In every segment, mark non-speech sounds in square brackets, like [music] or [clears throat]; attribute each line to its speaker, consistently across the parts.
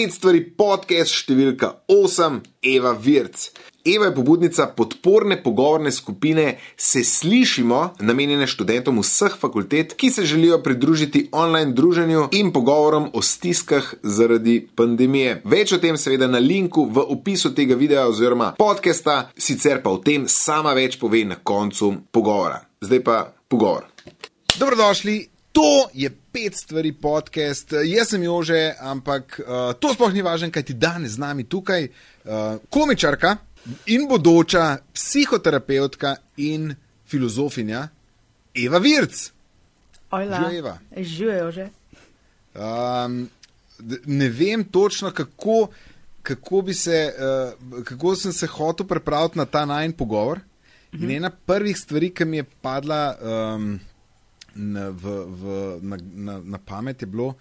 Speaker 1: Pet stvari podcast številka 8, Eva Virc. Eva je pobudnica podporne pogovorne skupine Se slišimo, namenjene študentom vseh fakultet, ki se želijo pridružiti online druženju in pogovorom o stiskah zaradi pandemije. Več o tem seveda na linku v opisu tega videa oziroma podcasta, sicer pa o tem sama več pove na koncu pogovora. Zdaj pa pogovor. Dobrodošli. To je pet stvari podcast. Jaz sem Jože, ampak uh, to sploh ni važno, kaj ti danes z nami tukaj, uh, komičarka in bodoča psihoterapeutka in filozofinja Eva Virc.
Speaker 2: Ojla,
Speaker 1: Eva.
Speaker 2: Živijo že.
Speaker 1: Um, ne vem točno, kako, kako, se, uh, kako sem se hotel pripraviti na ta najn pogovor. Mhm. In ena prvih stvari, ki mi je padla um, na, v, v, na, na, na pamet, je bilo,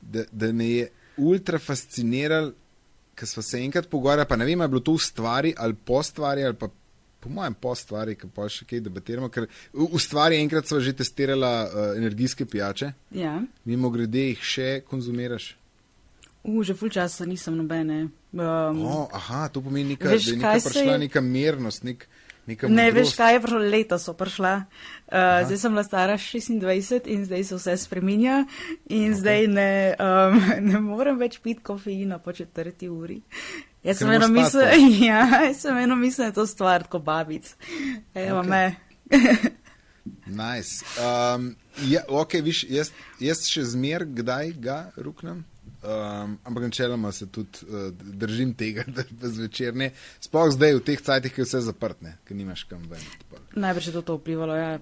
Speaker 1: da, da me je ultra fasciniralo, ker smo se enkrat pogovarjali, pa ne vem, ali je bilo to v stvari ali po stvari, ali pa po mojem po stvari, ki pa še kaj debatiramo. Ker v, v stvari enkrat smo že testirali uh, energijske pijače,
Speaker 2: Ja.
Speaker 1: mimo grede jih še konzumiraš.
Speaker 2: U, že ful časa nisem nobene. Um,
Speaker 1: Oh, aha, to pomeni, neka,
Speaker 2: Veš,
Speaker 1: da je neka prišla
Speaker 2: je-
Speaker 1: neka mernost, nek, neka
Speaker 2: ne veš,
Speaker 1: modrost.
Speaker 2: kaj je prišlo, leta so prišla. Uh, zdaj sem bila stara 26 in zdaj se vse spreminja in okay. zdaj ne, um, [laughs] ne morem več piti kofeina po četrti uri. Jaz sem eno
Speaker 1: spati, [laughs]
Speaker 2: ja, jaz sem eno mislila, da je to stvar kot babic. Evo
Speaker 1: Ok.
Speaker 2: okay. me. [laughs]
Speaker 1: Nice. Um, ja, ok, viš, jaz, jaz še zmer kdaj ga ruknem. Um, ampak načeloma se tudi uh, držim tega, [laughs] da zvečer ne. Sploh zdaj v teh cajtih, ki je vse zaprtne, ki nimaš kam ven.
Speaker 2: Najbrž je to, to vplivalo. Ja.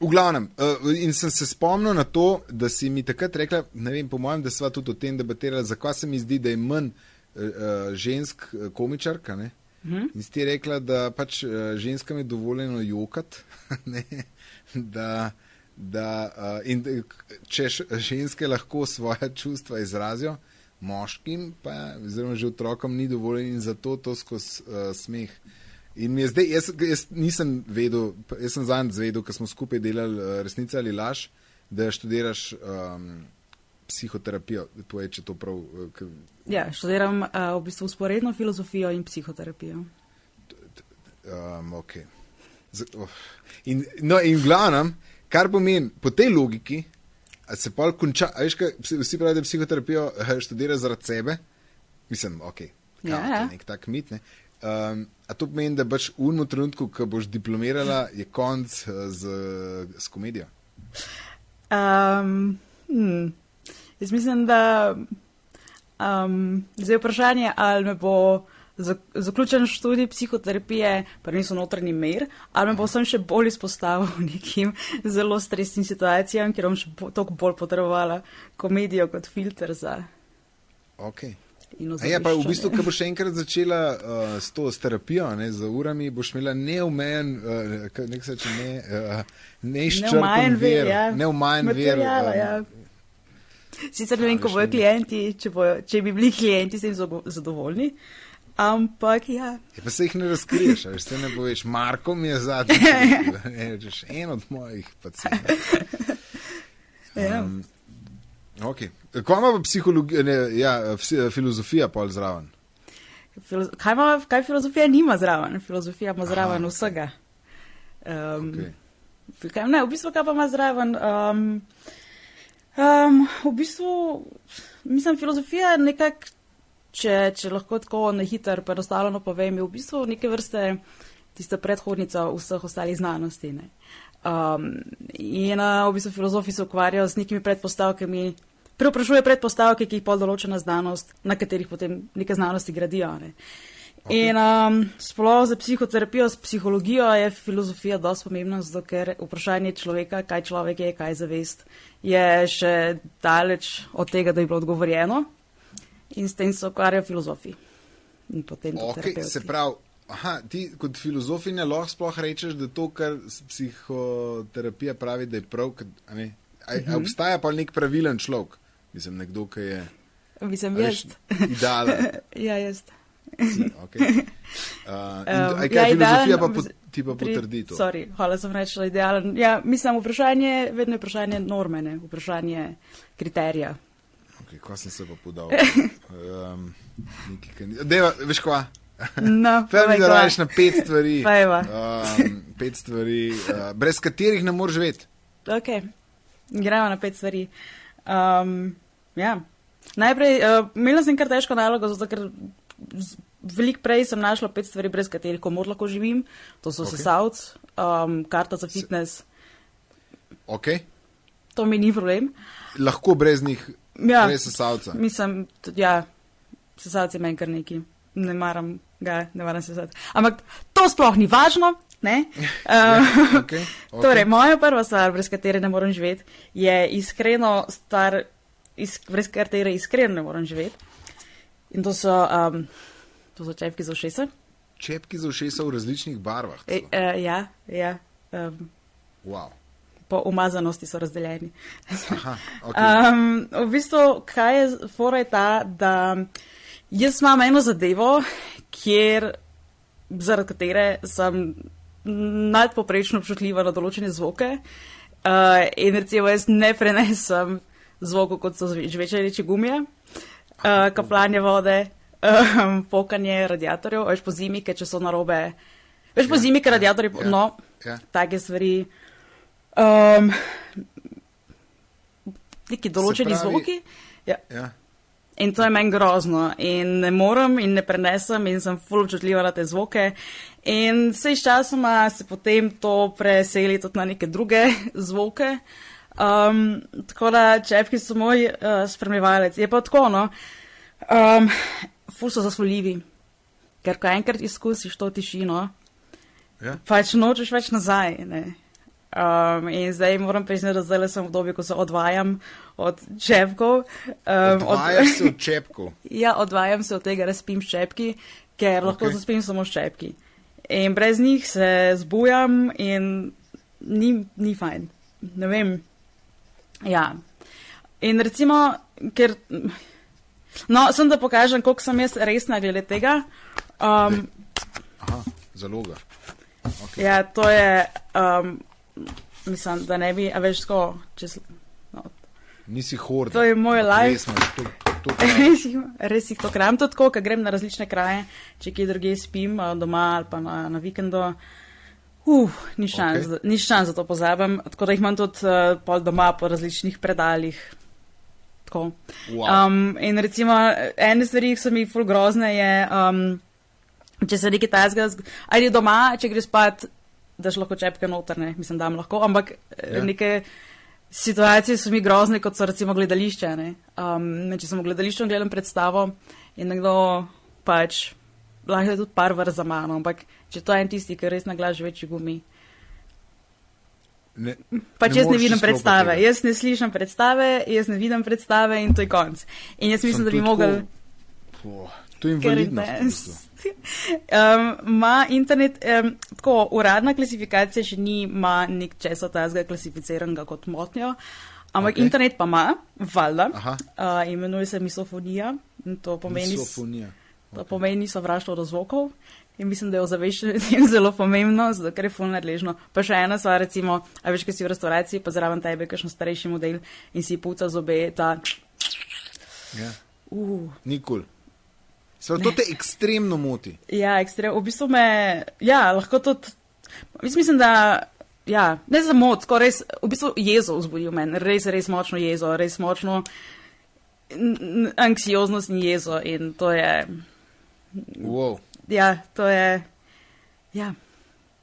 Speaker 1: V glavnem, uh, in sem se spomnil na to, da si mi takrat rekla, ne vem, po mojem, da sva tudi o tem debatirala, zakaj se mi zdi, da je manj uh, uh, žensk uh, komičarka. Ne?
Speaker 2: Mhm.
Speaker 1: In si ti rekla, da pač uh, ženskam je dovoljeno jokati, [laughs] da, da uh, in če ženske lahko svoje čustva izrazijo, moškim pa, oziroma že otrokom ni dovoljeno in zato to skozi uh, smeh. In mi je zdaj, jaz, jaz nisem vedel, jaz sem zanj zvedel, ker smo skupaj delali uh, resnice ali laž, da študiraš um, psihoterapijo. Povej, če to prav. K,
Speaker 2: Ja, študiram uh, v bistvu usporedno filozofijo in psihoterapijo.
Speaker 1: Um, okay. Z, oh. in, no, in glavnem, kar pomeni po tej logiki, a se pa konča, veš, kaj, vsi, pravijo, da psihoterapijo eh, študira zaradi sebe. Mislim, ok,
Speaker 2: Ja,
Speaker 1: kao,
Speaker 2: ja.
Speaker 1: je nek tak mit. Ne? Um, a to pomeni, da boš v unem trenutku, ko boš diplomirala, je konc eh, z, z komedijo.
Speaker 2: Um, hmm. Jaz mislim, da um, zdaj je vprašanje, ali me bo zaključen študij psihoterapije, niso notranji mer, ali me bo sem še bolj izpostavil [laughs] nekim zelo stresnim situacijam, ker bom še bo, toliko bolj potrebovala komedijo kot filter za
Speaker 1: Okay. ja, pa v bistvu, ko boš enkrat začela uh, s to s terapijo, ne, z urami, boš imela neumejen, uh, kaj- nek se reče, ne, uh, neizčrpen
Speaker 2: Neumajen vir,
Speaker 1: vir,
Speaker 2: ja.
Speaker 1: vir.
Speaker 2: Materiala,
Speaker 1: um,
Speaker 2: ja. Sicer ne vem, ko bojo klienti, če, bojo, če bi bili klienti s tem zadovoljni, ampak ja.
Speaker 1: Ja, pa se jih ne razkriješ, veš, se ne poveš, Marko mi je zadnji, ne [laughs] rečeš, en od mojih pacijentov. [laughs]
Speaker 2: ja.
Speaker 1: Um, okay. Kaj ima pa psihologija, ne, ja, filozofija pol zraven?
Speaker 2: Filozo kaj, ima, kaj filozofija nima zraven? Filozofija ima zraven
Speaker 1: Aha,
Speaker 2: vsega. Um,
Speaker 1: Okay.
Speaker 2: kaj, ne, v bistvu kaj pa ima zraven? Um, um, v bistvu, mislim, filozofija je nekak, če, če lahko tako na hiter, poenostavljeno povem, je v bistvu neke vrste tista predhodnica vseh ostalih znanosti. Ne? Um, in uh, v bistvu filozofi se ukvarjajo z nekimi predpostavkami, preoprašuje predpostavke, ki jih pol določena znanost, na katerih potem neke znanosti gradijo. Ne? Okay. In um, sploh za psihoterapijo, s psihologijo je filozofija dosti pomembna, zato ker vprašanje človeka, kaj človek je, kaj je zavest, je še daleč od tega, da bi bilo odgovorjeno. In s tem se ukvarjajo filozofi. In potem
Speaker 1: Okay,
Speaker 2: terapevti.
Speaker 1: se pravi, aha, ti kot filozofinja lahko sploh rečeš, da to, kar psihoterapija pravi, da je prav, a ne, a,
Speaker 2: Mhm.
Speaker 1: a obstaja pa nek pravilen človek, mislim, nekdo, ki je
Speaker 2: Mislim, jaz.
Speaker 1: idealen. [laughs]
Speaker 2: ja, jaz.
Speaker 1: Okay. [laughs] Uh,
Speaker 2: Um,
Speaker 1: kaj,
Speaker 2: ja,
Speaker 1: filozofija pa pot, ti pa potrdi to.
Speaker 2: Sorry, hvala sem je idealen. Ja, mislim, vprašanje, vedno je vprašanje norme, ne? vprašanje kriterija.
Speaker 1: Okay, ko sem se pa podal. uh, Nekaj, Deva, veš kva?
Speaker 2: No, [laughs] povej,
Speaker 1: da rajš na pet stvari. [laughs]
Speaker 2: Pojva.
Speaker 1: Um, pet stvari, uh, brez katerih ne moreš živeti.
Speaker 2: Ok, gremo na pet stvari. Um, ja. Najprej, uh, imela sem kar težko nalogo, zato ker veliko prej sem našla pet stvari, brez katerih komod lahko živim. To so
Speaker 1: Ok.
Speaker 2: okay. sesalc, um, karta za fitness,
Speaker 1: Okay.
Speaker 2: to mi ni problem.
Speaker 1: Lahko brez njih,
Speaker 2: Ja.
Speaker 1: brez sesalca.
Speaker 2: Mislim, ja, sesalc je meni kar neki. Ne maram ga, ne maram sesalc. Ampak to sploh ni važno, ne? Uh,
Speaker 1: Okay, okay.
Speaker 2: Torej, moja prva stvar, brez katere ne morem živeti, je iskreno stvar, is, brez katere iskreno ne morem živeti. In to so, um, to so čepki za ušesa.
Speaker 1: Čepki za ušesa v različnih barvah.
Speaker 2: E, uh, ja, ja. Um,
Speaker 1: Wow.
Speaker 2: Po umazanosti so razdeljeni.
Speaker 1: Aha, okay.
Speaker 2: Um, v bistvu, kaj je fora je ta, da jaz imam eno zadevo, kjer, zaradi katere sem nadpoprečno občutljiva na določene zvoke. Uh, in recimo jaz ne prenesem zvokov, kot so žvečanje reči gumije, uh, kaplanje vode, um, pokanje radiatorjev, veš po zimi, ker če so narobe. Veš po
Speaker 1: Ja,
Speaker 2: zimi, ker
Speaker 1: ja,
Speaker 2: radiatorji,
Speaker 1: ja,
Speaker 2: no,
Speaker 1: ja.
Speaker 2: take stvari. Um, neki določeni
Speaker 1: pravi-
Speaker 2: zvoki. Ja.
Speaker 1: Ja.
Speaker 2: In to je meni grozno. In ne morem in ne prenesem in sem full občutljiva na te zvoke. In vse s časoma se potem to preseli tudi na neke druge [laughs] zvoke. Um, tako da čepki so moj uh, spremljevalec. Je pa tako, no. Um, ful so zasvoljivi. Ker ko enkrat izkusiš to tišino,
Speaker 1: Ja.
Speaker 2: pač nočeš več nazaj. Ne? Um, in zdaj moram priznati, da zdaj sem v dobi, ko se odvajam od čepkov. Um,
Speaker 1: Odvajaš se od čepkov. [laughs]
Speaker 2: Ja, odvajam se od tega, da spim s čepki, ker lahko
Speaker 1: Ok.
Speaker 2: zaspim samo s čepki. In brez njih se zbujam in ni, ni fajn. Ne vem. Ja. In recimo, ker. No, sem da pokažem, koliko sem jaz resna glede tega. Um,
Speaker 1: Aha, zaloga. Okay.
Speaker 2: ja, to je. Um, mislim, da ne bi, a veš, tako, čez. No,
Speaker 1: Nisi hord.
Speaker 2: To je moj life.
Speaker 1: Res to, to [laughs]
Speaker 2: Res jih, to kram, tudi tako, ker grem na različne kraje, če kje druge spim, a, doma ali pa na, na vikendu. Uf, ni šans,
Speaker 1: Ok.
Speaker 2: okay. ni šans, da to pozabim, tako da jih imam tudi uh, pol doma po različnih predaljih. Tako.
Speaker 1: Wow.
Speaker 2: Um, in recimo, ene stvari, ki so mi ful grozne, je, um, če se nekaj tajzga, ali doma, če greš spat, daš lahko čepke notrne, mislim, da lahko, ampak
Speaker 1: Ja.
Speaker 2: ja. neke situacije so mi grozne, kot so recimo gledališče. ne. Um, ne, če sem v gledališču gledam predstavo in nekdo pač, lahko je tudi par vrst za mano, ampak če to je en tisti, ki res na glas že večji gumi.
Speaker 1: Ne,
Speaker 2: Pač
Speaker 1: ne
Speaker 2: jaz ne vidim predstave,
Speaker 1: tega.
Speaker 2: jaz ne slišim predstave, jaz ne vidim predstave in to je konc. In jaz mislim,
Speaker 1: Sem
Speaker 2: da bi mogel.
Speaker 1: To je invalidnost. Bistvu.
Speaker 2: Um, internet, um, tako uradna klasifikacija še ni, ima nek česa tazga klasificiranega kot motnjo, ampak
Speaker 1: Ok.
Speaker 2: okay. internet pa ima, valjda, uh, imenuje se misofonija in to pomeni,
Speaker 1: Misofonija.
Speaker 2: to pomeni sovraštvo do zvokov. In mislim, da je ozaveščanje [laughs] zelo pomembno, zato ker je fulno nadležno. Pa še ena stvar, recimo, a veš, kaj si v restauraciji, pa zraven tebe, kakšen starejši model in si puca zobe, ta.
Speaker 1: Ja.
Speaker 2: Uh,
Speaker 1: Nikul. Sve to te ekstremno moti.
Speaker 2: Ja, ekstrem, v bistvu me, ja, lahko tudi, jaz mislim, da, ja, ne samo, skoraj res, v bistvu jezo vzbudi v meni, res, res močno jezo, res močno anksioznost in jezo in to je,
Speaker 1: Wow.
Speaker 2: ja, to je, ja.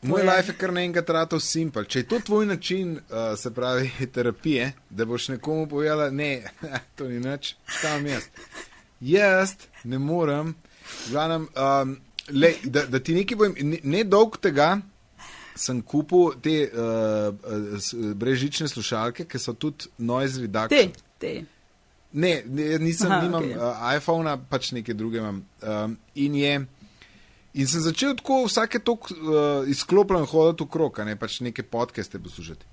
Speaker 1: Moj
Speaker 2: To je-
Speaker 1: life je kar naenkrat ratov simpel. Če je to tvoj način, uh, se pravi, terapije, da boš nekomu povedala, ne, [laughs] to ni nič, tam jaz. Jaz ne morem, glavnem, um, le, da, da ti nekaj povem, ne, ne dolg tega sem kupil te uh, uh, brežične slušalke, ki so tudi noise reduction.
Speaker 2: Te, te.
Speaker 1: Ne, ne nisem,
Speaker 2: Aha,
Speaker 1: nimam okay. uh, iPhona, pač neke druge imam. Um, in, je, in sem začel tako vsake tok uh, izklopljen hoditi v krog, a ne pač neke podcaste poslušati.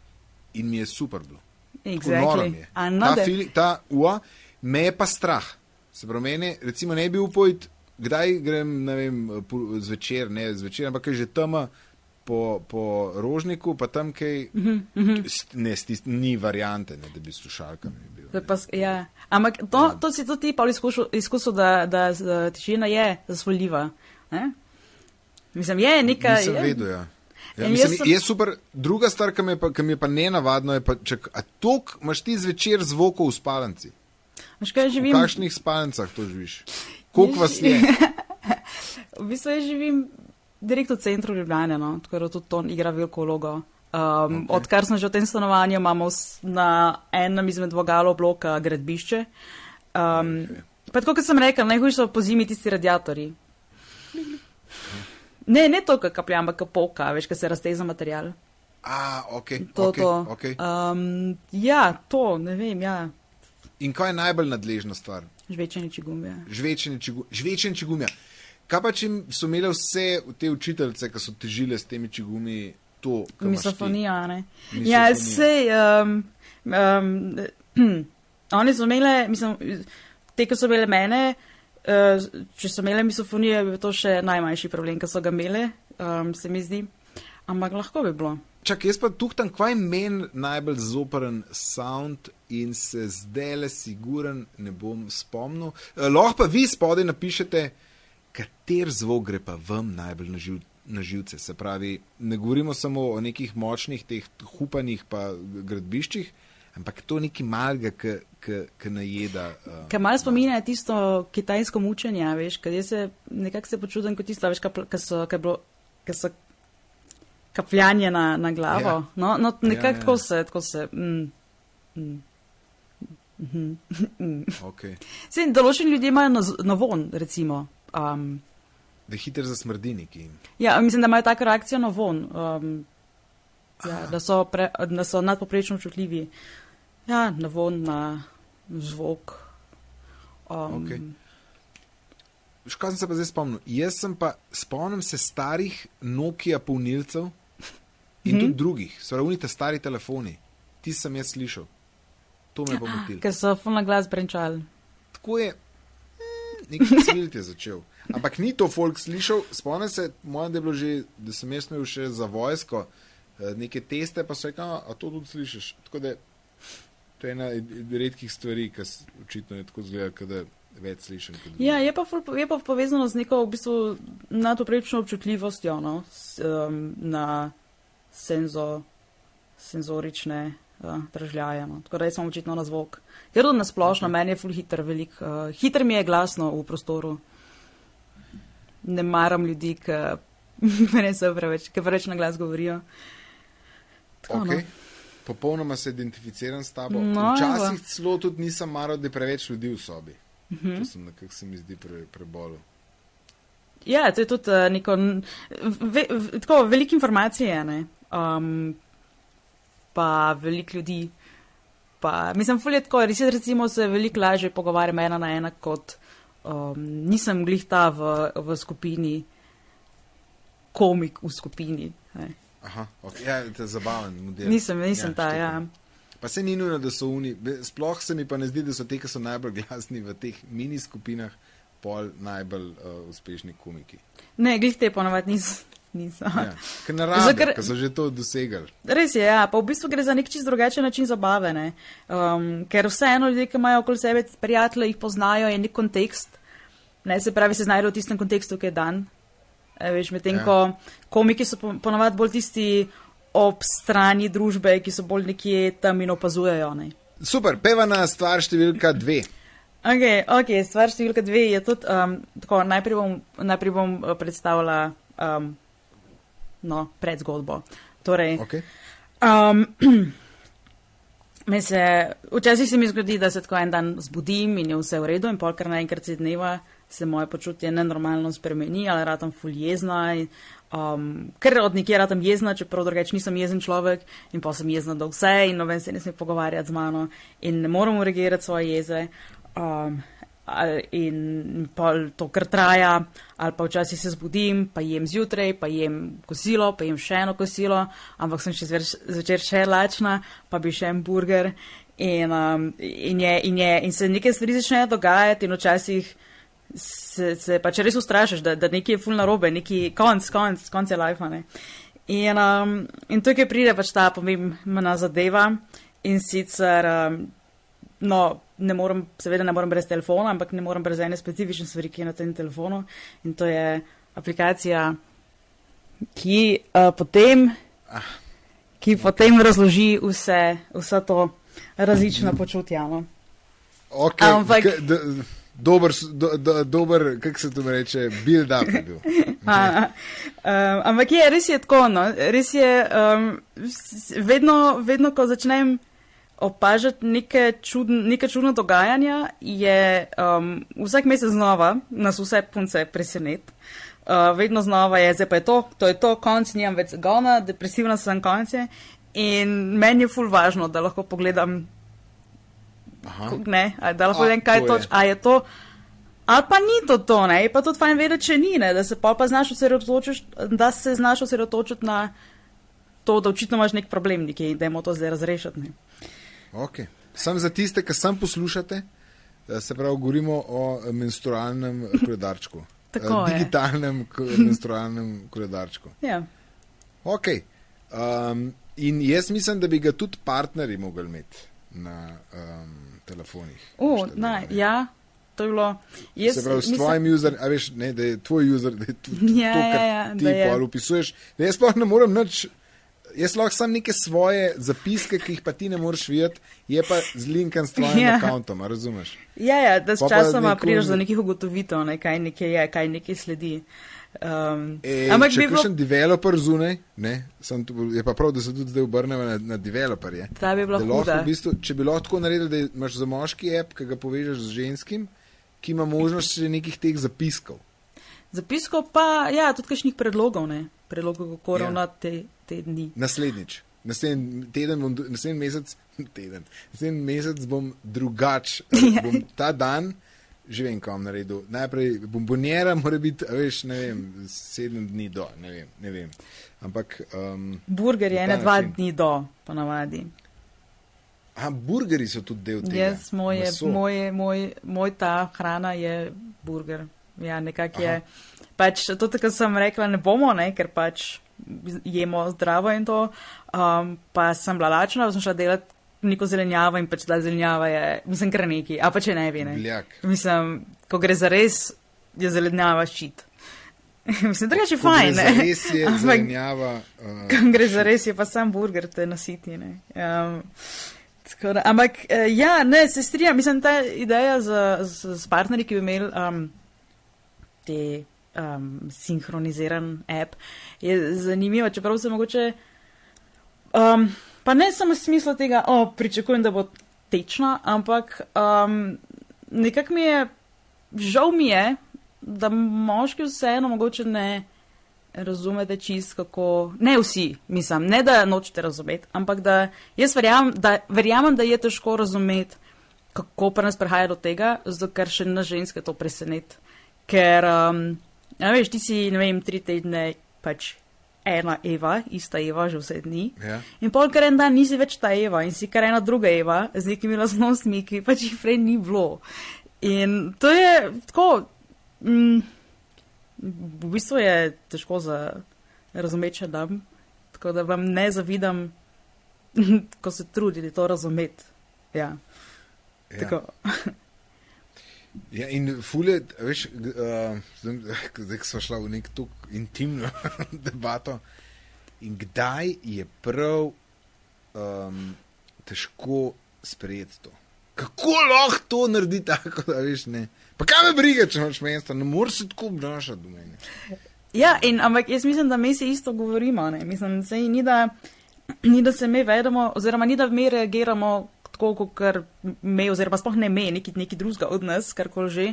Speaker 1: In mi je super bilo.
Speaker 2: Exactly.
Speaker 1: je.
Speaker 2: A
Speaker 1: Ta, fili, ta ua, me je pa strah. Se pravi, mene, recimo, ne bi upojit, kdaj grem, ne vem, zvečer, ne zvečer, ampak je že tam, po, po rožniku, pa tam kaj.
Speaker 2: Mhm,
Speaker 1: st- Ne, sti, ni variante, ne, da bi s slušalkami bil.
Speaker 2: To je Pa, ja. Ampak to, to si tudi ti pa izkusil, da, da z- tišina je zasvoljiva. Ne? Mislim, je nekaj.
Speaker 1: Nisem
Speaker 2: je-
Speaker 1: vedel, ja. Ja,
Speaker 2: Ja,
Speaker 1: mislim,
Speaker 2: jaz sem-
Speaker 1: je super. Druga stvar, ki mi je pa, mi je pa nenavadno, je pa, če tok imaš ti zvečer zvokov v spalnici.
Speaker 2: Kaj
Speaker 1: V
Speaker 2: živim?
Speaker 1: kakšnih spalnicah to živiš? Koliko vas je? [laughs]
Speaker 2: V bistvu jaz živim direkt v centru Ljubljane, no, tako da tudi to igra veliko vlogo. Um, okay. Odkar sem že v tem stanovanju, imamo na enem izmed vogalov bloka gradbišče. Um, okay. Pa tako, kot sem rekel, najhujši so po zimi tisti radiatorji. Ne, ne to, kar kaplja, ampak kar polka, veš, ker se razteza material.
Speaker 1: A, ok.
Speaker 2: To,
Speaker 1: okay,
Speaker 2: to.
Speaker 1: okay.
Speaker 2: Um, ja, to, ne vem, ja,
Speaker 1: In kaj je najbolj nadležna stvar?
Speaker 2: žvečenje čigumija.
Speaker 1: Žvečenje čigu- žvečenje čigumija. Kaj pa, če so imele vse te učiteljice, ki so težile s temi čigumi, to?
Speaker 2: Misofonija, ne?
Speaker 1: Misofonija.
Speaker 2: Ja, sej, um, um, [clears throat] oni so imeli, mislim, te, ki so imeli mene, uh, če so imeli misofonijo, je bil to še najmanjši problem, ki so ga imeli, um, se mi zdi. Ampak lahko bi bilo.
Speaker 1: Čak, jaz pa tukaj, kaj je meni najbolj zoperen sound in se zdaj le siguren, ne bom spomnil. Eh, lahko pa vi spodaj napišete, kater zvok gre pa vam najbolj na, živ, na živce. Se pravi, ne govorimo samo o nekih močnih, teh hupanih pa gradbiščih, ampak to nekaj malega, ki najeda. Uh,
Speaker 2: Kaj malo spominja na tisto kitajsko mučenje, veš, kad jaz se nekako se počutim kot tisto, veš, kaj so, kaj bilo, kaj so kapljanje na, na glavo.
Speaker 1: Ja.
Speaker 2: No, no nekako
Speaker 1: Ja, ja.
Speaker 2: ja, tako se, tako se. Mm, mm. [laughs]
Speaker 1: okay.
Speaker 2: Sej, določeni ljudje imajo na, na von, recimo. Um,
Speaker 1: Da hiter za smrdiniki.
Speaker 2: ja, mislim, da imajo tako reakcijo na von, um, ja, da, so pre, da so nadpoprečno občutljivi. Ja, na von, na zvok. Um,
Speaker 1: Okej. Škoda sem se pa zdaj spomnil. Jaz sem pa spomnim se starih Nokia polnilcev in
Speaker 2: Mhm.
Speaker 1: tudi drugih, so ravnite stari telefoni. Ti sem jaz slišal. To me pa motilo.
Speaker 2: Ker so fulna glas brenčali.
Speaker 1: Tako je, mm, neki cvilt je začel. Ampak ni to folk slišal. Spomnim se, mojem, da, je bilo že, da sem jaz imel še za vojsko eh, neke teste, pa so rekli, "A, to tudi slišiš. Tako da to je ena redkih stvari, ki očitno je tako zgleda, da več slišim.
Speaker 2: Ja, je pa, ful, je pa povezano z neko v bistvu nadpoprečno občutljivostjo no, s, um, na senzo, senzorične uh, držljaje. No. Tako da jaz sem očitno na zvok. Ker tudi nasplošno, okay. meni je ful hiter, velik. Uh, hiter mi je glasno v prostoru. Ne maram ljudi, ki [laughs] meni se preveč, ki preveč na glas govorijo. Tako,
Speaker 1: Okay.
Speaker 2: no.
Speaker 1: Popolnoma se identificiram s tabo.
Speaker 2: No,
Speaker 1: Včasih
Speaker 2: evo.
Speaker 1: celo tudi nisem maral, da je preveč ljudi v sobi. Uh -huh. To sem nekako se mi zdi pre, prebolel.
Speaker 2: Ja, to je tudi uh, neko, ve, v, tako veliko informacije, je, ne. Um, pa veliko ljudi. Pa, mislim, fulje tako, res recimo se veliko lažje pogovarjam ena na ena, kot um, nisem glihta v, v skupini, komik v skupini. Ne.
Speaker 1: Aha, okay. ja, to je zabaven model.
Speaker 2: Nisem, nisem ta,
Speaker 1: štekam.
Speaker 2: ja.
Speaker 1: Pa se ni nujno, da so oni. Sploh se mi pa ne zdi, da so te, ki so najbolj glasni v teh mini skupinah, pol najbolj uh, uspešni komiki.
Speaker 2: Ne, glih te ponovadi nis, nisem.
Speaker 1: Ja. Ker ne rabijo,
Speaker 2: Zato, ker-
Speaker 1: so že to dosegali.
Speaker 2: Res je, ja, pa v bistvu gre za nek čist drugačen način zabave, ne? um, ker vseeno ljudje, ki imajo okoli sebe prijatelje, jih poznajo, je nek kontekst, ne se pravi, se znajdejo v tistem kontekstu, ki je dan. E, veš, medtem
Speaker 1: Ja.
Speaker 2: ko komiki so po- ponavadi bolj tisti ob strani družbe, ki so bolj nekje tam in opazujejo. Ne?
Speaker 1: Super, peva na stvar številka dve.
Speaker 2: Ok, ok, stvar številka dve je tudi, um, tako, najprej bom, najprej bom eh, predstavila um, no, predzgodbo. Torej,
Speaker 1: Okay.
Speaker 2: Um, [clears throat] me se, včasih se mi zgodi, da se tako en dan zbudim in je vse v redu, in polkar naenkrat se dneva se moje počutje nenormalno spremeni, ali ratam ful jezna. In, um, ker od nekje ratam jezna, čeprav drugače nisem jezen človek in pa sem jezna do vse in noben se ne sme pogovarjati z mano in ne morem uregirati svoje jeze. Um, in pol to kar traja, ali pa včasih se zbudim, pa jem zjutraj, pa jem kosilo, pa jem še eno kosilo, ampak sem še zver, zvečer še lačna, pa bi še en burger. In, um, in, je, in, je, in se neke stvari začnejo dogajati, in včasih se, se pač res ustrašiš, da, da nekaj je fulno robe, neki konc, konc, konc je life. Ne? In, um, in tukaj pride pač ta pomembna zadeva in sicer, um, no, ne morem, seveda ne morem brez telefona, ampak ne morem brez ene specifične stvari, ki je na tem telefonu in to je aplikacija, ki uh, potem,
Speaker 3: Ah.
Speaker 2: ki potem razloži vse, vse to različno počutje. No.
Speaker 1: Okay,
Speaker 2: Ampak-
Speaker 1: k- d- Dober, do, do, dober kako se to reče, build up je bil. [laughs]
Speaker 2: A, um, ampak je, res je tako, no. res je, um, vedno, vedno, ko začnem opažati neke, čudn, neke čudne dogajanja, je um, vsak mesec znova, nas vse punce presenet. Uh, vedno znova je, zdaj pa je to, to je to, konc, nimam več zagona, depresivna sem konce. In meni je ful važno, da lahko pogledam,
Speaker 1: Aha.
Speaker 2: ne, da lahko vem, kaj
Speaker 1: to
Speaker 2: je to,
Speaker 1: je.
Speaker 2: a je to. Ali pa ni to to, ne, je pa tudi fajn vedeti, če ni, ne, da se pa, pa znaš osredotočiti, da se znaš osredotočiti na to, da očitno imaš nek problem in da je to zdaj razrešiti. Ne.
Speaker 1: Okay. Sam za tiste, ki sam poslušate, eh, se pravi, govorimo o menstrualnem [laughs] koledarčku.
Speaker 2: Tako
Speaker 1: Eh,
Speaker 2: je.
Speaker 1: Digitalnem menstrualnem koledarčku.
Speaker 2: Ja.
Speaker 1: Ok. Um, in jaz mislim, da bi ga tudi partnerji mogli imeti na um, telefonih. Inštalirane.
Speaker 2: ne, ja, to je bilo. Jaz,
Speaker 1: Se pravi, s
Speaker 2: mislim-
Speaker 1: tvojim userjem, a veš, ne, da je tvoj user, da je tudi
Speaker 2: Ja,
Speaker 1: to, kar
Speaker 2: ja, ja,
Speaker 1: ti pol upisuješ. Da jaz sploh ne morem nič, jaz lahko sam neke svoje zapiske, ki jih pa ti ne moreš videti, je pa zlinkan s tvojim
Speaker 2: Ja.
Speaker 1: računom, a razumeš?
Speaker 2: Ja, ja, da s časoma prideš do nekih ugotovitev, ne, kaj nekje je, kaj nekje sledi. Um,
Speaker 1: E,
Speaker 2: ampak
Speaker 1: če
Speaker 2: bi bilo,
Speaker 1: kakšen developer zunaj, ne, tu, je pa prav, da se tudi zdaj obrnemo na, na developerje.
Speaker 2: ta bi bila
Speaker 1: lahko, v bistvu, če bi lahko tako naredili, da imaš za moški app, ki ga povežeš z ženskim, ki ima možnost še nekih teh zapiskov.
Speaker 2: Zapiskov pa, ja, tudi kakšnih predlogov, ne, predlogov, kako
Speaker 1: Ja.
Speaker 2: ravnati te, te dni.
Speaker 1: Naslednjič, naslednji teden, bom, naslednji mesec, [laughs] teden, naslednji mesec bom drugač. [laughs] Bom ta dan, že vem, kam naredil. Najprej bombonjera mora biti, a veš, ne vem, sedem dni do, ne vem. Ne vem. Ampak, um,
Speaker 2: Burger je
Speaker 1: Na
Speaker 2: dva
Speaker 1: način.
Speaker 2: dni do, ponavadi.
Speaker 1: a burgeri so tudi del tega.
Speaker 2: Jaz, moje,
Speaker 1: Meso.
Speaker 2: moje, moj, moj ta hrana je burger. Ja, nekako je. Pač to, kar sem rekla, ne bomo, ne, ker pač jemo zdravo in to. Um, pa sem bila lačna, sem šla delati neko zelenjavo in pač ta zelenjava je, mislim, kar neki, a pa če ne bi, ne.
Speaker 1: Biljak.
Speaker 2: Mislim, ko gre za res, je zelenjava ščit. [laughs] mislim, drugače je fajn, ne.
Speaker 1: Res je [laughs]
Speaker 2: Ampak-
Speaker 1: zelenjava. Uh, [laughs]
Speaker 2: Ko gre za res, je pa sam burger, te nasiti. Ne? Um, da, ampak eh, ja, ne, se strinjam, mislim, ta ideja z, z, z partnerji, ki bi imeli um, te um, sinhroniziran app, je zanimiva, čeprav se mogoče. Um, pa ne samo v smislu tega, o, pričakujem, da bo tečna, ampak um, nekako mi je, žal mi je, da moški vseeno mogoče ne razumete čist kako, ne vsi, mislim, ne da nočete razumeti, ampak da jaz verjamem, da, verjamem, da je težko razumeti, kako pa nas prihaja do tega, zato ker še na ženske to preseneti. Ker, um, ja, veš, ti si, ne vem, tri tedne pač ena Eva, ista Eva že vse dni.
Speaker 1: ja.
Speaker 2: In pol kar en dan nisi več ta Eva in si kar ena druga Eva z nekimi lastnostmi, ki pač jih prej ni bilo. In to je tako. Mm, v bistvu je težko za razumeti, če dam. Tako da vam ne zavidam, [laughs] ko se trudite to razumeti. Ja,
Speaker 1: Ja.
Speaker 2: tako. [laughs]
Speaker 1: Ja, in fulje, veš, uh, zdaj, smo šla v nek tok intimno [laughs] debato. In kdaj je prav um, težko sprejeti to? Kako lahko to naredi tako, da veš ne? Pa kaj me briga, če imaš mesto, ne moreš se tako obnašati do mene.
Speaker 2: Ja, in, ampak jaz mislim, da mi si isto govorimo. Ne? Mislim, sej ni, da, ni, da se mi vedemo, oziroma ni, da mi reagiramo tako, kot me, oziroma sploh ne me, neki, neki drugega od nas, karkoli že.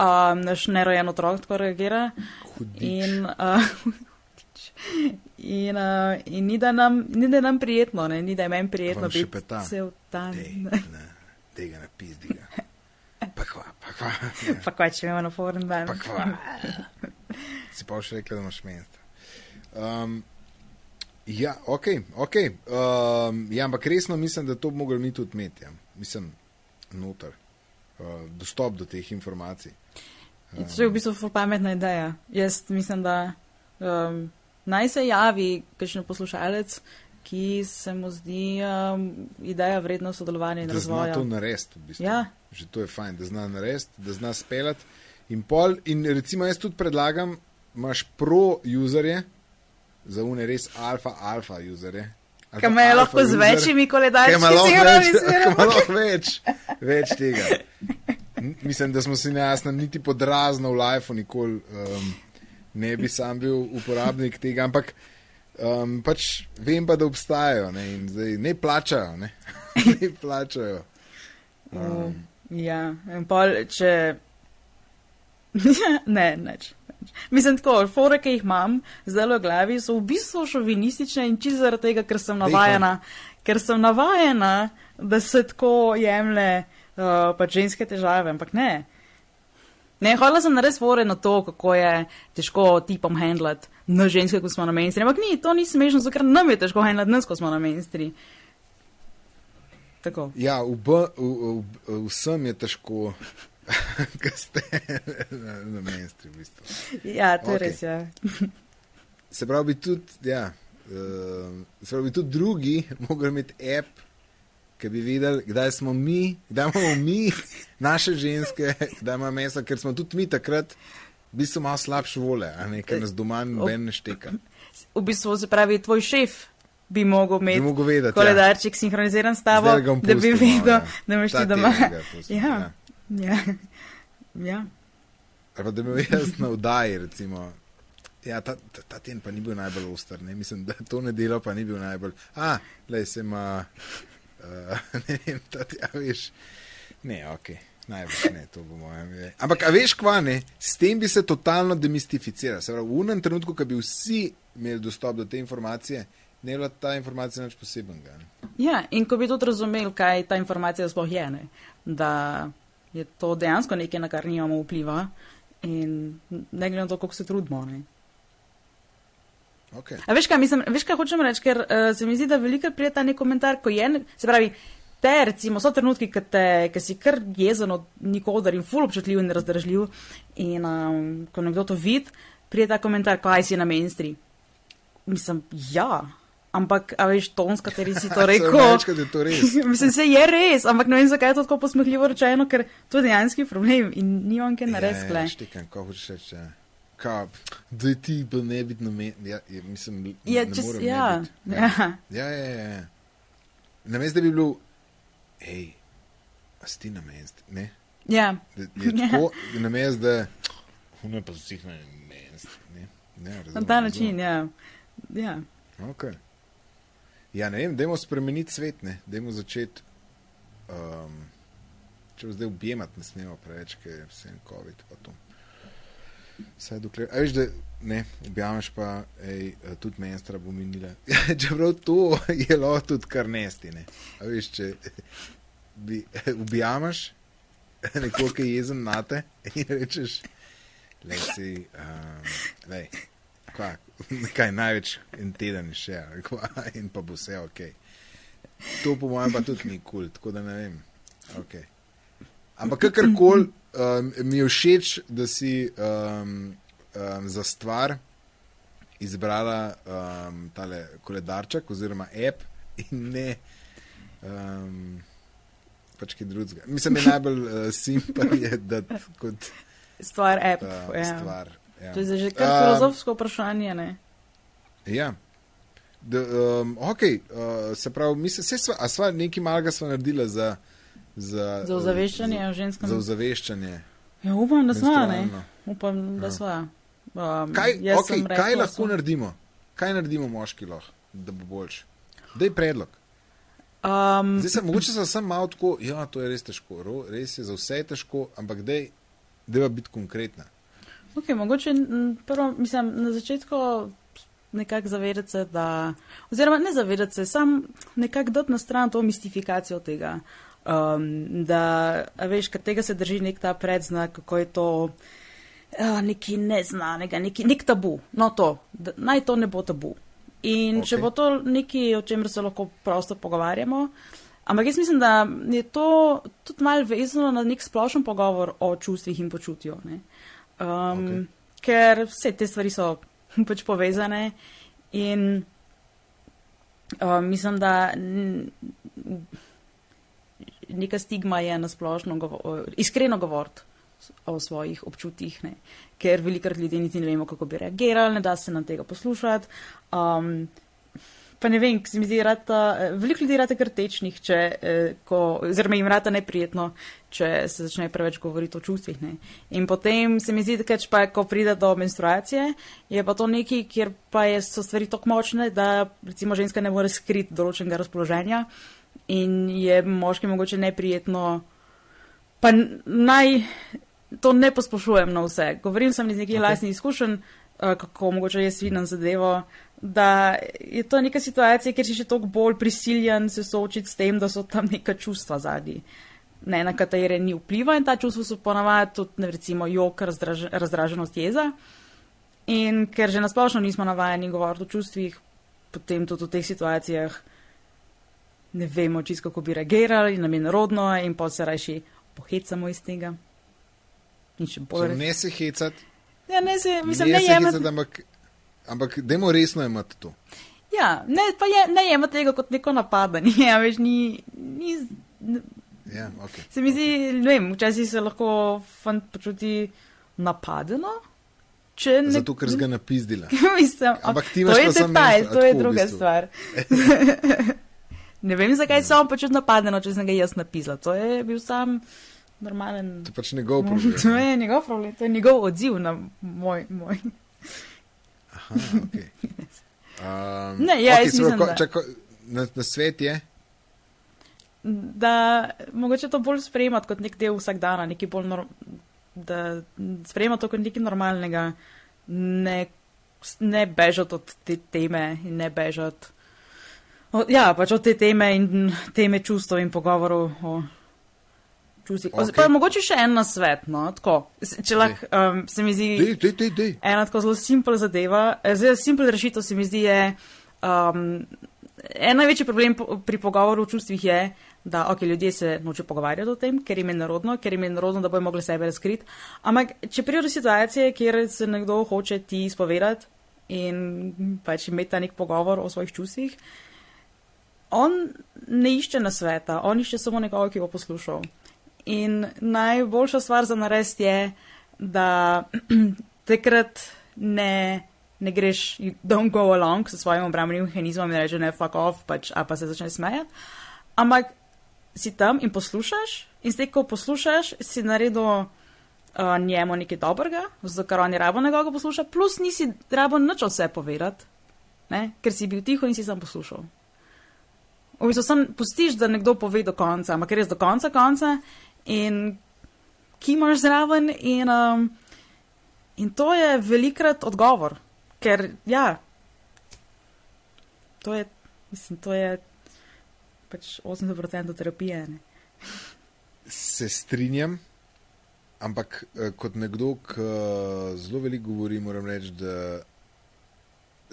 Speaker 2: Um, naš nerojen otrok tako reagira.
Speaker 1: Hudič.
Speaker 2: In, uh, [laughs] hudič. in, uh, in ni, da nam, ni, da nam prijetno, ne? ni, da je meni prijetno biti cel dan. [laughs]
Speaker 1: Tega ne pizdi ga. Pa kva, pa kva. [laughs]
Speaker 2: Pa kaj, če imamo naporen dan.
Speaker 1: Pa kva. Si pa še rekla, da imaš mesto. Um, ja, ok, ok. Um, ja, ampak resno mislim, da to bi mogli mi tudi imeti. Ja. Mislim, noter. Uh, dostop do teh informacij.
Speaker 2: In To je v bistvu pametna ideja. Jaz mislim, da um, naj se javi kakšen poslušalec, ki se mu zdi um, ideja vredna sodelovanja in
Speaker 1: da zna
Speaker 2: razvoja.
Speaker 1: to narediti. V bistvu.
Speaker 2: Ja.
Speaker 1: Že to je fajn, da zna narediti, da zna speljati. In, pol, in recimo jaz tudi predlagam, imaš pro-userje, za une res alfa-alfa-userje.
Speaker 2: Ki imajo lahko z večjimi koledarji,
Speaker 1: Kaj ima lahko več, kaj lahko več, več tega. Mislim, da smo si nejasni, niti podrazno v lifeu nikoli um, ne bi sam bil uporabnik tega, ampak um, pač vem pa, da obstajajo ne, in zdaj ne plačajo. Ne, [laughs] ne plačajo. Um,
Speaker 2: Ja, in pol, če. [laughs] ne, neč. [laughs] Mislim, tako, fore, ki jih imam zdaj v glavi, so v bistvu šovinistične in čisto zaradi tega, ker sem navajena, ker sem navajena, da se tako jemlje uh, pač ženske težave, ampak ne. Ne, hvala sem nares fore na to, kako je težko tipom handlat na ženske, ko smo na mainstream. Ampak ni, to ni smešno, zato ker nam je težko handlat nas, ko smo na mainstream. Tako.
Speaker 1: ja, v, v, v, v, vsem je težko, [laughs] ker ste na, na menstri. V bistvu.
Speaker 2: Ja, to je
Speaker 1: Okej.
Speaker 2: res, ja. [laughs]
Speaker 1: Se pravi, tudi, ja, uh, se pravi, tudi drugi [laughs] mogoče imeti app, ki bi videli, kdaj smo mi, kdaj imamo mi, naše ženske, kdaj imamo meso, ker smo tudi mi takrat v bistvu malo slabše vole, ker nas doma noben ne šteka. [clears throat]
Speaker 2: v bistvu se pravi, tvoj šef bi mogel
Speaker 1: Bi
Speaker 2: imeti
Speaker 1: mogel vedeti.
Speaker 2: koledarček sinhroniziran s tabo, da bi
Speaker 1: malo,
Speaker 2: vedel,
Speaker 1: ja.
Speaker 2: da imaš ti doma.
Speaker 1: pustim,
Speaker 2: Ja,
Speaker 1: ja.
Speaker 2: Ja. [laughs] ja.
Speaker 1: Pa da bi bil jaz na vdaji, recimo. Ja, ta, ta, ta teden pa ni bil najbolj oster, ne? mislim, da to nedelo pa ni bil najbolj. A, le se ima, uh, [laughs] ne vem, ta, ja, veš, ne, ok, najbolj ne, to bo moje. Ampak, a veš, kva ne, s tem bi se totalno demistificiral. Se pravi, v unem trenutku, ko bi vsi imeli dostop do te informacije, ne bi bila ta informacija nič posebenega. ne.
Speaker 2: ja, in ko bi tudi razumeli, kaj ta informacija sploh je, ne? da je to dejansko nekaj, na kar nimamo vpliva in ne glede na to, koliko se trudimo. Ne?
Speaker 1: Okay.
Speaker 2: A veš kaj, mislim, veš kaj hočem reči, ker uh, se mi zdi, da veliko prije ta nek komentar, ko je, ne- se pravi, te recimo so trenutki, ki te, ki si kar jezen od nikoder in ful občutljiv in razdržljiv in um, ko nekdo to vidi, prije ta komentar, kaj si na mainstream. Mislim, ja, ampak, a veš, ton, s kateri si to [laughs] rekel.
Speaker 1: Večkrat je to res. [laughs]
Speaker 2: Mislim, se je res, ampak ne vem, zakaj je to tako posmehljivo rečeno, ker to je dejanski problem in nimam kaj narediti.
Speaker 1: Ja,
Speaker 2: Ja,
Speaker 1: ja, štekam, ko hočeš reči. Ja. Kao, da je ti bil ne biti na meni. Ja, ja, mislim,
Speaker 2: Ja,
Speaker 1: ne
Speaker 2: čez-
Speaker 1: morem
Speaker 2: ja,
Speaker 1: ne biti.
Speaker 2: ja.
Speaker 1: ja, ja, ja, ja. Namesto da bi bil, hej, a si ti na meni, ne?
Speaker 2: ja.
Speaker 1: Da, je [laughs]
Speaker 2: Ja.
Speaker 1: tako, namesto da, ne pa vsi na meni, ne? ne
Speaker 2: na
Speaker 1: razumem,
Speaker 2: ta
Speaker 1: razumem.
Speaker 2: način, ja. ja.
Speaker 1: Okay. Ja, ne vem, dajmo spremeniti svet, ne, dajmo začeti. Um, če bo zdaj objemati, ne smemo preveč, ker je vse en COVID. Vsaj dokler. A veš, da ne, objameš pa, ej, tudi menstra bo minila. [laughs] Čeprav to je lahko tudi kar nesti, ne. A veš, če bi objameš nekoga, ki je jezen na te in rečeš, le si, um, lej, kva, [laughs] kaj največ en teden še, [laughs] in pa bo vse ok. To po mojem pa tudi ni kul, cool, tako da ne vem. Okay. Ampak kakorkoli um, mi je všeč, da si um, um, za stvar izbrala um, tale koledarček oziroma app in ne um, pač kaj drugega. Mislim, da je najbolj uh, [laughs] simpel dati kot
Speaker 2: Stvar app.
Speaker 1: uh,
Speaker 2: ja.
Speaker 1: stvar. Ja.
Speaker 2: To je že kar
Speaker 1: Um,
Speaker 2: filozofsko vprašanje, ne?
Speaker 1: Ja. Da, um, ok, uh, se pravi, mi se, sva, a sva nekaj malega sva naredila za, za,
Speaker 2: Za ozaveščanje
Speaker 1: za,
Speaker 2: o ženskem.
Speaker 1: za ozaveščanje.
Speaker 2: Ja, upam, da smo, ne? Upam, da
Speaker 1: Ja.
Speaker 2: smo. Um,
Speaker 1: Kaj, okay,
Speaker 2: sem
Speaker 1: kaj
Speaker 2: rekla,
Speaker 1: lahko
Speaker 2: so-
Speaker 1: naredimo? Kaj naredimo moški lahko, da bo boljši? Daj predlog.
Speaker 2: Um,
Speaker 1: Zdaj sem mogoče sem malo tako, ja, to je res težko, ro, res je za vse težko, ampak dej, deva biti konkretna.
Speaker 2: Ok, mogoče prvo, mislim, na začetku nekako zavedati se, da, oziroma ne zavedati se, sam nekako dati na stran to mistifikacijo tega. Um, da, veš, ker tega se drži nek ta predznak, kako je to uh, nekaj neznanega, neki, nek tabu. No, to, da, naj to ne bo tabu. In okay. če bo to nekaj, o čemer se lahko prosto pogovarjamo. Ampak jaz mislim, da je to tudi malo vezano na nek splošen pogovor o čustvih in počutju. ne. Um, okay. Ker vse te stvari so [laughs] pač povezane. In uh, mislim, da neka stigma je nasplošno govo iskreno govoriti o svojih občutjih, ne? ker velikrat ljudje niti ne vemo, kako bi reagirali, ne da se nam tega poslušati. Um, pa ne vem, se mi zdi, rata, veliko ljudi rata kar tečnih, če, eh, ko, oziroma jim rata neprijetno, če se začne preveč govoriti o čustvih. Ne? In potem se mi zdi, da keč pa, ko pride do menstruacije, je pa to nekaj, kjer pa je, so stvari tako močne, da recimo ženska ne more skriti določenega razpoloženja in je moški mogoče neprijetno. Pa naj to ne posplošujem na vse. Govorim sem iz nekih
Speaker 1: Ok.
Speaker 2: okay. lastnih izkušenj, eh, kako mogoče jaz vidim zadevo, da je to neka situacija, kjer si še toliko bolj prisiljen se soočiti s tem, da so tam neka čustva zadnji. Ne, na katere ni vpliva in ta čustva so ponavadi tudi, ne, recimo, jok, razdraž, razdraženost jeza. In ker že nasplošno nismo navajeni govoriti o čustvih, potem tudi v teh situacijah ne vemo čisto, kako bi reagirali, nam je narodno in pa se rajši pohecamo iz tega. In še bolj.
Speaker 1: ne se hecati,
Speaker 2: Ja, ne se, mislim,
Speaker 1: ne
Speaker 2: ne
Speaker 1: se
Speaker 2: jemati.
Speaker 1: ampak, ampak dajmo resno imati to.
Speaker 2: Ja, ne, pa je, ne jemati tega kot neko napadanje, [laughs] ja, veš, ni, ni,
Speaker 1: Ja, okay.
Speaker 2: se mi zdi, ne vem, včasih se lahko fant počuti napadeno, ne.
Speaker 1: Zato, ker si ga napizdila. [laughs]
Speaker 2: Mislim,
Speaker 1: Ampak ti
Speaker 2: to
Speaker 1: imaš
Speaker 2: je
Speaker 1: pa samo
Speaker 2: detajl,
Speaker 1: menstru-
Speaker 2: to je
Speaker 1: tako v
Speaker 2: druga
Speaker 1: bistvu.
Speaker 2: stvar. [laughs] ne vem, zakaj se on počuti napadeno, če sem ga jaz napisala. To je bil sam normalen.
Speaker 1: To je pač njegov problem.
Speaker 2: To je njegov problem, to je njegov odziv na moj. moj.
Speaker 1: Aha, okay. [laughs] um,
Speaker 2: Ne, ja, jaz
Speaker 1: se pravi,
Speaker 2: mislim,
Speaker 1: ko-
Speaker 2: da-
Speaker 1: čako, na, na svet je.
Speaker 2: da mogoče to bolj sprejemati kot nek del vsakdana, nekaj bolj nor, da sprejemati to kot nekaj normalnega, ne, ne bežati od te teme in ne bežati. O, ja, pač od te teme in teme čustev in pogovorov o
Speaker 1: Ok.
Speaker 2: Okay. Pa mogoče še en nasvet, no, tako. Če lahko, um, se mi zdi.
Speaker 1: Dej, dej, dej, dej.
Speaker 2: Ena tako zelo simpel zadeva, eh, zelo simpel rešitev se mi zdi je, um, en največji problem pri pogovoru o čustvih je, da ok, ljudje se noče pogovarjati o tem, ker jim je narodno, ker jim je narodno, da bojo mogli sebe razkriti. Ampak, če pride do situacije, kjer se nekdo hoče ti izpovedati in pač imeti ta nek pogovor o svojih čustvih, on ne išče nasveta, on išče samo nekoga, ki bo poslušal. In najboljša stvar za narediti je, da [clears throat] takrat ne, ne greš, don't go along s svojim obrambnim mehanizmom in reče ne, fuck off, pač, a pa se začne smejati. Ampak si tam in poslušaš, in zdaj, ko poslušaš, si naredil uh, njemu nekaj dobrega, zato ker on je rabo nekoga posluša, plus nisi rabo nič od sebe povedati, ne? ker si bil tiho in si sam poslušal. V bistvu sam pustiš, da nekdo pove do konca, ampak res do konca konca in kimaš zraven in, um, in to je velikrat odgovor, ker ja, to je, mislim, to je pač 80% terapije. Ne?
Speaker 1: Se strinjam, ampak eh, kot nekdo, ki zelo veliko govori, moram reči, da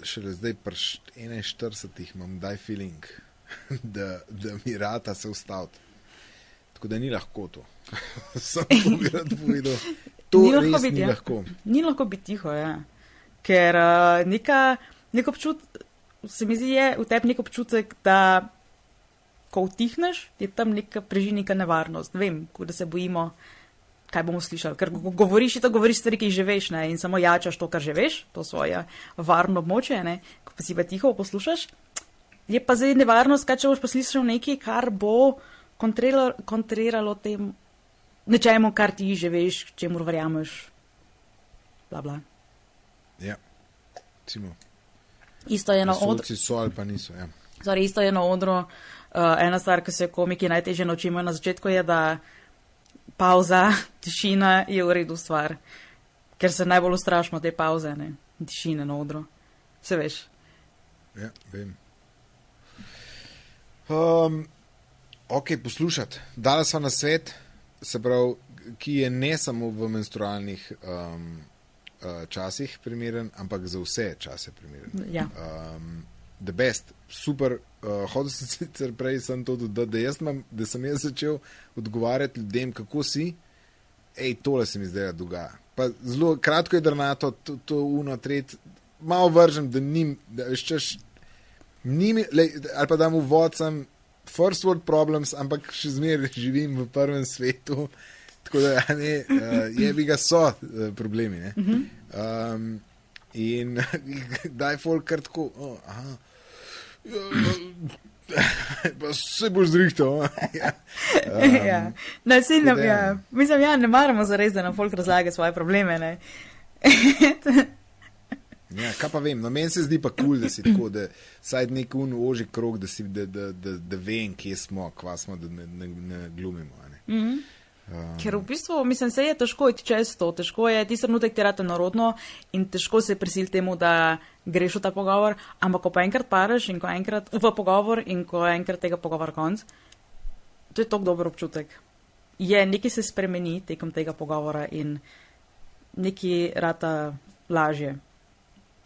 Speaker 1: šele zdaj, pri 41, imam daj feeling, [laughs] da, da mi rata se ustaviti. Tako da ni lahko to. [laughs] Sam to bi rad povedal. To
Speaker 2: Ni lahko biti,
Speaker 1: ni
Speaker 2: ja.
Speaker 1: lahko.
Speaker 2: Ni lahko biti tiho, ja. ker uh, neka, nek občutek, se mi zdi, je v tebi nek občutek, da ko utihneš, je tam neka preži neka nevarnost. Ne vem, da se bojimo, kaj bomo slišali. Ker ko govoriš, to govoriš stvari, ki jih že veš, ne? in samo jačaš to, kar že veš, to svoje varno območje, ne? ko pa si pa tiho poslušaš. Je pa zdaj nevarnost, kaj če boš pa slišal nekaj, kar bo kontriralo, kontriralo tem nečemu, kar ti že veš, čemu verjameš. Bla, bla.
Speaker 1: Ja. Recimo,
Speaker 2: Isto je na odru.
Speaker 1: Vesolci so ali pa niso. Ja.
Speaker 2: Sorry, isto je na odru. Uh, ena stvar, ki se komiki najtežje naučijo na začetku, je, da pauza, tišina je v redu stvar. Ker se najbolj ustrašimo te pauze, ne? tišine na odru. Se veš.
Speaker 1: Ja, vem. Um, ok, poslušati. Dala sva na svet, se pravi, ki je ne samo v menstrualnih um, uh, časih primeren, ampak za vse čase primeren.
Speaker 2: Ja.
Speaker 1: Um, the best, super. Uh, hodil sem [laughs] sicer prej, sem to dodal, da, imam- da sem jaz začel odgovarjati ljudem, kako si. Ej, tole se mi zdaj dogaja. Pa zelo kratko je drnato, to, to uno, tret, malo vržem, da nim, da veš, češ, nimi, lej, ali pa da mu vodcem first world problems, ampak še zmeraj [laughs] živim v prvem svetu. Tako da ja, ne, uh, je bi ga so uh, problemi. ne. Um, in [laughs] da je folk kar tako. Oh, aha. Pa se boš zrihtal. [laughs] ja.
Speaker 2: Um, ja. Sej, ne,
Speaker 1: tako da-
Speaker 2: ja. Mislim, ja, ne maramo zares, da nam folk razlaga svoje probleme.
Speaker 1: Ja, kaj pa vem, no meni se zdi pa kul, cool, da si tako, da saj nek un oži krog, da, si, da, da, da, da vem, kje smo, kva smo, da ne, ne, ne glumimo. Ne.
Speaker 2: Mhm.
Speaker 1: Um,
Speaker 2: Ker v bistvu, mislim, se je težko iti čez to, težko je ti trenutek tirati narodno in težko se prisiliti temu, da greš v ta pogovor, ampak ko pa enkrat paraš in ko enkrat v pogovor in ko enkrat tega pogovora konc, to je tok dober občutek. Je, nekaj se spremeni tekom tega pogovora in nekaj rata lažje,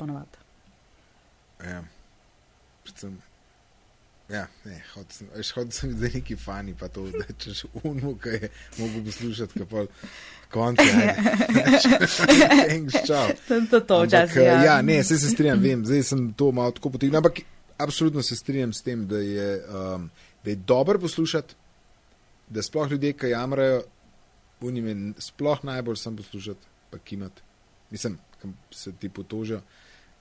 Speaker 2: ponovadi.
Speaker 1: ja. Predvsem, ja, ne, hotel sem, hotel sem zdaj neki fani, pa to, da češ unmu, ki je mogel poslušati, kaj pa konce. [laughs] Thanks, čau.
Speaker 2: To je to, to včasih. Ja.
Speaker 1: ja, ne, se, se strinjam, vem, zdaj sem to malo tako potegnil, ampak absolutno se strinjam s tem, da je, um, da je dobro poslušati, da sploh ljudje, ki jamrajo, unime sploh najbolj sem poslušati, pa kimati. Mislim, kam se ti potožijo.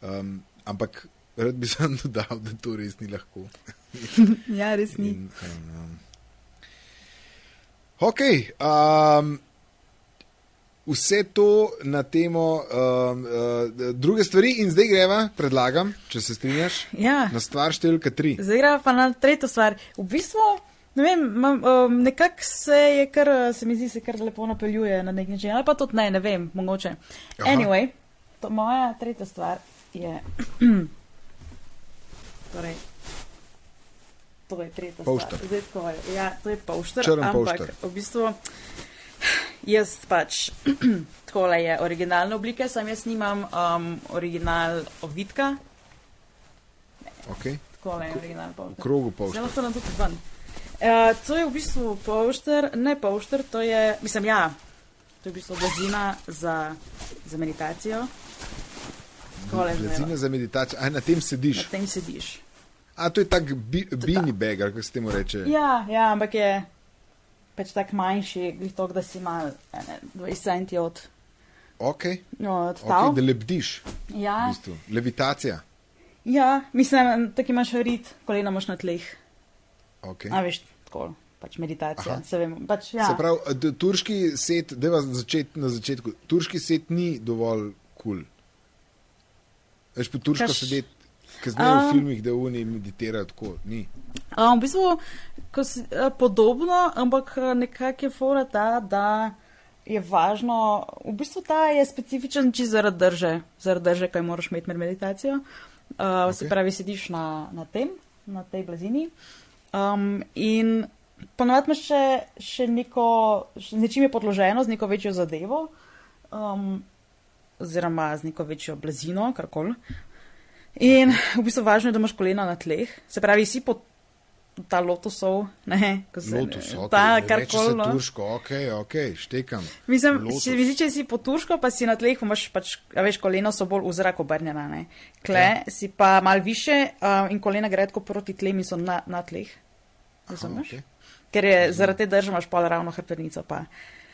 Speaker 1: Um, ampak rad bi sem dodal, da to res ni lahko. [laughs]
Speaker 2: ja, res ni.
Speaker 1: In, um, ok. Um, vse to na temo um, uh, druge stvari, in zdaj greva, predlagam, če se strinjaš,
Speaker 2: Ja.
Speaker 1: na stvar številka tri.
Speaker 2: Zdaj gremo pa na tretjo stvar. V bistvu, ne vem, mam, um, nekako se je kar, se mi zdi, se kar lepo napeljuje na nek način, ali pa tudi ne, ne vem, mogoče.
Speaker 1: Aha.
Speaker 2: Anyway, to moja tretja stvar je. [clears throat] torej, to je tretja stvar. Zdaj, tako je. Ja, to je polšter.
Speaker 1: Črn
Speaker 2: ampak
Speaker 1: polšter.
Speaker 2: v bistvu. [clears throat] Jaz pač, [clears throat] takole je originalne oblike, sam jaz nimam um, original ovitka,
Speaker 1: Okay.
Speaker 2: takole je original
Speaker 1: V
Speaker 2: polšter.
Speaker 1: krogu
Speaker 2: Zdaj
Speaker 1: polšta.
Speaker 2: lahko nam tudi ven. Uh, to je v bistvu polšter, ne polšter, to je, mislim, ja, to je v bistvu blazina za, za meditacijo.
Speaker 1: Blazina za meditacijo, a na tem
Speaker 2: Na
Speaker 1: sediš.
Speaker 2: tem sediš.
Speaker 1: A to je tak bi, bini bag, ali kako se temu reče.
Speaker 2: Ja, ja, ampak je pač tak manjši, to, da si mal ene, 20 centi od,
Speaker 1: Ok,
Speaker 2: no, od
Speaker 1: okay da lebdiš. V
Speaker 2: Ja,
Speaker 1: bistvu. Levitacija.
Speaker 2: ja, mislim, tako imaš rit, kolena imaš na tleh.
Speaker 1: Okay.
Speaker 2: A veš, tako, pač meditacija,
Speaker 1: Aha.
Speaker 2: se vem, pač ja.
Speaker 1: Se pravi, turški set, da vas začet, na začetku, turški set ni dovolj kul. Cool. Veš, po turško
Speaker 2: Kaš-
Speaker 1: sedeti, ki znajo v
Speaker 2: Um,
Speaker 1: filmih, da oni meditirajo tako, ni.
Speaker 2: Um, v bistvu si, eh, podobno, ampak eh, nekako je fora ta, da je važno, v bistvu ta je specifičen čisto zaradi drže, zaradi drže, kaj moraš imeti med meditacijo. Uh, okay. Se pravi, sediš na, na tem, na tej blazini. Um, in ponovadi imaš še, še neko, še, z nečim je podloženo, z neko večjo zadevo, um, oziroma z neko večjo blazino, karkoli. In v bistvu važno je, da imaš kolena na tleh, se pravi, si pod ta lotusov, ne, ko se
Speaker 1: Lotus, ok.
Speaker 2: ta karkoli. no.
Speaker 1: turško, ok, ok, štekam.
Speaker 2: Mislim, če, vizi, če si po turško, pa si na tleh, imaš pač, a veš, kolena so bolj v zrak obrnjena, ne. Kle
Speaker 1: Ja.
Speaker 2: si pa mal više uh, in kolena gre tako proti tlem in so na, na tleh. Razumeš?
Speaker 1: ok.
Speaker 2: Ker je zaradi te drže imaš pol ravno hrbtenico, pa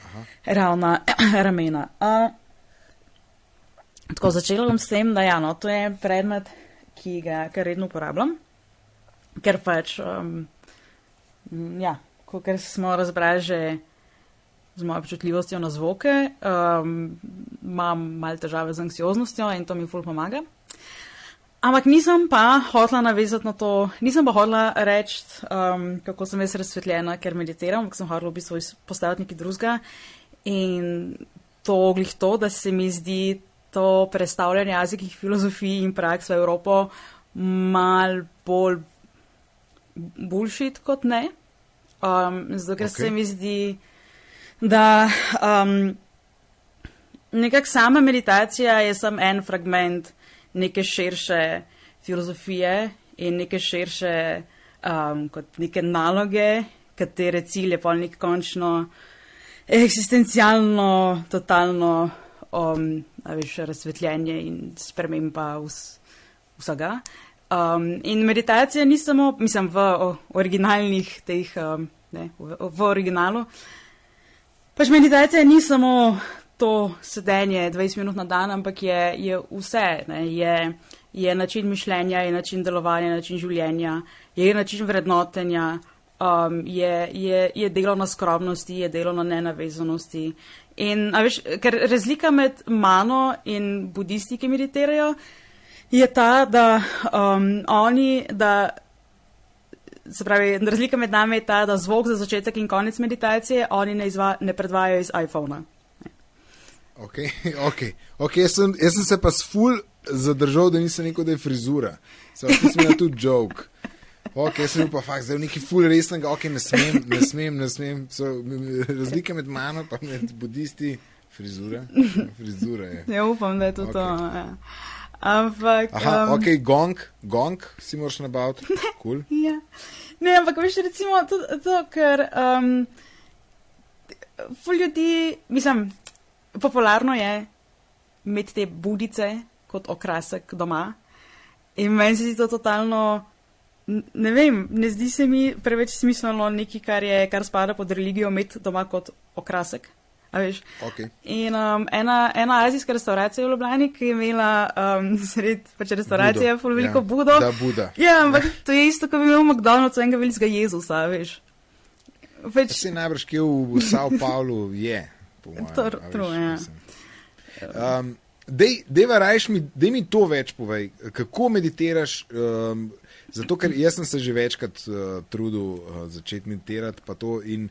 Speaker 1: Aha.
Speaker 2: ravna [clears throat] ramena. Uh, tako začela bom s tem, da ja, no, to je predmet, ki ga kar redno uporabljam, ker pač, um, m, ja, ker smo razbrali že z mojo občutljivostjo na zvoke, um, imam malo težave z anksioznostjo in to mi ful pomaga. Ampak nisem pa hotla navezati na to, nisem pa hotla reči, um, kako sem jaz razsvetljena, ker meditiram, ampak sem hotla v bistvu postaviti nekaj drugega. In to glih to, da se mi zdi to predstavljanje jezikih filozofij in praks v Evropo mal bolj bullshit kot ne. Um, zato, ker
Speaker 1: Ok.
Speaker 2: okay. se mi zdi, da um, nekako sama meditacija je samo en fragment neke širše filozofije in neke širše um, kot neke naloge, katere cilj je pol nek končno eksistencialno, totalno um, veš, razsvetljenje in sprememba vs, vsega. Um, in meditacija ni samo, mislim, v originalnih teh, um, ne, v, v originalu. Pač meditacija ni samo to sedenje 20 minut na dan, ampak je, je vse. Ne, je, je način mišljenja, je način delovanja, način življenja, je način vrednotenja, um, je, je, je delo na skromnosti, je delo na nenavezanosti. In, veš, ker razlika med mano in budisti, ki meditirajo, je ta, da um, oni, da. Se pravi, razlika med nami je ta, da zvok za začetek in konec meditacije oni ne, izva, ne predvajajo iz iPhona.
Speaker 1: Ok, ok. okay jaz, sem, jaz sem se pa s ful zadržal, da nisem rekel, da je frizura. Sam sem imel tudi joke. Ok, jaz sem pa fakt, zdaj neki ful resnega, ok, ne smem, ne smem, ne smem. So, razlike med mano med budisti, frizura. Frizura je.
Speaker 2: Ja, upam, da je to okay. to. Ja. Ampak.
Speaker 1: Aha, um, ok, gong, gong si moraš nabaviti. Cool.
Speaker 2: ja. Ne, ampak veš, recimo to, to ker um, ful ljudi, mislim, popularno je imeti te budice kot okrasek doma. In meni se zdi to totalno, ne vem, ne zdi se mi preveč smiselno nekaj, kar, je, kar spada pod religijo, imeti doma kot okrasek.
Speaker 1: Okay.
Speaker 2: In um, ena, ena azijska restauracija v Ljubljani, ki je imela um, [laughs] sred pač restauracije,
Speaker 1: Budo.
Speaker 2: veliko
Speaker 1: ja.
Speaker 2: Budo.
Speaker 1: Da, Buda.
Speaker 2: Ja, ampak to je isto, kot bi imel McDonald's enega velikega Jezusa, veš.
Speaker 1: Pač... Se najbrž, ki je v, v Sao Paulu je.
Speaker 2: True, ja.
Speaker 1: Um, Dej, deva rajš mi, dej mi to več povej, kako meditiraš. Um, zato, ker jaz sem se že večkrat uh, trudil uh, začeti meditirati, pa to in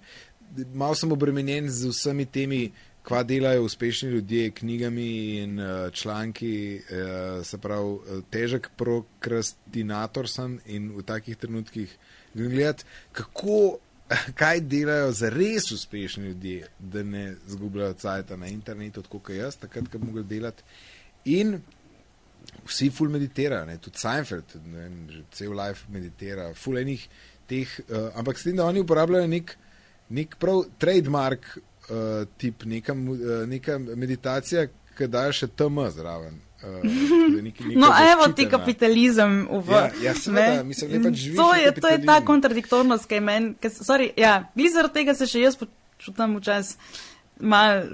Speaker 1: malo sem obremenjen z vsemi temi, kva delajo uspešni ljudje, knjigami in uh, članki. Uh, se pravi, uh, težek prokrastinator sem in v takih trenutkih gledati, kako kaj delajo za res uspešni ljudje, da ne zgubljajo cajt na internetu, kot jaz, takrat, ko mogli delati. In vsi ful meditirajo, tudi Seinfeld, ne? že cel life meditira, ful enih teh, uh, ampak s tem, da oni uporabljajo nek, nek prav trademark uh, tip, neka, uh, neka meditacija, ki daje še TM zraven. Uh,
Speaker 2: no, evo ti kapitalizem v
Speaker 1: ja, ja, seveda, mislim, da pač
Speaker 2: to, je, to je ta kontradiktornost, ki je meni. Ja, zaradi tega se še jaz počutim včasih mal,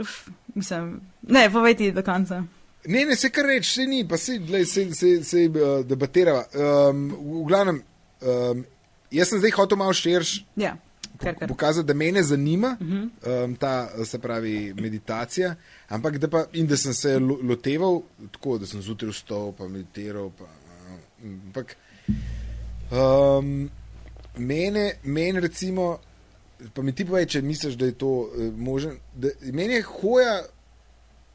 Speaker 2: mislim, ne, povej ti do konca.
Speaker 1: Ne, ne, se kar reči, se ni, pa se, glej, se, se, se uh, debatirava. Um, v glavnem, um, jaz sem zdaj hotel malo širš.
Speaker 2: Ja. Kar, kar.
Speaker 1: Pokazati, da me zanima uh -huh. um, ta, se pravi, meditacija, ampak da, pa, da sem se loteval tako, da sem zjutraj vstal, pa meditiral. Pa, ampak um, mene, mene, recimo, pa mi ti povej, če misliš, da je to uh, možen. Da, meni je hoja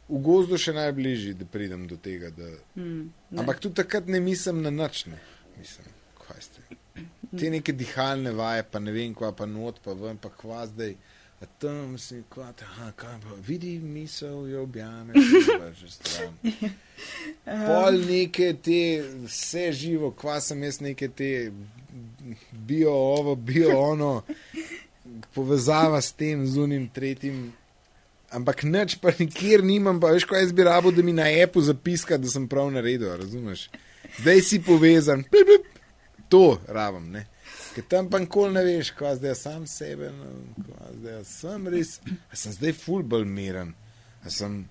Speaker 1: v gozdu še najbližji, da pridem do tega. Da, mm, ampak tudi takrat ne mislim na nič. Ne, mislim, kaj ste te neke dihalne vaje, pa ne vem, kva pa not, pa vem, pa kva zdaj. A tam si kva, aha, kaj pa, vidi misel, jo objame, [laughs] že stran. Pol neke te, vse živo, kva sem jaz neke te, bio ovo, bio ono, povezava s tem, z unim, tretjim. Ampak nič pa nikjer nimam, pa veš, kaj jaz bi rabo, da mi na epu zapiska, da sem prav naredil, razumeš? Zdaj si povezan, pip, pip, to rabim. Ne? Ker tam pa nikoli ne veš, kaj zdaj sam sebe, no, kaj zdaj sem res. A sem zdaj fulbol miren, a sem,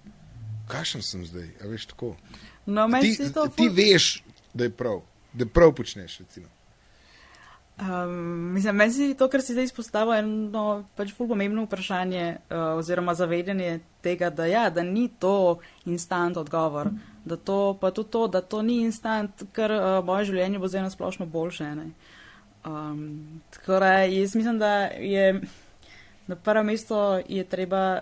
Speaker 1: kakšen sem zdaj, a veš tako.
Speaker 2: No,
Speaker 1: ti,
Speaker 2: ful...
Speaker 1: ti veš, da je prav, da prav počneš. Recimo.
Speaker 2: Um, mislim, meni se to, kar si zdaj izpostavil, eno pač pomembno vprašanje uh, oziroma zavedanje tega, da, ja, da ni to instant odgovor, da to pa tudi to, da to ni instant, ker uh, moje življenje bo zdaj na splošno boljše. Um, tako da jaz mislim, da je na prvem mestu je treba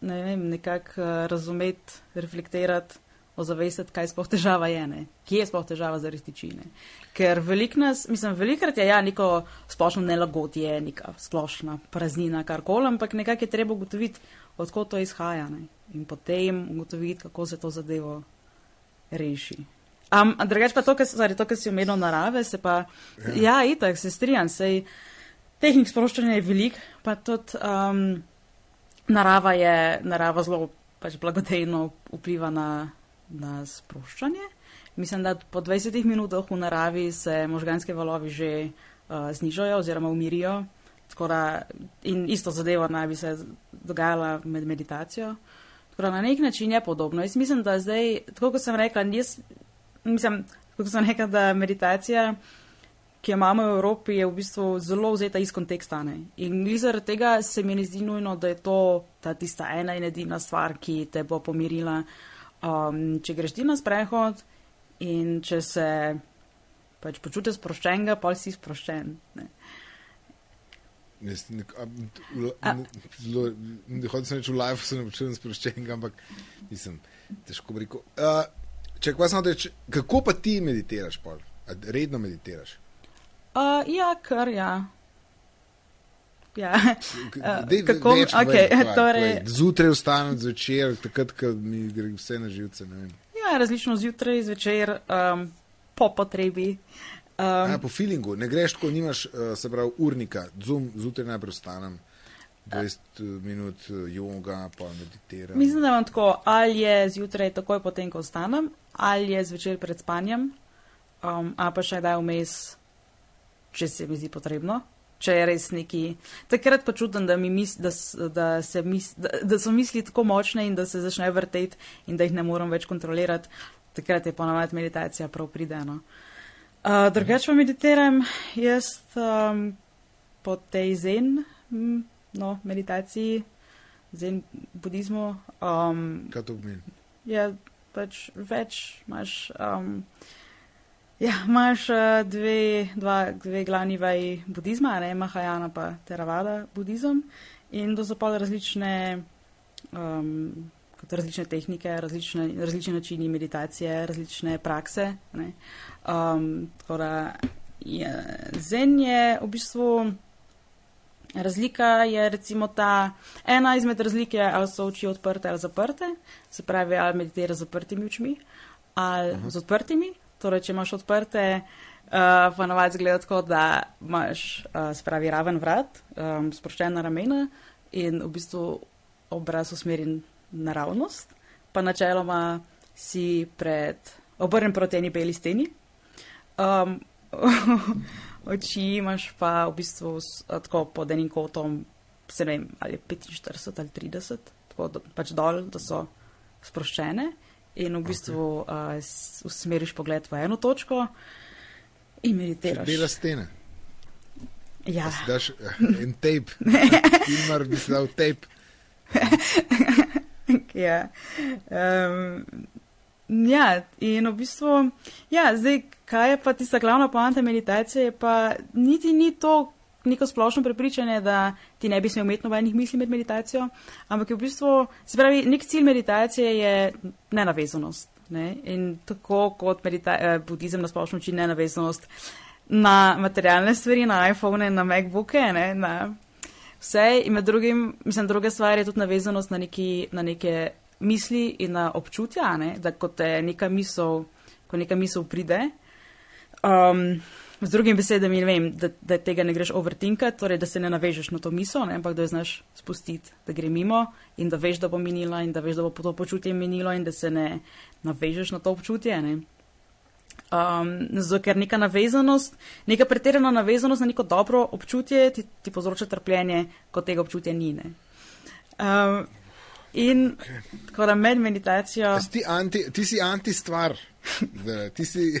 Speaker 2: ne vem, nekako uh, razumeti, reflektirati ozavestiti, kaj sploh težava je, ne? kje je sploh težava za restičine. Ker velik nas, mislim, velikrat je ja neko splošno nelagodje, neka splošna praznina, karkoli, ampak nekako je treba ugotoviti, odkot to izhaja ne? in potem ugotoviti, kako se to zadevo reši. Um, drugač pa to, kar si omenil narave, se pa, ja, ja itak, se strijam, sej tehnik sproščanja je velik, pa tudi um, narava je narava zelo pač blagodejno vpliva na, na sproščanje. Mislim, da po 20 minutah v naravi se možganske valovi že uh, znižajo oziroma umirijo. Da, in isto zadevo naj bi se dogajala med meditacijo. Da, na nek način je podobno. Jaz mislim, da zdaj, tako kot sem rekla, jaz, mislim, kot sem rekla, da meditacija, ki jo imamo v Evropi, je v bistvu zelo vzeta iz konteksta. Ne? In zaradi tega se mi ne zdi nujno, da je to ta tista ena in edina stvar, ki te bo pomirila. Um, če greš ti na sprehod in če se pač počutiš sproščenega, pa si sproščen. Ne?
Speaker 1: Hodil sem reči v live, se ne počutim sproščen, ampak nisem težko rekel. Uh, če pa sem reči, kako pa ti meditiraš, pol? redno meditiraš?
Speaker 2: Uh, ja, kar ja. Ja.
Speaker 1: Uh, Dej, kako več, okay, povej, torej... Zjutraj vstanem, zvečer, takrat, ko mi gre vse na živce.
Speaker 2: Ja, različno zjutraj, zvečer, um, po potrebi.
Speaker 1: Um, ja, po feelingu, ne greš tako, nimaš, uh, se pravi, urnika, zum, zjutraj najprej vstanem. 20 minut joga, pa meditiram.
Speaker 2: Mislim, da imam tako, ali je zjutraj takoj potem, ko vstanem, ali je zvečer pred spanjem, um, ali pa še daj vmes, če se mi zdi potrebno. Če je res neki. Takrat pa čutim, da, mis, da, da, mis, da, da so misli tako močne in da se začnejo vrteti in da jih ne morem več kontrolirati. Takrat je ponovadi meditacija prav pridena. Uh, drugače pa meditiram jaz um, po tej zen no, meditaciji, zen budizmu. Um,
Speaker 1: Kaj to pomeni?
Speaker 2: Ja, pač več imaš. Um, Ja, imaš uh, dve, dva, dve glavni vaji budizma, ne Mahajana pa Teravada budizem in to so pa različne, um, različne tehnike, različne, različne načini meditacije, različne prakse. Um, da, je, zen je v bistvu razlika, je recimo ta ena izmed razlik je, ali so oči odprte ali zaprte, se pravi, ali meditiraš z zaprtimi očmi ali uh -huh. z odprtimi. Torej, če imaš odprte, uh, pa navadi zgleda tako, da imaš uh, spravi raven vrat, um, sproščena ramena in v bistvu obraz usmerjen naravnost, pa načeloma si pred obrnem proti eni beli steni. Um, [laughs] oči imaš pa v bistvu tako pod enim kotom, se ne vem, ali 45 ali 30, tako da pač dol, da so sproščene in v bistvu okay. uh, usmeriš pogled v eno točko in meditiraš.
Speaker 1: Bela stena.
Speaker 2: Ja.
Speaker 1: Daš uh, en tape. [laughs] Filmar bi se dal tape. [laughs]
Speaker 2: ja. Um, ja, in v bistvu, ja, zdaj, kaj je pa tista glavna poanta meditacije, pa niti ni to, neko splošno prepričanje, da ti ne bi smel imeti nobenih misli med meditacijo, ampak je v bistvu, se pravi, nek cilj meditacije je nenavezanost. Ne? In tako kot eh, budizem na splošno uči nenavezanost na materialne stvari, na iPhone, na MacBooke, ne? na vse in med drugim, mislim, druga stvar je tudi navezanost na, neki, na neke misli in na občutja, ne? da ko te neka misel, ko neka misel pride. Um, Z drugimi besedami, vem, da, da tega ne greš overtinkati, torej da se ne navežeš na to misel, ne, ampak da jo znaš spustiti, da gre mimo in da veš, da bo minila in da veš, da bo to počutje minilo in da se ne navežeš na to občutje. Ne. Um, zato, ker neka navezanost, neka pretirana navezanost na neko dobro občutje ti, ti povzroča trpljenje, ko tega občutja ni. Um, in okay. tako da med meditacijo.
Speaker 1: Ti, anti, ti si anti-stvar. ti si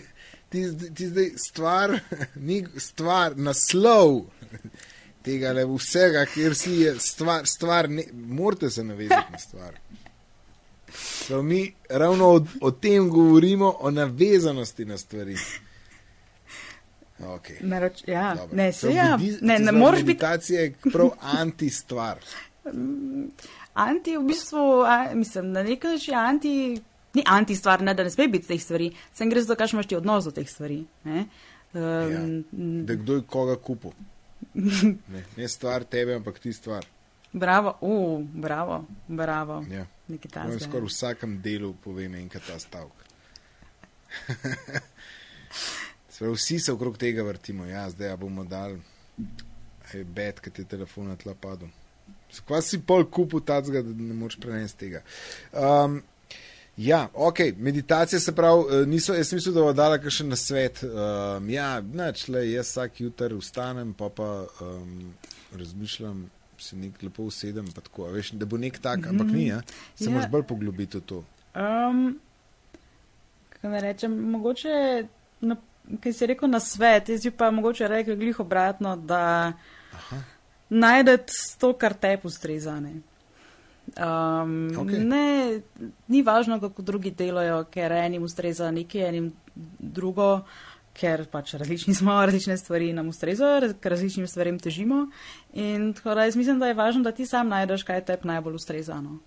Speaker 1: ti, ti zdaj stvar, [laughs] ni stvar, naslov tega le vsega, kjer si je stvar, stvar ne, morate se navezati na stvar. So mi ravno o, o tem govorimo, o navezanosti na stvari. Okay.
Speaker 2: Naroč, ja, ne, se ja, ne, ne moreš biti.
Speaker 1: Meditacija je prav anti-stvar. [laughs]
Speaker 2: Anti, v bistvu, a, mislim, na nek način anti ni anti-stvar, ne, da ne sme biti teh stvari, sem gre za to, kakšen imaš ti odnos do teh stvari. Ne, um,
Speaker 1: ja. da kdo je koga kupil. [laughs] Ne, ne stvar tebe, ampak ti stvar.
Speaker 2: Bravo, uh, bravo, bravo.
Speaker 1: Ja. V skoraj vsakem delu povem enkrat ta stavek. [laughs] vsi se okrog tega vrtimo, ja, zdaj ja bomo dal, hej, bed, ki ti je telefon na tla padel. Kva si pol kupu tacga, da ne moreš prenesti tega. Um, ja, ok, meditacija se pravi, eh, niso, jaz mislim, da bo dala kakšen na svet. Um, ja, neč, le, jaz vsak jutr vstanem, pa pa um, razmišljam, se nek lepo usedem, pa tako, veš, da bo nek tak, ampak ni, ja? se
Speaker 2: Ja.
Speaker 1: moraš bolj poglobiti v to.
Speaker 2: Um, kaj ne rečem, mogoče, na, kaj si rekel na svet, jaz bi pa mogoče rekel glih obratno, da najdete to, kar te ustreza. Um,
Speaker 1: Okej.
Speaker 2: ne, ni važno, kako drugi delajo, ker enim ustreza nekaj, enim drugo, ker pač različni [laughs] smo, različne stvari nam ustrezajo, raz- k različnim stvarem težimo. In tako da jaz mislim, da je važno, da ti sam najdeš, kaj te najbolj ustreza. No.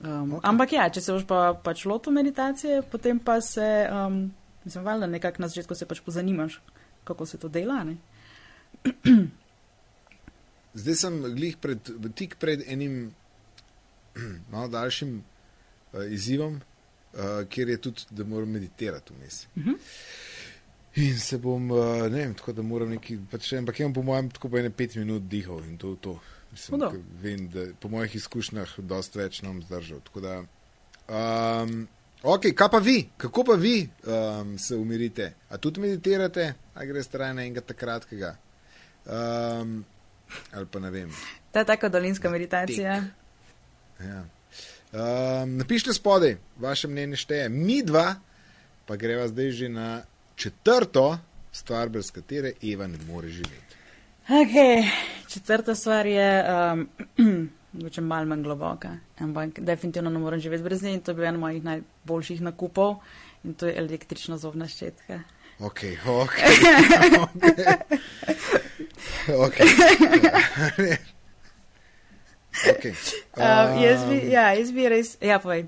Speaker 2: Um,
Speaker 1: Ok.
Speaker 2: okay. Ampak ja, če se boš pa pač lotil meditacije, potem pa se, um, mislim, valjda nekako na začetku se pač pozanimaš, kako se to dela.
Speaker 1: Zdaj sem glih pred, tik pred enim [clears throat] malo daljšim uh, izzivom, uh, kjer je tudi, da moram meditirati vmes.
Speaker 2: Mhm.
Speaker 1: In se bom, uh, ne vem, tako da moram neki, pač, ampak imam po mojem tako po ene pet minut dihal in to to. Mislim, ke vem, da po mojih izkušnjah dosta več nam zdržal. Tako da, um, ok, kaj pa vi, kako pa vi um, se umirite? A tudi meditirate, a greste raje na enega takratkega? Um, ali pa ne vem.
Speaker 2: Ta je taka dolinska meditacija.
Speaker 1: Ja. Um, napišite spodaj, vaše mnenje šteje. Mi dva pa greva zdaj že na četrto stvar, brez katere Eva ne more živeti.
Speaker 2: Okay. Četrta stvar je, um, [clears throat] mogoče malo manj globoka, ampak definitivno ne morem živeti brez nje in to je bil en mojih najboljših nakupov in to je električna zobna ščetka.
Speaker 1: Ok, ok. ok. okay. Okay. [laughs]
Speaker 2: Uh, jaz, bi, ja, jaz bi res, ja, povej.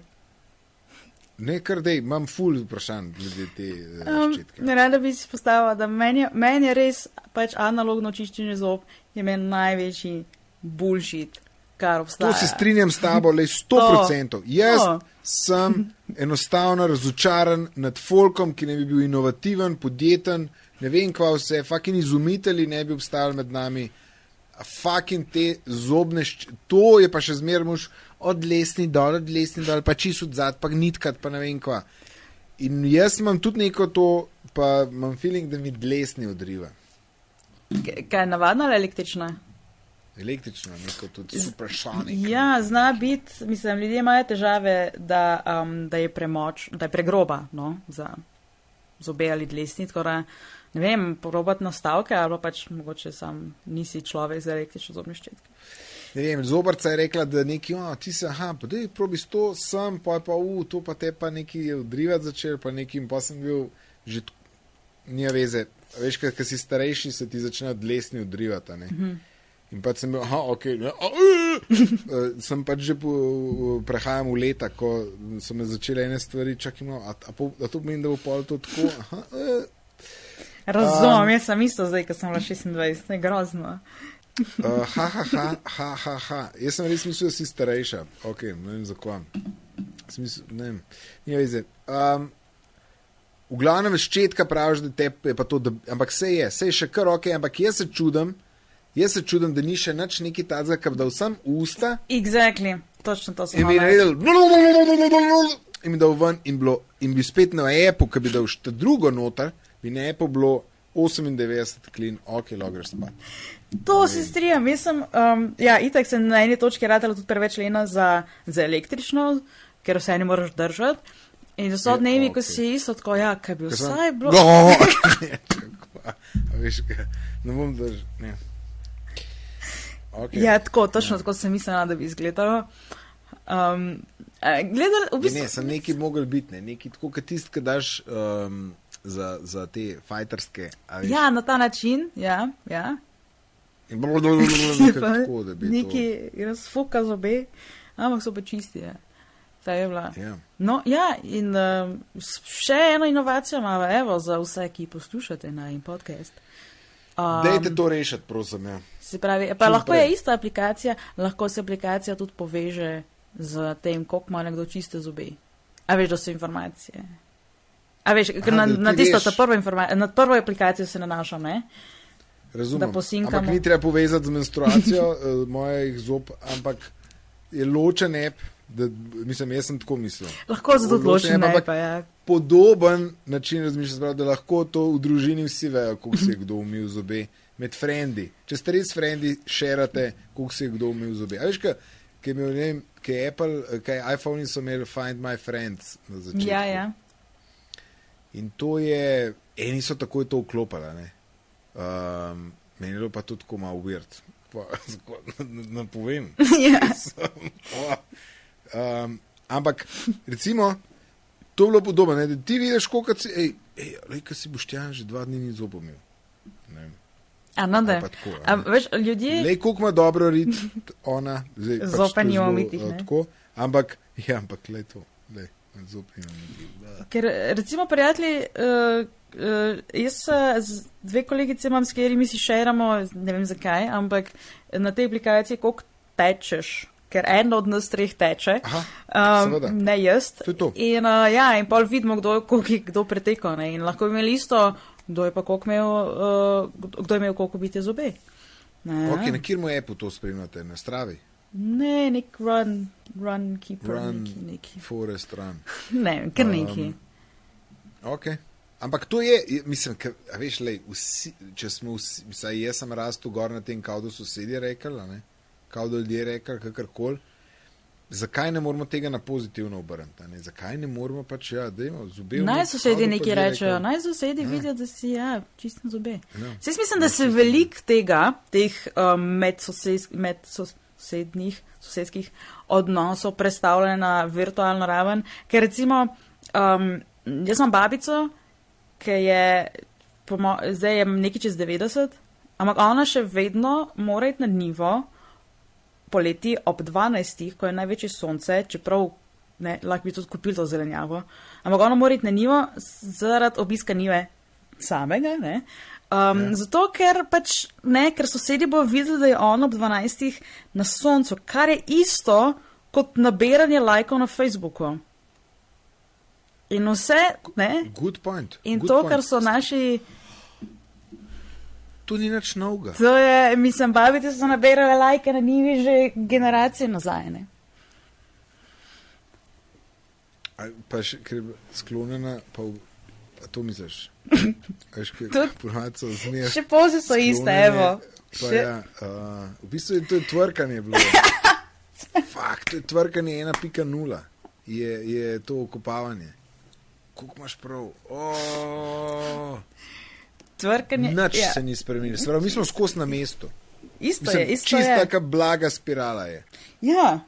Speaker 1: Ne, kar dej, imam full vprašanj glede te uh,
Speaker 2: Um,
Speaker 1: ščetke.
Speaker 2: ne rada bi si postavila, da meni je, meni je res pač analogno čiščenje zob, je meni največji bullshit, kar
Speaker 1: To
Speaker 2: obstaja.
Speaker 1: se strinjam s tabo, le 100%. [laughs] Jaz
Speaker 2: To.
Speaker 1: sem [laughs] enostavno razočaran nad folkom, ki ne bi bil inovativen, podjeten, ne vem kva vse, fucking izumitelji ne bi obstajali med nami. A Fucking te zobne, to je pa še zmeraj mož od lesni dol, od lesni dol, pa čisto od zad, pa nitkat, pa ne vem kva. In jaz imam tudi neko to, pa imam feeling, da mi dlesni odriva.
Speaker 2: Kaj je navadna ali električna?
Speaker 1: Električno, neko tudi supersonik.
Speaker 2: Ja, zna biti, mislim, ljudje imajo težave, da, um, da je premoč, da je pregroba no, za zobe ali dlesni. Tako da, ne vem, probati nastavke ali pač mogoče sam nisi človek za električno zobne ščetke.
Speaker 1: Ne vem, zobrca je rekla, da neki, oh, ti se, aha, pa da probi to, sem, pa je pa, u, to pa te pa neki odrivati začel, pa neki, in pa sem bil že, nija veze, A veš, ker si starejši, se ti začne dlesni odrivati, a ne.
Speaker 2: Mhm.
Speaker 1: In pa sem bil, aha, ok, ne, a, uh, [laughs] sem pač že po, prehajam v leta, ko so me začele ene stvari, čakaj malo, a, a, po- a to pomeni, da bo pol to tako, aha, uh,
Speaker 2: Razumem,
Speaker 1: Um,
Speaker 2: jaz sem isto zdaj, ko sem bila 26, ne grozno.
Speaker 1: Uh, ha, ha, ha, ha, ha, ha. Jaz sem res mislil, da si starejša. Ok, ne vem zakaj. Smisl, ne vem, ni veze. Um, v glavnem ščetka praviš, da te je pa to, da, ampak vse je, vse je še kar ok, ampak jaz se čudem, jaz se čudem, da ni še nič neki tazga, kar da vsem usta
Speaker 2: Exactly, točno to sem
Speaker 1: in
Speaker 2: hola reči.
Speaker 1: naredil in bi dal ven in, bilo, in bi spet na Apple, ki bi dal še drugo noter, bi na Apple bilo 98 klin, ok, logger spat.
Speaker 2: To se strijam, jaz sem, um, ja, itak sem na eni točki ratala tudi preveč lena za, za električno, ker vse ne moraš držati. In so
Speaker 1: Ja,
Speaker 2: dnevi, ko
Speaker 1: okej.
Speaker 2: si isto tako, ja, kaj bi vsaj bilo.
Speaker 1: No, [laughs] ne, veš, kaj, ne bom držal. Ne. Okay.
Speaker 2: Ja, tako, točno ja. tako sem mislila, da bi izgledalo. Um, gledal, v
Speaker 1: Ne,
Speaker 2: bistvu,
Speaker 1: ne, sem neki mogel biti, ne, neki tako, kot tisti, ki daš um, za, za te fajterske.
Speaker 2: ja, na ta način, ja, ja.
Speaker 1: In nekako [laughs]
Speaker 2: Pa
Speaker 1: tako, da bi
Speaker 2: Neki razfuka zobe, ampak so pa čisti. Ja. Ta je bila.
Speaker 1: to. Ja.
Speaker 2: No, ja, in um, še eno inovacijo imamo, evo, za vse, ki poslušate na in podcast. Um,
Speaker 1: Dajte to rešiti, prosim. Ja.
Speaker 2: Se pravi, pa
Speaker 1: Čim
Speaker 2: lahko
Speaker 1: prej.
Speaker 2: je ista aplikacija, lahko se aplikacija tudi poveže z tem, koliko ima nekdo čiste zobe. A veš, da so informacije. A veš,
Speaker 1: Aha,
Speaker 2: na, na
Speaker 1: ti
Speaker 2: tisto prvo, na prvo aplikacijo se nanašam, ne?
Speaker 1: Razumem.
Speaker 2: Da posinkamo.
Speaker 1: Ampak ni treba povezati z menstruacijo uh, [laughs] mojih zob, ampak je ločen ep. Da, mislim, jaz sem tako mislil.
Speaker 2: Lahko zato
Speaker 1: Ločen
Speaker 2: odločim,
Speaker 1: ep,
Speaker 2: ne
Speaker 1: ampak
Speaker 2: pa ja.
Speaker 1: Podoben način razmišljanja, da lahko to v družini vsi vejo, kako si je kdo umil zobe. Med frendi. Če ste res frendi, šerate, kako si je kdo umil zobe. A veš, kaj je imel, ne kaj Apple, kaj iPhone so imeli Find My Friends na začetku.
Speaker 2: Ja, ja.
Speaker 1: In to je, eni so takoj to vklopili. ne. Um, meni je bilo pa tudi tako malo weird. Pa, [laughs] ne povem. [laughs]
Speaker 2: ja.
Speaker 1: Um, [laughs] ampak, recimo, to je bilo podobno, ne, da ti vidiš, koliko si, ej, ej, lej, kaj si boš tja že dva dni ni zobomil.
Speaker 2: A, no, da.
Speaker 1: Ali pa tako, a
Speaker 2: A,
Speaker 1: ne.
Speaker 2: veš, ljudje.
Speaker 1: Lej, koliko ima dobro rit, ona, zdaj pač
Speaker 2: Zob pa
Speaker 1: to
Speaker 2: nima
Speaker 1: zelo,
Speaker 2: umitih,
Speaker 1: eh,
Speaker 2: ne.
Speaker 1: Tako, ampak, ja, ampak, lej to, lej, nima umitih. da.
Speaker 2: Ker recimo, prijatelji, uh, uh, jaz eh, z dve kolegice imam, s katerimi si šeramo, ne vem zakaj, ampak na tej aplikaciji, koliko tečeš, ker en od nas treh teče.
Speaker 1: Aha,
Speaker 2: Um,
Speaker 1: seveda.
Speaker 2: ne jaz.
Speaker 1: To to.
Speaker 2: In, uh, ja, in pol vidimo, kdo, koliko kdo pretekel. Ne? In lahko imeli isto, kdo je pa koliko imel, uh, kdo je imel koliko biti zobe. Ne,
Speaker 1: Ok, na kjer mu je to spremljate, na stravi,
Speaker 2: ne nek run, run, keeper,
Speaker 1: Run.
Speaker 2: neki, neki.
Speaker 1: forest run. [laughs]
Speaker 2: Ne, kar
Speaker 1: Um,
Speaker 2: neki.
Speaker 1: Ok. Ampak to je, mislim, a veš, lej, vsi, če smo vsi, vsaj jaz sem rastel gor na tem, kao da sosedje rekli, kao da ljudje rekli, kakorkoli. Zakaj ne moramo tega na pozitivno obrniti? ne? Zakaj ne moramo pač, ja, da imamo zobe?
Speaker 2: Naj sosedje nekaj rečejo, naj sosedje
Speaker 1: Ja.
Speaker 2: vidijo, da si ja, čist na zobe.
Speaker 1: Ja.
Speaker 2: Jaz mislim, da se velik tega, teh um, medsosedskih, medsosednih, sosedskih odnosov predstavlja na virtualno raven, ker recimo, um, jaz imam babico, ki je, po mo- zdaj je nekaj čez 90, ampak ona še vedno mora iti na nivo poleti ob 12, ko je največje sonce, čeprav ne, lahko bi tudi kupil to zelenjavo, ampak ona mora iti na nivo zaradi obiska nive samega. Ne? Um, ja. Zato, ker pač ne, ker sosedje bo videli, da je on ob 12 na soncu, kar je isto kot nabiranje lajkov na Facebooku. In vse, ne?
Speaker 1: Good point.
Speaker 2: In
Speaker 1: good
Speaker 2: to,
Speaker 1: point.
Speaker 2: kar so naši,
Speaker 1: To ni nič novega.
Speaker 2: to je, mislim, babice so nabirale lajke na nivi že generacije nazaj. Ne?
Speaker 1: A Pa še, ker je sklonjena, pa v, to misliš. Veš, ponavadi so zmeraj.
Speaker 2: Še pozi so iste, evo.
Speaker 1: Pa
Speaker 2: Še-
Speaker 1: ja, uh, v bistvu je to je tvrkanje bilo. [laughs] Fakt, to je tvrkanje 1.0. Je, je to okopavanje. Kako imaš prav? Oh,
Speaker 2: Tvrkanje.
Speaker 1: Nič
Speaker 2: ja.
Speaker 1: se ni spremenilo. Se pravi, mi smo skozi na mestu.
Speaker 2: Isto
Speaker 1: Mislim,
Speaker 2: je, isto
Speaker 1: čista
Speaker 2: je.
Speaker 1: taka blaga spirala je.
Speaker 2: Ja,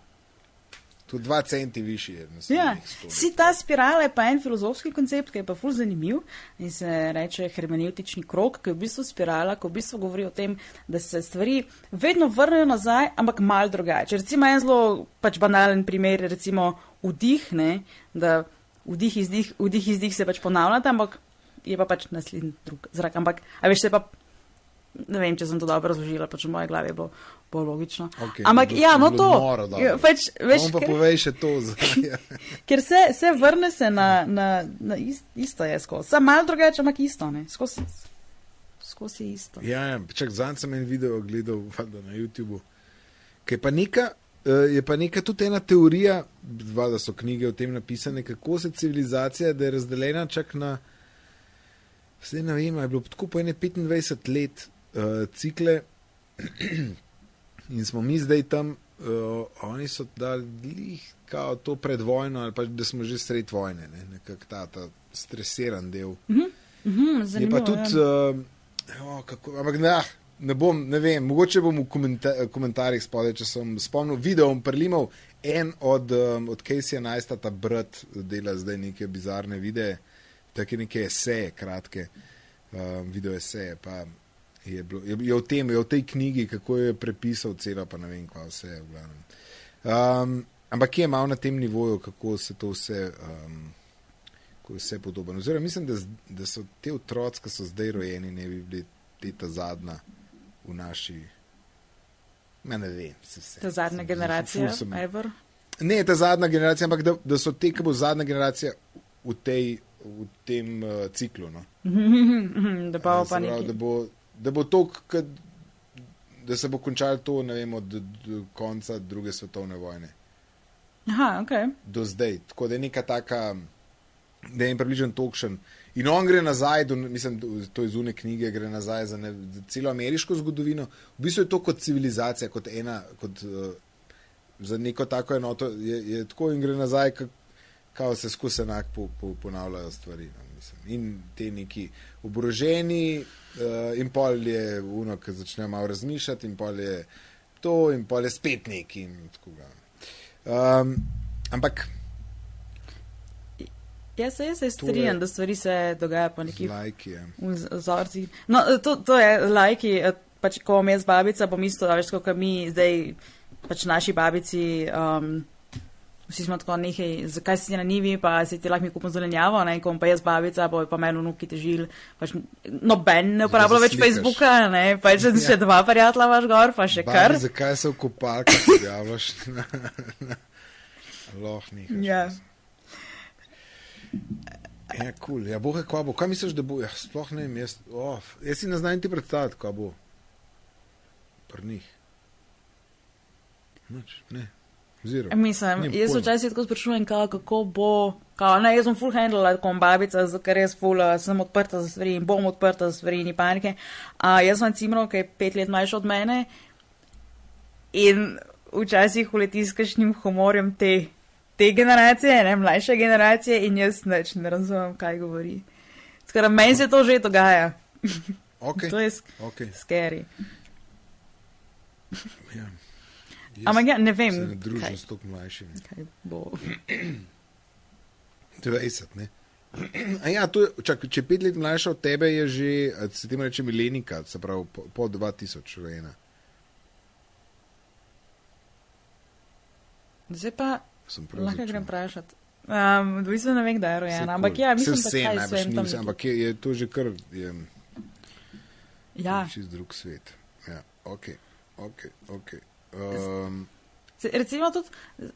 Speaker 1: Tu dva centi višji je.
Speaker 2: ja. Si ta spirala je pa en filozofski koncept, ki je pa ful zanimiv in se reče hermeneutični krok, ki je v bistvu spirala, ki v bistvu govori o tem, da se stvari vedno vrnejo nazaj, ampak mal drugače. Recimo en zelo pač banalen primer, recimo vdih, ne, da vdih, izdih, vdih, izdih se pač ponavljata, ampak je pa pač naslednji drug zrak. Ampak, a veš, se pa, ne vem, če sem to dobro razložila, pač v moje glavi je bilo bolj logično.
Speaker 1: Okej,
Speaker 2: ampak ja, no to.
Speaker 1: dobro.
Speaker 2: Ja, pač, veš,
Speaker 1: On pa
Speaker 2: ker-
Speaker 1: povej še to. [laughs]
Speaker 2: Ker se, se vrne se na, na, na ist, isto je skozi. Sam malo drugače, ampak isto, ne? Skozi, skozi isto.
Speaker 1: Ja, ja, čak zanj sem en video gledal valjda, na YouTubu. ki Je pa, neka, eh, je pa neka tudi ena teorija, da so knjige o tem napisane, kako se civilizacija, da je razdeljena čak na, vse ne vem, je bilo tako po ene 25 let uh, cikle [clears throat] in smo mi zdaj tam, uh, oni so dali kao to pred vojno ali pa da smo že sred vojne, ne, nekak ta, ta stresiran del.
Speaker 2: Mhm,
Speaker 1: Je
Speaker 2: zanimivo,
Speaker 1: pa tudi,
Speaker 2: ja.
Speaker 1: uh, oh, kako, ampak ne, ne bom, ne vem, mogoče bom v komenta komentarjih spodaj, če sem spomnil, video bom prelimal en od, um, od Caseyja Najsta, ta brat dela zdaj neke bizarne videe, take neke eseje, kratke, um, video eseje, pa je, bilo, je, je, v tem, je v tej knjigi, kako je prepisal celo, pa ne vem, kva vse je v glavnem. Um, ampak je malo na tem nivoju, kako se to vse. Um, ko je vse podobno. Oziroma, mislim, da, da so te otroci, ki so zdaj rojeni, ne bi bili te ta zadnja v naši. Ma ne vem, se vse.
Speaker 2: Ta zadnja
Speaker 1: sem-
Speaker 2: generacija,
Speaker 1: sem-
Speaker 2: ever.
Speaker 1: Ne, ta zadnja generacija, ampak da, da so te, ki bo zadnja generacija v, tej, v tem uh, ciklu. No. [laughs]
Speaker 2: Da pa
Speaker 1: Se
Speaker 2: pa
Speaker 1: pravi, da bo, da bo to, da se bo končalo to, ne vem, od, od konca druge svetovne vojne
Speaker 2: Aha, ok.
Speaker 1: do zdaj. Tako da je neka taka, da je jim približen tokšen. In on gre nazaj, do, mislim, do- to je zunaj knjige, gre nazaj za, ne, za celo ameriško zgodovino. V bistvu je to kot civilizacija, kot ena, kot uh, za neko tako enoto, je, je tako in gre nazaj, kako se skozi enak po, po, ponavljajo stvari. No, mislim. in te neki oboroženi, uh, in pol je uno, ki začne malo razmišljati, in pol je to, in pol je spet neki. In tako, ga. um, ampak
Speaker 2: Jaz se, jaz se strinjam, da stvari se dogajajo po nekih
Speaker 1: lajki je.
Speaker 2: vzorcih. No, to, to je lajki, eh, pač ko bom jaz babica, bom isto, veš, kot mi zdaj, pač naši babici, um, vsi smo tako nekaj, zakaj si na nivi, pa si ti lahko mi kupim zelenjavo, ne, ko pa jaz babica, bo pa meni vnuki težil, pač noben ne uporablja več. Facebooka, ne, pač ja. še dva prijatelja imaš gor, pa še kar.
Speaker 1: Babi, zakaj se v kopalkah objavljaš? [laughs] Loh, ni.
Speaker 2: Ja.
Speaker 1: Ja, kul. Cool. Ja, bohe, kva bo. Kaj misliš, da bo? Ja, sploh ne vem. Jaz, oh, jaz si ne znam ti predstavljati, kva bo. Pri njih. Nič, ne. Zero.
Speaker 2: Mislim,
Speaker 1: Nimam
Speaker 2: jaz včasih tako sprašujem, kao, kako bo, kao, ne, jaz sem full handle, kot babica, zato ker jaz full, uh, sem odprta za stvari in bom odprta za stvari, ni panike. A jaz sem cimro, ki je pet let mlajši od mene in včasih uleti s kakšnim humorjem te, te generacije, ne, mlajše generacije in jaz neč ne razumem, kaj govori. Skratka, meni se to že dogaja.
Speaker 1: Okay. [laughs]
Speaker 2: To je sk-
Speaker 1: Okay.
Speaker 2: scary.
Speaker 1: Ja.
Speaker 2: Ampak ja, ne vem,
Speaker 1: ne družim s tako mlajšimi.
Speaker 2: kaj bo.
Speaker 1: 20, ne. [clears throat] A ja, to je, čak, če je pet let mlajša od tebe, je že, se temu reče milenika, se pravi po, po 2000 rojena.
Speaker 2: Zdaj pa Lahko grem vprašati. Um, v bistvu ne vem, kdaj je
Speaker 1: Saj
Speaker 2: rojen,
Speaker 1: kul.
Speaker 2: ampak ja, mislim,
Speaker 1: vse
Speaker 2: da
Speaker 1: najbrž
Speaker 2: sem
Speaker 1: ni
Speaker 2: tam.
Speaker 1: vse,
Speaker 2: nekje.
Speaker 1: Ampak je, je to že kar je,
Speaker 2: Ja,
Speaker 1: čist drug svet. Ja, ok, ok, ok. Um,
Speaker 2: Se- recimo tudi,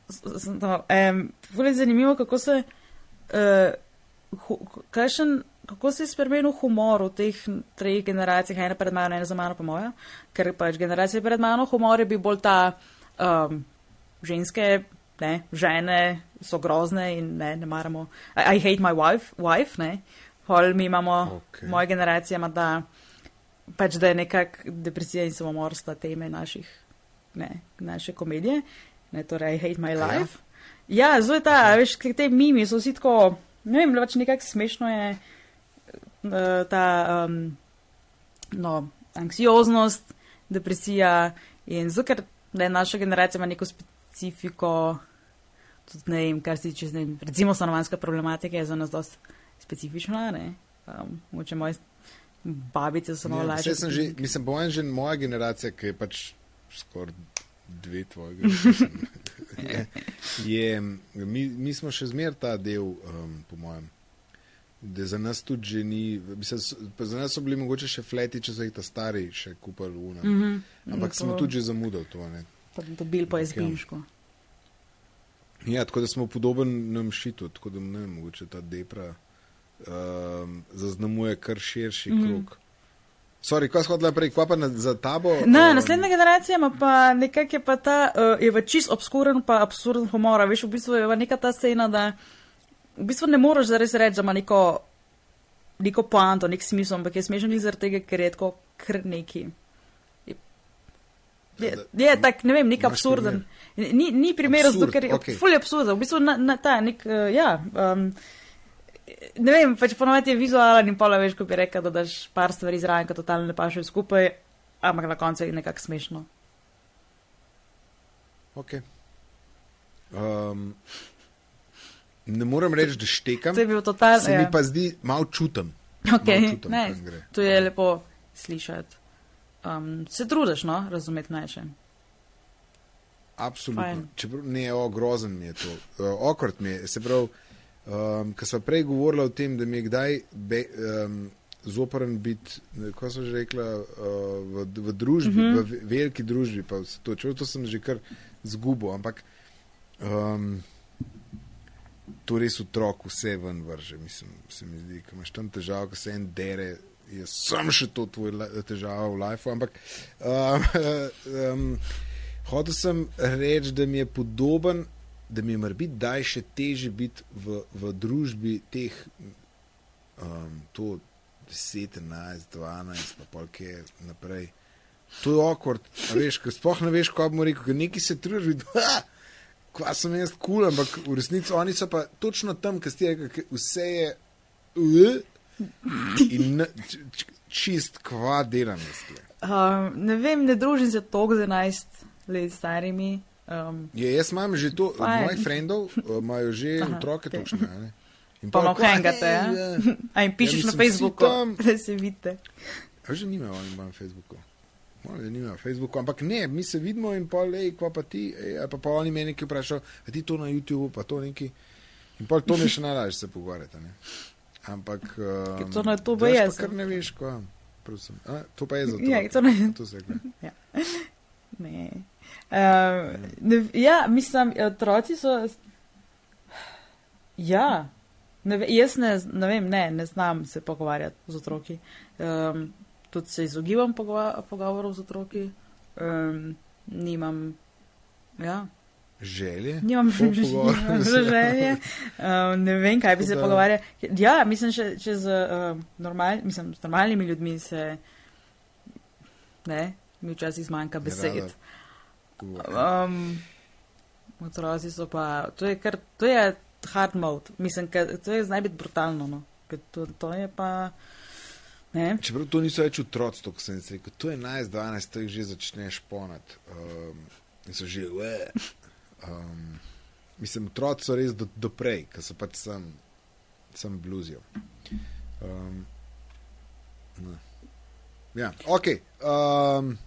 Speaker 2: s- s- no, um, je zanimivo, kako se, uh, hu, kakšen, kako se je spremenil humor v teh treh generacijah, ena pred mano, ena za mano, pa moja, ker pač generacija pred mano, humor je bil bolj ta um, ženske, ne, žene so grozne in ne, ne maramo. I, I hate my wife, wife ne. Pol mi imamo,
Speaker 1: Ok.
Speaker 2: okay. moja generacija ima ta, pač da je nekak depresija in samomor sta teme naših, ne, naše komedije, ne, torej I hate my
Speaker 1: ja?
Speaker 2: life. Ja, zelo je ta, a veš, te mimi so vsi tako, ne vem, pač nekako smešno je eh, ta, um, no, anksioznost, depresija in zato, ker ne, naša generacija ima neko specifiko, tudi ne vem, kar se tiče, ne vem, recimo stanovanska problematika je za nas dosti specifična, ne, um, moče moje babice so malo
Speaker 1: ja,
Speaker 2: lažje.
Speaker 1: saj sem že, mislim, po mojem, že moja generacija, ki je pač skoraj dve tvojega. [laughs] je, je, mi, mi smo še zmer ta del, um, po mojem. Da za nas tudi že ni, mislim, za nas so bili mogoče še fleti, če so jih ta stari še kupili v
Speaker 2: Mm -hmm.
Speaker 1: Ampak smo tudi že zamudili to. Ne?
Speaker 2: Pa dobili po
Speaker 1: Ampak ja. Ja, tako da smo podoben nam šitu, tako da ne vem, mogoče ta depra um, zaznamuje kar širši mm. -hmm. krok. Sorry, kaj shodila naprej, kva pa na, za tabo?
Speaker 2: Ne,
Speaker 1: um,
Speaker 2: naslednja generacija ima pa nekako je pa ta, uh, je pa čist obskuren pa absurden humor. Veš, v bistvu je pa neka ta scena, da v bistvu ne moreš zares reči, da ima neko, neko poanto, nek smisel, ampak je smešen zaradi tega, ker je tako kar neki. Je, je, tak, ne vem, nek absurden. Ni, ni primer, zato ker je okay. fully absurden. V bistvu na, na ta nek, uh, ja. Um, Ne vem, pač ponovadi je vizualen in pola veš, ko bi rekel, da daš par stvari zraven, ki totalno ne pašejo skupaj, ampak na koncu je nekako smešno.
Speaker 1: Okay. Um, ne morem reči, da štekam,
Speaker 2: To je bil totalno.
Speaker 1: se
Speaker 2: Ja.
Speaker 1: mi pa zdi malo malo
Speaker 2: Okay,
Speaker 1: čutim,
Speaker 2: ne,
Speaker 1: kam gre.
Speaker 2: to je lepo slišati. Um, se trudiš, no, razumeti najše.
Speaker 1: Absolutno.
Speaker 2: Fajn.
Speaker 1: Čeprav, ne, o, grozen mi je to. Uh, Okrat mi je. Se pravi, um, ko smo prej govorili o tem, da mi je kdaj be, um, zoporen biti, kako sem že rekla, uh, v, v družbi, mm. -hmm. v ve- veliki družbi, pa vse to, čeprav to sem že kar zgubil, ampak um, to res otrok vse ven vrže, mislim, se mi zdi, ko imaš tam težavo, ko se en dere jaz sem še to tvoj težava v lifeu, ampak um, um, [laughs] hotel sem reči, da mi je podoben, da mi je morda daj še teže biti v, v družbi teh um, to 10, 11, 12, pa polke naprej. To je a veš, ker sploh ne veš, kako bomo rekel, ker neki se trudiš, vidi, kva sem jaz kul, cool, ampak v resnici oni so pa točno tam, ker ste rekli, vse je. In čist kva delam.
Speaker 2: Um, ne vem, ne družim se toliko z 11 let starimi. Um,
Speaker 1: Je, jaz imam že to, od mojih frendov uh, [laughs] imajo že
Speaker 2: Aha,
Speaker 1: otroke
Speaker 2: okej.
Speaker 1: točne. In
Speaker 2: pa malo
Speaker 1: "Kva,
Speaker 2: hangate,
Speaker 1: hej,
Speaker 2: ja?
Speaker 1: ja." [laughs]
Speaker 2: A jim pišeš
Speaker 1: Ja,
Speaker 2: na
Speaker 1: mislim, vsi
Speaker 2: Facebooku,
Speaker 1: tam- [laughs]
Speaker 2: da se vidite.
Speaker 1: A že nimajo oni na Facebooku. Da nimajo Facebooku, ampak ne, mi se vidimo in pol, ej, kva pa ti, ej, pa, pa oni meni nekaj vprašajo, a ti to na YouTubu, pa to neki. In pol to mi še najlažje se pogovarjati. a ne. Ampak.
Speaker 2: Ker
Speaker 1: Um,
Speaker 2: to na je,
Speaker 1: pa
Speaker 2: so.
Speaker 1: Kar ne veš, kva. Prosim. A, to pa je za to.
Speaker 2: Ja, to ne-
Speaker 1: To se rekla.
Speaker 2: Ne. Um, ne, ja, mislim, otroci so. Ja, ne, jaz ne, ne vem, ne, ne znam se pogovarjati z otroki. Um, tudi se izogibam pogova, pogovorov z otroki. Um, nimam. Ja,
Speaker 1: Želje.
Speaker 2: nimam [laughs] želje. Um, ne vem, kaj bi se pogovarjal. Ja, mislim, če, če z, um, normal, mislim, z normalnimi ljudmi se. Ne, mi včasih zmanjka besed.
Speaker 1: Nerada govori.
Speaker 2: Um, otroci so pa, to je kar, to je hard mode, mislim, ker to je znaj biti brutalno, no, ker to, to je pa, ne,
Speaker 1: Čeprav to niso več otroci, to, sem jaz rekel, to je 11-12, to jih že začneš ponad. Um, in so že, "Ue." um, mislim, otroci so res do, do prej, ker so pač sem, sem bluzijo. Um, no. ja, ok. Um,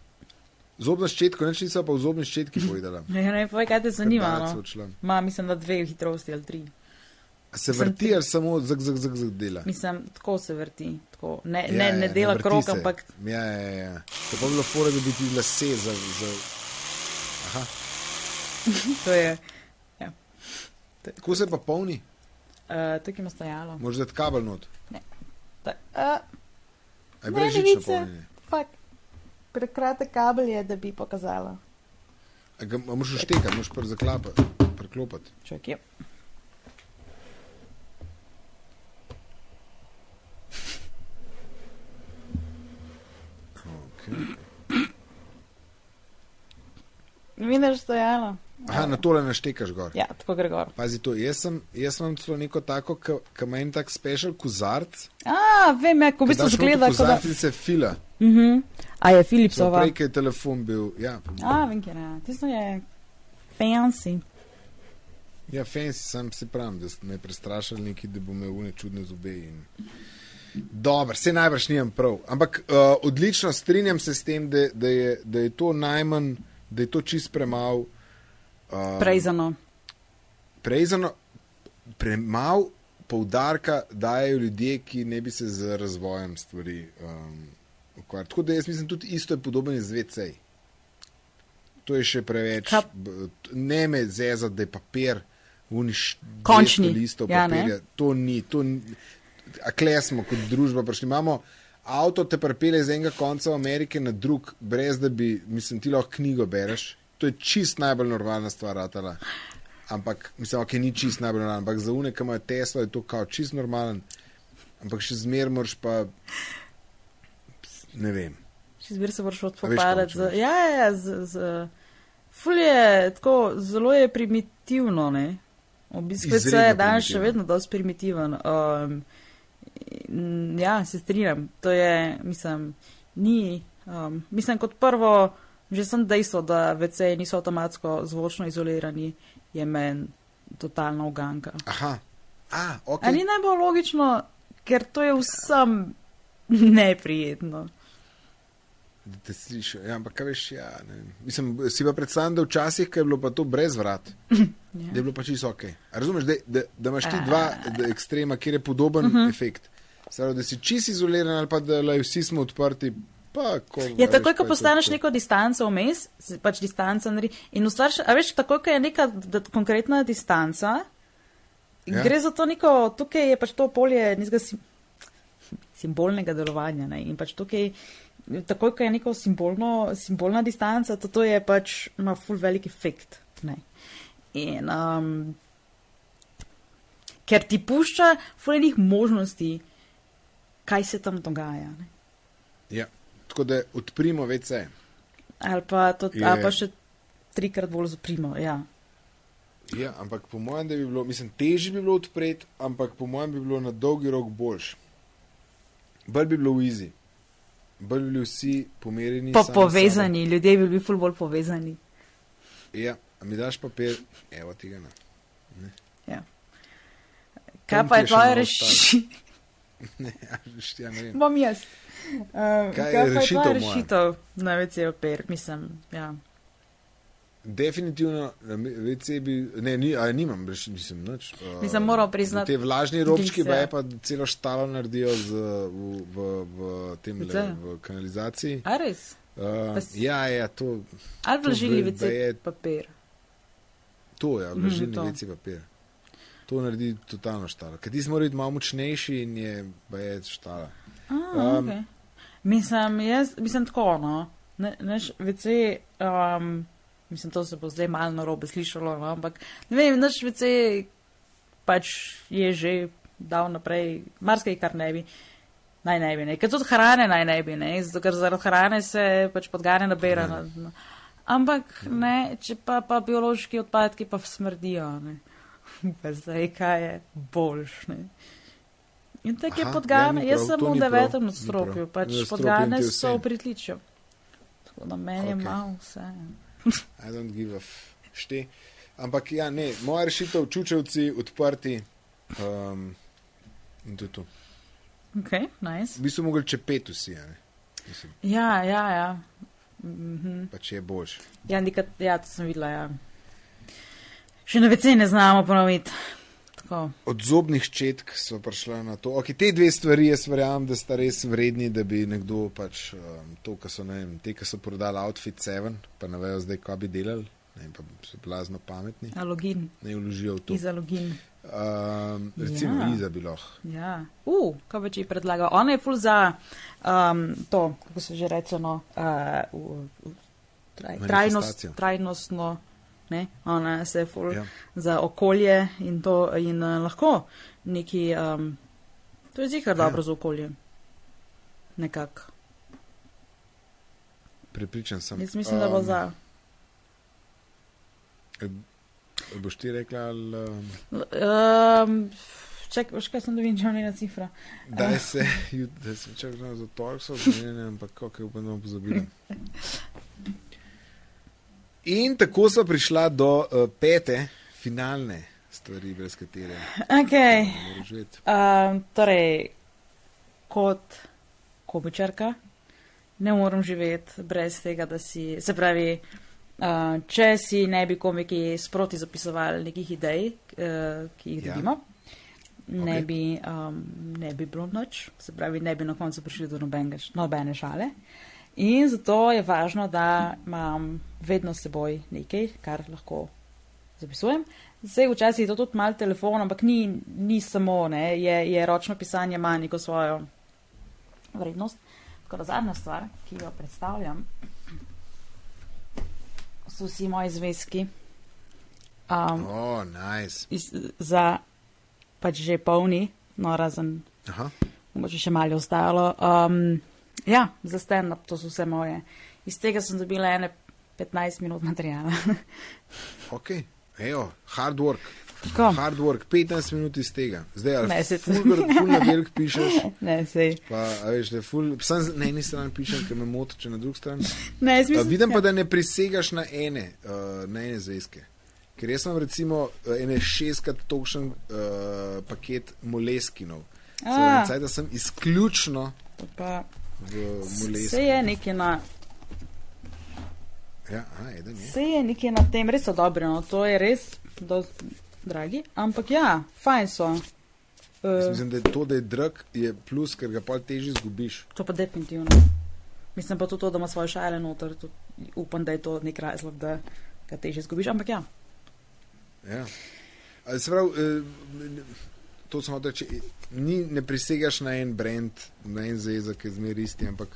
Speaker 1: zobna ščetka, neč nisem pa v zobni ščetki povedala.
Speaker 2: ne, ne, povej, kaj te zanima, no. Ma, mislim, da dve hitrosti ali tri.
Speaker 1: A Se vrti ali samo zg, zg, zg, zg dela?
Speaker 2: Mislim, tako se vrti, tako, ne,
Speaker 1: Ja,
Speaker 2: ne, ne
Speaker 1: ja,
Speaker 2: dela
Speaker 1: vrti
Speaker 2: krok,
Speaker 1: se.
Speaker 2: ampak
Speaker 1: Ja, ja, ja. To pa bi bilo fora, da bi ti lase za. za... Aha, [laughs]
Speaker 2: to je,
Speaker 1: kako se pa polni?
Speaker 2: uh, tukaj ima stajalo.
Speaker 1: Možeš dati kabel not.
Speaker 2: Ta, uh,
Speaker 1: A je
Speaker 2: Ne,
Speaker 1: brežično
Speaker 2: novice.
Speaker 1: polnjenje.
Speaker 2: fak, prekratek kabel je, da bi pokazala.
Speaker 1: A ga a moraš štekati, moraš pr zaklapati, preklopati.
Speaker 2: Čak je.
Speaker 1: Okay.
Speaker 2: Vidiš stajalo?
Speaker 1: Aha, na tole naštekaš gor.
Speaker 2: Ja, tako gre gor.
Speaker 1: Pazi to, jaz, sem, jaz imam celo neko tako, ki ima en tak special kozarc.
Speaker 2: A, vem, ja, ko v bistvu zgleda, kot da.
Speaker 1: Kozarc se fila.
Speaker 2: Uh -huh. A je Philipsova.
Speaker 1: prej, ker je telefon bil. Ja,
Speaker 2: A, vem, kje je. Tisto je fancy.
Speaker 1: ja fancy, sam si pravim, da ste me prestrašili neki, da bo imel une čudne zobe. In... Dobro, se najbrž nimam prav. Ampak uh, odlično strinjam se s tem, da, da, je, da je to najmanj, da je to čist premalo. Uh,
Speaker 2: Prezano.
Speaker 1: Prezano, premalo poudarka dajo ljudje, ki ne bi se z razvojem stvari um, ukvarjali. Tako da jaz mislim, tudi isto je podobno z VC. To je še preveč.
Speaker 2: Kap-
Speaker 1: Ne me zeza, da je papir, uniš.
Speaker 2: Končni.
Speaker 1: listov
Speaker 2: Ja, ne?
Speaker 1: papirja. To ni. To ni a kle smo kot družba prišli. Imamo avto, te prepele z enega konca Amerike na drug, brez da bi, mislim, ti lahko knjigo bereš. To je čist najbolj normalna stvar, ratala. Ampak, mislim, ok, ni čist najbolj normalen, ampak za une, ki imajo Tesla, je to kao čist normalen. Ampak še zmer moraš pa, ne vem.
Speaker 2: Še zbir se moraš odpopadati. z- Ja, ja, ja, z, z, ful je tako, zelo je primitivno, ne. Bistvu
Speaker 1: Izredno
Speaker 2: je danes še vedno dosti primitiven. Um, ja, se strinjam. To je, mislim, ni, um, mislim, kot prvo, že sem dejstvo, da VC niso avtomatsko zvočno izolirani, je meni totalna uganka.
Speaker 1: Aha, a, ok.
Speaker 2: Ali ni najbolj logično, ker to je vsem [laughs] neprijetno.
Speaker 1: Da te slišiš. Ja, ampak kaj veš, ja, ne. Mislim, si pa predstavljam, da včasih, ko je bilo pa to brez vrat,
Speaker 2: Ja.
Speaker 1: da je bilo pa čisto ok. A razumeš, da, da, da imaš ti dva da, ekstrema, kjer je podoben uh
Speaker 2: Mhm.
Speaker 1: -huh. efekt. Samo, da si čist izoliran ali pa da lej, vsi smo odprti. Pa, ko,
Speaker 2: Ja, takoj, ko postaneš neko distanco vmes, pač distanca naredi. In ustvarš, a veš, takoj, ko je neka d- konkretna distanca,
Speaker 1: Ja.
Speaker 2: gre za to neko, tukaj je pač to polje, nizga si. simbolnega delovanja. Ne? In pač tukaj, takoj, ko je neko simbolno, simbolna distanca, to, to je pač ima full velik efekt. Ne? In um, ker ti pušča fulejnih možnosti, kaj se tam dogaja. Ne?
Speaker 1: Ja. Tako da odprimo vece.
Speaker 2: Ali pa, to,
Speaker 1: Je-
Speaker 2: ali pa še trikrat bolj zaprimo. Ja.
Speaker 1: Ja, ampak po mojem, da bi bilo, mislim, težje bi bilo odpreti, ampak po mojem bi bilo na dolgi rok boljš. Bolj bi bilo v izi. Bolj bi bili vsi pomerjeni.
Speaker 2: Pa
Speaker 1: sami
Speaker 2: povezani, ljudje bi bili ful bolj povezani.
Speaker 1: Ja, mi daš papir, evo tega ne.
Speaker 2: Kaj
Speaker 1: Tam
Speaker 2: pa je tvoja rešitev?
Speaker 1: Ne, ja, [laughs] ja ne vem.
Speaker 2: Bom jaz. Um,
Speaker 1: Kaj je
Speaker 2: pa je
Speaker 1: rešitev
Speaker 2: rešitev na WC papir, mislim, ja.
Speaker 1: Definitivno, WC bi, ne, ni, a nimam, reš, mislim, nič. uh,
Speaker 2: Mislim, moram priznati,
Speaker 1: Te vlažni robčki
Speaker 2: se-
Speaker 1: baje pa celo štalo naredijo z, v, v, v tem le, v kanalizaciji.
Speaker 2: A res?
Speaker 1: Uh,
Speaker 2: Pa s-
Speaker 1: ja, ja, to,
Speaker 2: Ali vložili
Speaker 1: bi-
Speaker 2: WC
Speaker 1: baje-
Speaker 2: papir?
Speaker 1: to je, vlažilni
Speaker 2: to.
Speaker 1: WC papir. To naredi totalno štalo. Ker ti smo biti malo močnejši in je baje štala.
Speaker 2: A,
Speaker 1: Um,
Speaker 2: okay. Mislim, jaz, mislim tako, no. Ne, neš, WC, um, mislim, to se bo zdaj malo narobe slišalo, no, ampak ne vem, naš WC pač je že dal naprej, marsikaj, kar ne bi. Naj ne bi, ne. Ker tudi hrane naj ne bi, ne. Zato, ker zaradi hrane se pač podgane nabira.
Speaker 1: Ja.
Speaker 2: No, no. Ampak ne, če pa, pa biološki odpadki pa smrdijo, ne. [laughs] Pa zdaj, kaj je boljš, ne. In tako je podgane,
Speaker 1: ja,
Speaker 2: jaz sem v devetem nadstropju, pač podgane
Speaker 1: je
Speaker 2: so v pritličju. Tako da meni je
Speaker 1: Ok.
Speaker 2: malo vse.
Speaker 1: I don't give a. Šte. Ampak ja, ne, moja rešitev, čučevci odprti. Um, in to je to.
Speaker 2: Ok, nice.
Speaker 1: V bistvu mogli čepeti vsi, a ne. Mislim,
Speaker 2: Ja, ja, ja. Mhm.
Speaker 1: pa če je boljš.
Speaker 2: Ja, nekaj, ja, to sem videla, ja. Še na WC ne znamo ponoviti. Tako.
Speaker 1: Od zobnih četk so prišla na to. Okay, te dve stvari jaz verjamem, da sta res vredni, da bi nekdo pač um, to, kar so, ne vem, te, ki so prodali Outfit 7, pa ne vejo zdaj, kaj bi delali, ne vem, pa so blazno pametni,
Speaker 2: A login,
Speaker 1: ne vložijo v to.
Speaker 2: iza login.
Speaker 1: Um, recimo
Speaker 2: Ja.
Speaker 1: Iza bi lahko.
Speaker 2: Ja. Uh, kaj bi ti predlagal? Ona je ful za um, to, kako se že reče, no, uh, traj, trajnost, trajnostno, ne, ona se je ful
Speaker 1: Ja.
Speaker 2: za okolje in to in uh, lahko neki, um, to je zihar
Speaker 1: Ja.
Speaker 2: dobro za okolje. Nekako.
Speaker 1: Prepričan sem.
Speaker 2: Jaz mislim, da bo
Speaker 1: Um,
Speaker 2: za.
Speaker 1: Boš ti rekla, ali, um,
Speaker 2: Um, čak, veš kaj sem dobil, če njena cifra. [laughs]
Speaker 1: da se, da se čakam za torek, so odmenjene, ampak kako je upam, pozabila. [laughs] In tako so prišla do uh, pete, finalne stvari, brez katere
Speaker 2: Ok.
Speaker 1: ne moreš živeti.
Speaker 2: Um, torej, kot komičarka ne morem živeti brez tega, da si, se pravi, uh, če si ne bi komiki sproti zapisovali nekih idej, uh, ki jih
Speaker 1: Ja.
Speaker 2: dobimo, ne,
Speaker 1: Ok.
Speaker 2: bi, um, ne bi bilo noč, se pravi, ne bi na koncu prišli do nobenega, nobene šale. In zato je važno, da imam vedno s seboj nekaj, kar lahko zapisujem. Zdaj, včasih je to tudi malo telefon, ampak ni, ni samo, ne, je, je ročno pisanje ima neko svojo vrednost. Tako da zadnja stvar, ki jo predstavljam, so vsi moji zvezki. Um,
Speaker 1: oh, nice.
Speaker 2: iz, za pač že polni, no razen,
Speaker 1: Aha.
Speaker 2: mogoče še malo ostalo. Um, ja, za stand-up to so vse moje. Iz tega sem dobila ene 15 minut materijala. [laughs]
Speaker 1: Ok, evo, hard work.
Speaker 2: Tako.
Speaker 1: Hard work, 15 minut iz tega. Zdaj, ali
Speaker 2: Ne, se-
Speaker 1: ful, ful na velik pišeš, [laughs]
Speaker 2: ne, sej.
Speaker 1: pa a veš, da ful, sam na eni strani pišem, ker me moti, če na drugi strani.
Speaker 2: Ne, jaz mislim,
Speaker 1: vidim pa, da ne prisegaš na ene, uh, na ene zvezke. Ker jaz imam recimo uh, ene šestkrat točen uh, paket moleskinov. Zdaj, da sem izključno
Speaker 2: pa,
Speaker 1: v moleskinu.
Speaker 2: se je nekaj na,
Speaker 1: Ja, a, eden je.
Speaker 2: se je nekaj na tem, res so dobre, no, to je res dosti dragi, ampak ja, fajn so.
Speaker 1: Jaz
Speaker 2: Uh,
Speaker 1: mislim, da je to, da je drag, je plus, ker ga pa težje izgubiš.
Speaker 2: to pa definitivno. Mislim pa tudi to, da ima svoje šale noter, tudi upam, da je to nek razlog, da ga teže izgubiš, ampak ja.
Speaker 1: Ja. Se pravi, eh, to sem hotel reči. Ni, ne prisegaš na en brand, na en zvezek, ki je zmeraj isti, ampak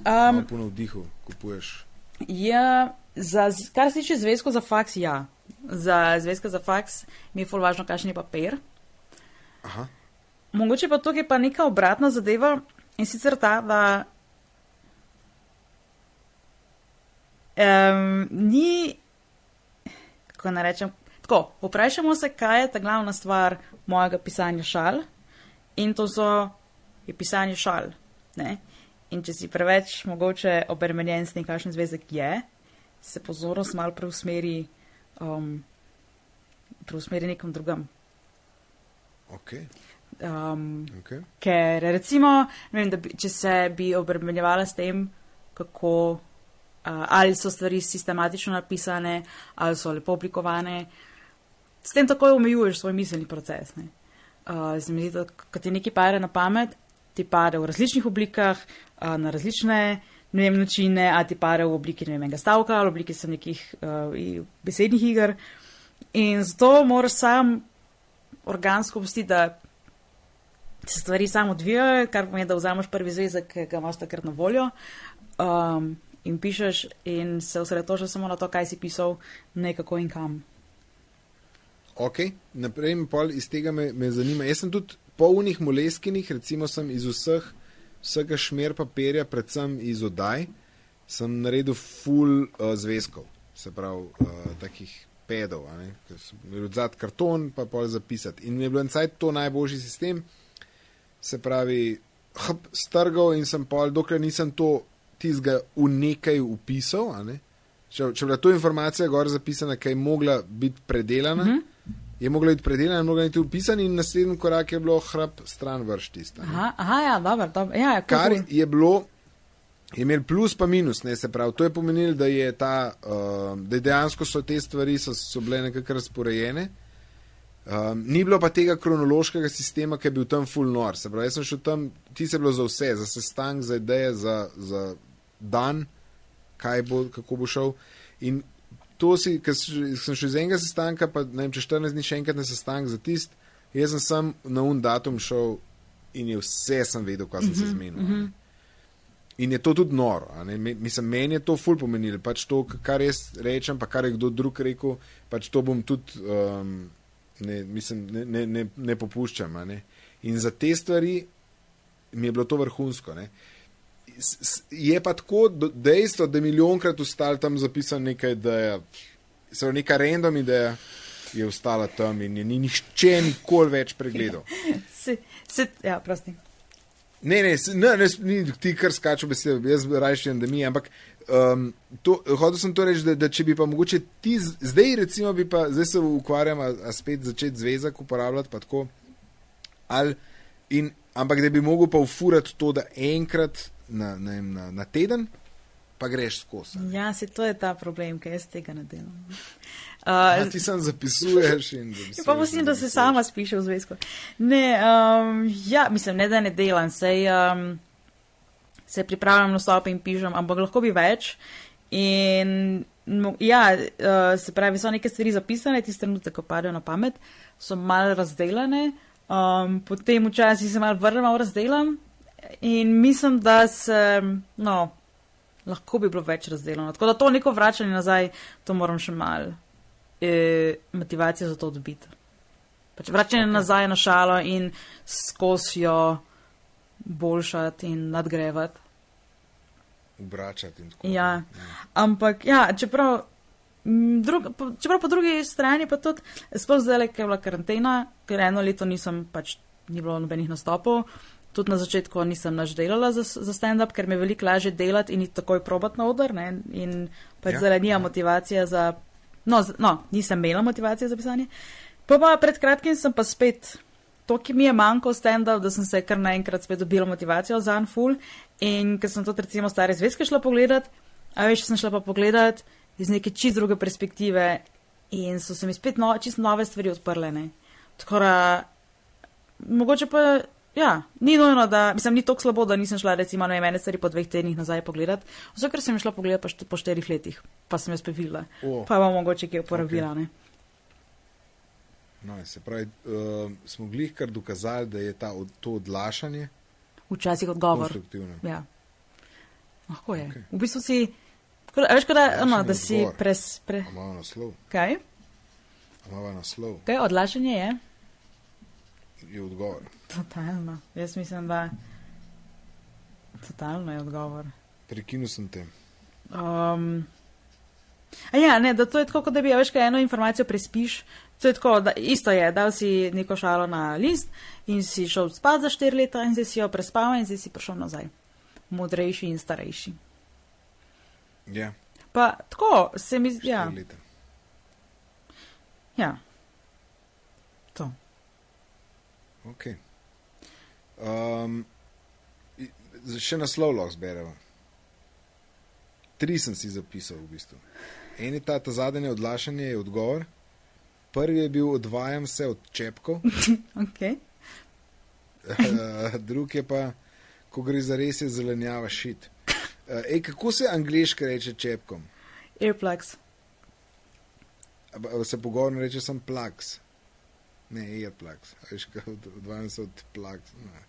Speaker 2: Um,
Speaker 1: na vdihu kupuješ.
Speaker 2: ja, za, kar se tiče zvezkov za faks, ja. Za zvezke za faks mi je ful važno, kakšen je papir.
Speaker 1: Aha,
Speaker 2: Mogoče pa tukaj pa neka obratna zadeva in sicer ta, da um, ni, kako naj rečem, tako, vprašamo se, kaj je ta glavna stvar mojega pisanja šal in to so, je pisanje šal. Ne? In če si preveč mogoče obremenjen s tem, kakšen zvezek je, se pozornost malo preusmeri, um, preusmeri nekom drugam.
Speaker 1: ok.
Speaker 2: Um,
Speaker 1: okay.
Speaker 2: Ker recimo, vem, bi, če se bi obremenjevala s tem, kako uh, ali so stvari sistematično napisane, ali so lepo oblikovane, s tem takoj omejuješ svoj miselni proces. ne. Uh, zdi, da ko ti nekaj pade na pamet, ti pade v različnih oblikah, uh, na različne ne vem, načine, a ti pade v obliki vem, enega stavka ali v obliki nekih uh, besednih iger. In zato moraš sam organsko pustiti, da se stvari samo odvijajo, kar pomeni, da vzameš prvi zvezek, ki ga imaš takrat na voljo um, in pišeš in se osredotočaš samo na to, kaj si pisal, ne kako in kam.
Speaker 1: Ok, naprej mi pol iz tega me, me zanima. Jaz sem tudi polnih moleskinih, recimo sem iz vseh, vsega šmer papirja, predvsem iz odaj, sem naredil full uh, zvezkov, se pravi uh, takih pedov, a ne, ker sem imel odzad karton, pa pol zapisati. In mi je bil encajt to najboljši sistem, se pravi, hp, strgal in sem pol, dokler nisem to tizga v nekaj upisal, ne. Če, če bila to informacija gor zapisana, ki je mogla biti predelana, mm -hmm. Je mogla biti predelana, mogla biti upisana in naslednji korak je bilo hrap stran vrš tista. ne.
Speaker 2: Aha, aha ja, dobro, dobro. Ja, ja,
Speaker 1: Kar
Speaker 2: cool.
Speaker 1: je bilo, je imel plus pa minus, ne se pravi. To je pomenilo, da, je ta, uh, da dejansko so te stvari so, so bile nekako razporejene. Um, ni bilo pa tega kronološkega sistema, ki je bil tam full nor. Se pravi, jaz sem šel tam, ti se bilo za vse, za sestank, za ideje, za, za dan, kaj bo, kako bo šel. In to si, ker sem šel iz enega sestanka, pa ne vem, če 14 dni še enkrat na sestanek za tist, jaz sem sam na un datum šel in je vse sem vedel, kaj sem se zmenil. a ne. In je to tudi noro. Mislim, meni je to ful pomenilo. Pač to, kar jaz rečem, pa kar je kdo drug rekel, pač to bom tudi, um, ne, mislim, ne, ne, ne, ne popuščam. Ne. In za te stvari mi je bilo to vrhunsko. Ne. Je pa tako dejstvo, da je milijonkrat ustal tam zapisan nekaj, da je neka random ideja. Je ostala tam in je ni nihče nikoli več pregledal.
Speaker 2: Se, se, ja, prosti.
Speaker 1: Ne, ne, ne, ne ni ti kar skačal besede, jaz rajši da mi, ampak um, to, hotel sem to reči, da, da če bi pa mogoče ti zdaj, recimo, bi pa zdaj se ukvarjam, a, a spet začeti zvezek uporabljati, pa tako. Ali, in, ampak da bi mogel pa ufurati to, da enkrat na, vem, na, na teden, pa greš skozi.
Speaker 2: Ja, se to je ta problem, ker jaz tega ne delam. [laughs] Uh,
Speaker 1: ti sam zapisuješ in [laughs]
Speaker 2: Ja, pa mislim, da se sama spiše v zvezku. Ne, um, ja, mislim, ne da ne delam, sej um, se pripravljam na stope in pišem, ampak lahko bi več. In mo- ja, uh, se pravi, so neke stvari zapisane, tiste trenutke, ko padejo na pamet, so mal razdelane, um, potem včasih se mal vrnem, malo razdelam in mislim, da se, no, lahko bi bilo več razdeljeno. Tako da to neko vračanje nazaj, to moram še mal eh, motivacijo za to dobiti. Pač vračanje okay. nazaj na šalo in skozi jo boljšati in nadgrevati.
Speaker 1: Obračati in tako.
Speaker 2: Ja, ampak ja, čeprav, drug, po, čeprav po drugi strani pa tudi, sploh zdaj, ker je bila karantena, ker eno leto nisem pač, ni bilo nobenih nastopov. Tudi na začetku nisem naš delala za, za stand-up, ker mi je veliko lažje delati in takoj probat na oder. Ne? In pač
Speaker 1: Ja,
Speaker 2: zdaj nija
Speaker 1: ja.
Speaker 2: motivacije za. No, no, nisem imela motivacije za pisanje. Pa, pa pred kratkim sem pa spet, to, ki mi je manjkalo stand-up, da sem se kar naenkrat spet dobila motivacijo za Unfull. In ker sem tudi recimo stare zvezke šla pogledat, a veš, sem šla pa pogledat iz neke čist druge perspektive in so se mi spet no, čist nove stvari odprle. Ne? Tako da, mogoče pa, ja, ni nujno, da, mislim, ni tako slabo, da nisem šla recimo na ene stvari po dveh tednih nazaj pogledat. Vse, ker sem šla pogledat po, št- po štirih letih, pa sem jaz pevila.
Speaker 1: O.
Speaker 2: Pa bom mogoče kje uporabila, okay. ne.
Speaker 1: No, se pravi, uh, smo glih kar dokazali, da je ta, od, to odlašanje
Speaker 2: Včasih odgovor.
Speaker 1: konstruktivno.
Speaker 2: Ja. Lahko je.
Speaker 1: Ok.
Speaker 2: Okay. V bistvu si, veš, kot da,
Speaker 1: Odlašanje
Speaker 2: no, da si
Speaker 1: odgovor.
Speaker 2: pres, pre,
Speaker 1: Imamo naslov,
Speaker 2: kaj?
Speaker 1: Imamo naslov,
Speaker 2: Kaj odlašanje je?
Speaker 1: je odgovor.
Speaker 2: Totalno. Jaz mislim, da totalno je odgovor.
Speaker 1: Prekinil sem te.
Speaker 2: Um, a ja, ne, da to je tako, kot da bi, a veš, kaj eno informacijo prespiš. To je tako, da isto je, dal si neko šalo na list in si šel spat za štiri leta in zdaj si jo prespal in zdaj si prišel nazaj. Modrejši in starejši.
Speaker 1: Ja,
Speaker 2: Pa tako se mi zdi, ja,
Speaker 1: leta.
Speaker 2: ja. To.
Speaker 1: Ok. Um, še naslov lahko zberemo. Tri sem si zapisal v bistvu. En je ta, ta zadnje odlašanje, je odgovor. Prvi je bil odvajam se od čepkov, [laughs]
Speaker 2: Okay. [laughs]
Speaker 1: uh, drugi je pa, ko gre za res, je zelenjava šit. Uh, ej, kako se angliško reče čepkom?
Speaker 2: Earplugs.
Speaker 1: A ba- a se pogovorno reče sem plugs. Ne, earplugs. A Veš, kaj od- odvajam se od plugs. Ne.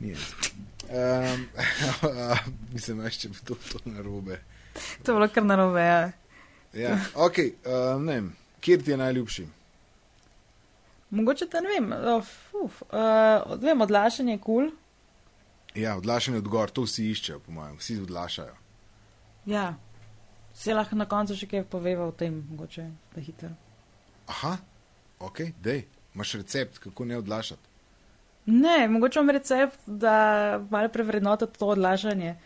Speaker 1: Jaz. Um, [laughs] mislim, veš, če bi to, to narobe.
Speaker 2: To je bilo kar narobe. Ja.
Speaker 1: Ja, ok, um, ne vem, kjer ti je najljubši?
Speaker 2: Mogoče da ne vem, uh, uf, uh, vem, odlašanje je kul. Cool.
Speaker 1: Ja, odlašanje odgor, to vsi iščejo, po mojem, vsi odlašajo.
Speaker 2: Ja. Se lahko na koncu še kaj poveva o tem, mogoče da hitro.
Speaker 1: Aha, ok, dej, imaš recept, kako ne odlašati.
Speaker 2: Ne, mogoče imam recept, da malo prevrednotiti to odlašanje,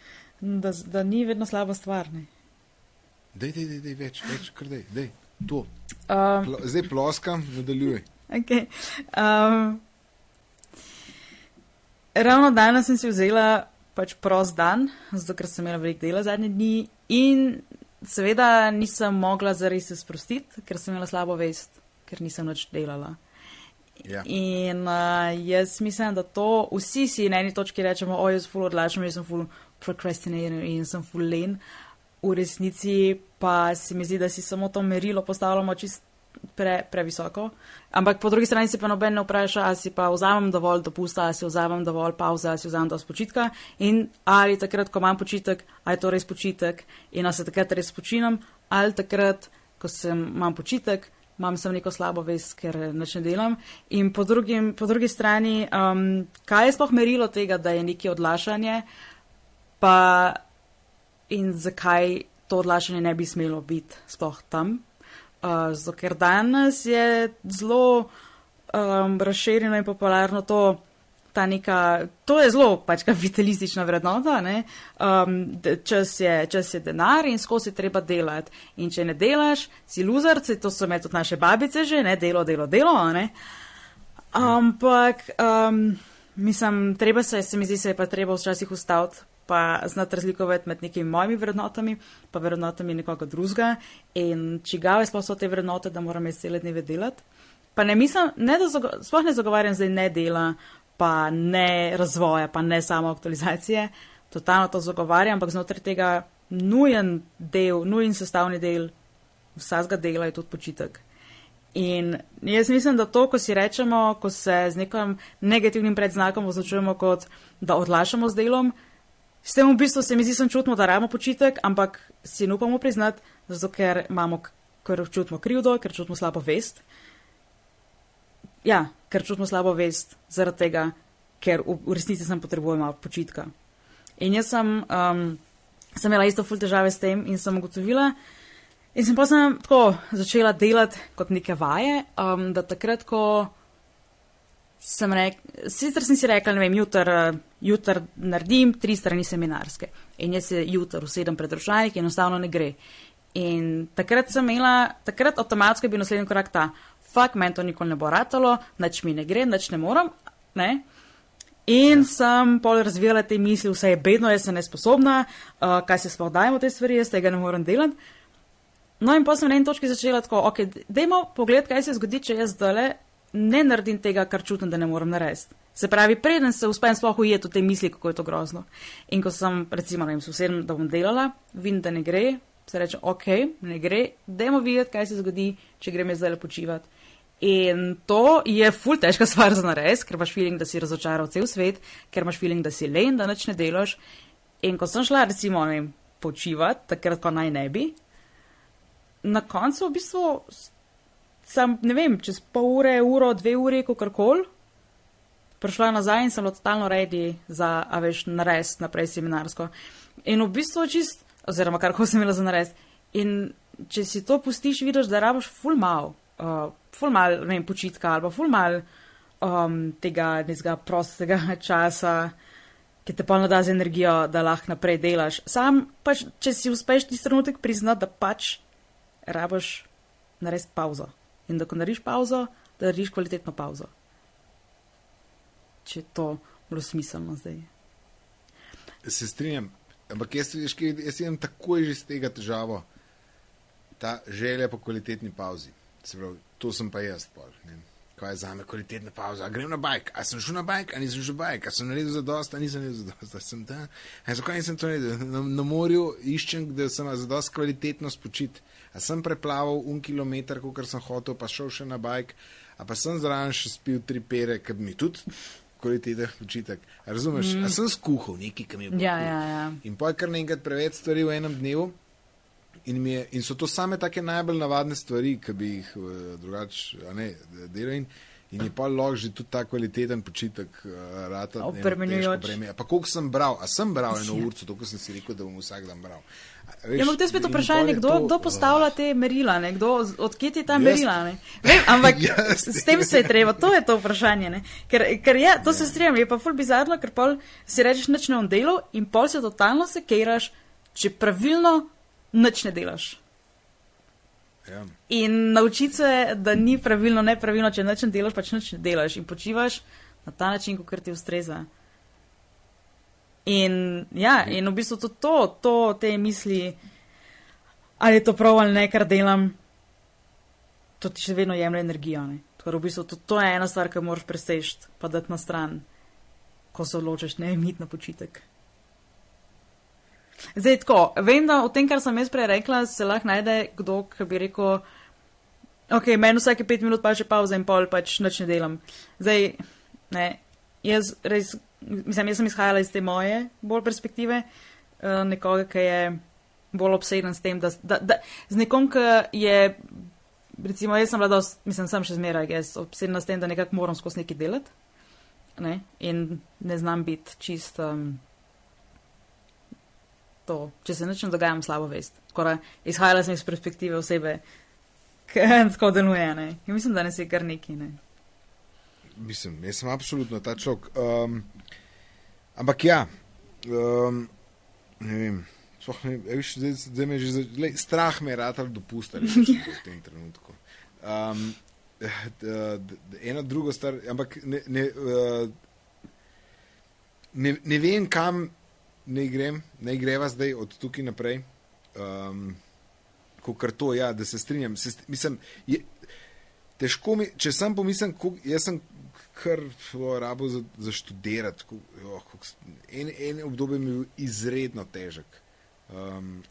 Speaker 2: da, da ni vedno slaba stvar. Ne.
Speaker 1: Dej, dej, dej, dej več, več, kar dej, dej, to.
Speaker 2: Um,
Speaker 1: Plo, zdaj ploskam, nadaljuj.
Speaker 2: okay. um, ravno danes sem si vzela pač prost dan, zato ker sem imela veliko dela zadnje dni in seveda nisem mogla zares se sprostiti, ker sem imela slabo vest, ker nisem nič delala.
Speaker 1: Ja.
Speaker 2: In uh, jaz mislim, da to vsi si na eni točki rečemo, oj, jaz sem full odlačen, jaz sem full procrastinator in sem full len. V resnici pa se mi zdi, da si samo to merilo postavljamo čist pre, previsoko. Ampak po drugi strani se pa noben ne vpraša, ali si pa vzamem dovolj dopusta, ali si vzamem dovolj pauze, ali si vzamem dovolj počitka in ali takrat, ko imam počitek, ali je to res počitek in ali se takrat res počinem, ali takrat, ko sem, imam počitek, imam sem neko slabo vest, ker nič ne delam. In po, drugim, po drugi strani, um, kaj je sploh merilo tega, da je neki odlašanje, pa in zakaj to odlašanje ne bi smelo biti sploh tam. Uh, zato, ker danes je zelo um, razširjeno in popularno to, ta neka, to je zelo pač kapitalistična vrednota, um, čas, je, čas je denar in skozi je treba delati. In če ne delaš, si luzarci, to so me tudi naše babice že, ne, delo, delo, delo, ne. Ampak, um, mislim, treba se, se mi zdi, se je pa treba včasih ustaviti, pa znati razlikovati med nekimi mojimi vrednotami, pa vrednotami nekoga drugega in čigave sploh so te vrednote, da moram jaz cele dneve delati. Pa ne mislim, ne da zago, sploh ne zagovarjam zdaj ne dela, pa ne razvoja, pa ne samo aktualizacije, totalno to zagovarjam, ampak znotraj tega nujen del, nujen sestavni del vsakega dela je tudi počitek. In jaz mislim, da to, ko si rečemo, ko se z nekim negativnim predznakom označujemo kot da odlašamo z delom, s tem v bistvu se mi zdi, da čutimo, da rabimo počitek, ampak si ne upamo priznati, zato ker imamo, ker čutimo krivdo, ker čutimo slabo vest. Ja, ker čutimo slabo vest zaradi tega, ker v, v resnici sem potrebujemo počitka. In jaz sem, um, sem imela isto ful težave s tem in sem ugotovila, In sem pa sem tako začela delati kot neke vaje, um, da takrat, ko sem rekla, sicer sem si rekla, ne vem, jutr, jutr naredim tri strani seminarske in jaz se jutr usedem pred računalnik in enostavno ne gre. In takrat sem imela, takrat avtomatsko je bil naslednji korak ta, fakt, meni to nikoli ne bo ratalo, nič mi ne gre, nič ne moram, ne. In sem pol razvijala te misli, vse je bedno, jaz sem nesposobna, uh, kaj se sploh dajemo te stvari, jaz tega ne morem delati. No, in pa sem na eni točki začela tako, ok, dajmo pogled, kaj se zgodi, če jaz zdaj ne naredim tega, kar čutim, da ne morem narediti. Se pravi, preden se uspem sploh ujeti v te misli, kako je to grozno. In ko sem, recimo, ne vem, sosedem, da bom delala, vidim, da ne gre, se reče, ok, ne gre, dajmo videti, kaj se zgodi, če grem jaz zdaj počivati. In to je ful težka [laughs] stvar za nares, ker imaš feeling, da si razočaral cel svet, ker imaš feeling, da si len, da nič ne delaš. In ko sem šla, recimo, vem, počivati, takrat, ko naj ne bi, na koncu v bistvu sem, ne vem, čez pol ure, uro, dve uri, kakorkoli, prišla nazaj in sem bila totalno redi za, a veš, nares naprej seminarsko. In v bistvu čist, oziroma kar ko sem imela za nares. In če si to pustiš, vidiš, da rabiš ful mal, uh, ful mal, vem, počitka ali pa ful mal um, tega nezga prostega [laughs] časa, ki te pa nada z energijo, da lahko naprej delaš. Sam pač, če si uspeš tisti trenutek priznati, da pač rabiš narediti pauzo. In da ko narediš pauzo, da narediš kvalitetno pauzo. Če to bilo smiselno zdaj.
Speaker 1: Se strinjam, ampak jaz, jaz, jaz imam takoj že z tega težavo, ta želja po kvalitetni pauzi. Pravi, to sem pa jaz, pol, kaj je za me kvalitetna pauza. A grem na bajk, a sem šel na bajk, a nisem šel na bajk, a sem naredil za dosta, a nisem naredil za dosta. Sem ta, a zakaj nisem to naredil? Na, na morju iščem, da sem za dosta kvalitetno spočit. A sem preplaval un kilometr, kot sem hotel, pa šel še na bajk, a pa sem zraven še spil tri pere, ki mi tudi kvalitete počitek. A razumeš? Mm. A sem skuhal nekaj, ki mi je bilo.
Speaker 2: Ja, ja, ja.
Speaker 1: In pa kar nekaj preveč stvari v enem dnevu. In, je, in so to same take najbolj navadne stvari, ki bi jih uh, drugače delali. In je pa lahko že tudi ta kvaliteten počitek, uh, rata.
Speaker 2: Obremenjujoč.
Speaker 1: Pa koliko sem bral, a sem bral eno ja. urco, to ko sem si rekel, da bom vsak dan bral.
Speaker 2: Veš, ja, ampak to je spet vprašanje, kdo, to, kdo postavlja te merila, ne? kdo, odkje ti ta jaz, merila. Vem, ampak [laughs] jaz, s tem se je treba, to je to vprašanje. Ne? Ker, ker je, to ja. se strinjam, je pa ful bizarno, ker pol si rečeš nič ne v delu in pol se totalno sekiraš, če pravilno nič ne delaš.
Speaker 1: Ja.
Speaker 2: In naučiti se, da ni pravilno, nepravilno, če nič ne delaš, pač nič ne delaš in počivaš na ta način, kot ti ustreza. In, ja, in v bistvu tudi to, to, te misli, ali je to prav ali ne, kar delam, to ti še vedno jemlje energijo. Torej, v bistvu tudi to je ena stvar, ki moraš presežeti, pa dati na stran, ko se odločiš, ne imeti na počitek. Zdaj, tako, vem, da o tem, kar sem jaz prej rekla, se lahko najde kdo, ki bi rekel, ok, meni vsake pet minut pa še pauza in pol, pač nič ne delam. Zdaj, ne, jaz res mislim, jaz sem izhajala iz te moje bolj perspektive, uh, nekoga, ki je bolj obseden s tem, da, da, da z nekom, ki je, recimo, jaz sem bila, mislim, sem še zmeraj, jaz obseden s tem, da nekako moram skozi neki delati ne? in ne znam biti čist. Um, To, če se nečem dogajam slabo vest. Kora, izhajala sem iz perspektive osebe, ki [laughs] tako deluje. Ne? In mislim, da ne si kar neki. Ne?
Speaker 1: Mislim, jaz sem absolutno ta človek. Um, Ampak ja, um, ne vem. Ne, viš, zdaj, zdaj me že zdaj, strah me je rad ali dopustili v tem trenutku. Um, ena druga stvar, ampak ne, ne, uh, ne, ne vem, kam ne grem, ne greva zdaj od tukaj naprej. Um, Kot to, ja, da se strinjam. Se, mislim, je, težko mi, če sem pomislim, jaz sem kar rabo za, za študirati. Oh, en, en obdobje mi je bil izredno težek. Um,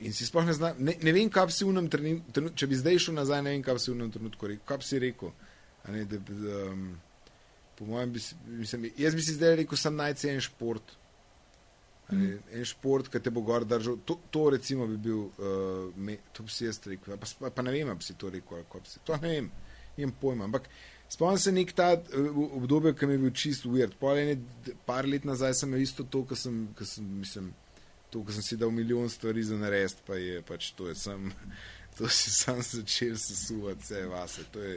Speaker 1: in si sploh ne znam, ne, ne vem, kaj si v enem trenutku, če bi zdaj šel nazaj, ne vem, kaj si v enem trenutku rekel. Kaj si rekel? Ne, da, um, po mojem, bi, mislim, jaz bi si zdaj rekel, sem najcenejši šport. Mm. En šport, ki te bo gor držal, to, to recimo bi bil, uh, me, to bi si jaz rekel, pa, pa, pa ne vem, bi si to rekel, ali bi si to ne vem, nimam pojma. Ampak Spomnim se nek ta uh, obdobje, ki mi je bil čist uvir. Par let nazaj sem imel isto to, kar sem, sem, mislim, to, kar sem si dal milijon stvari za narest, pa je pač to, je sem, [laughs] to si sam začel sesuvati vse vase. To je,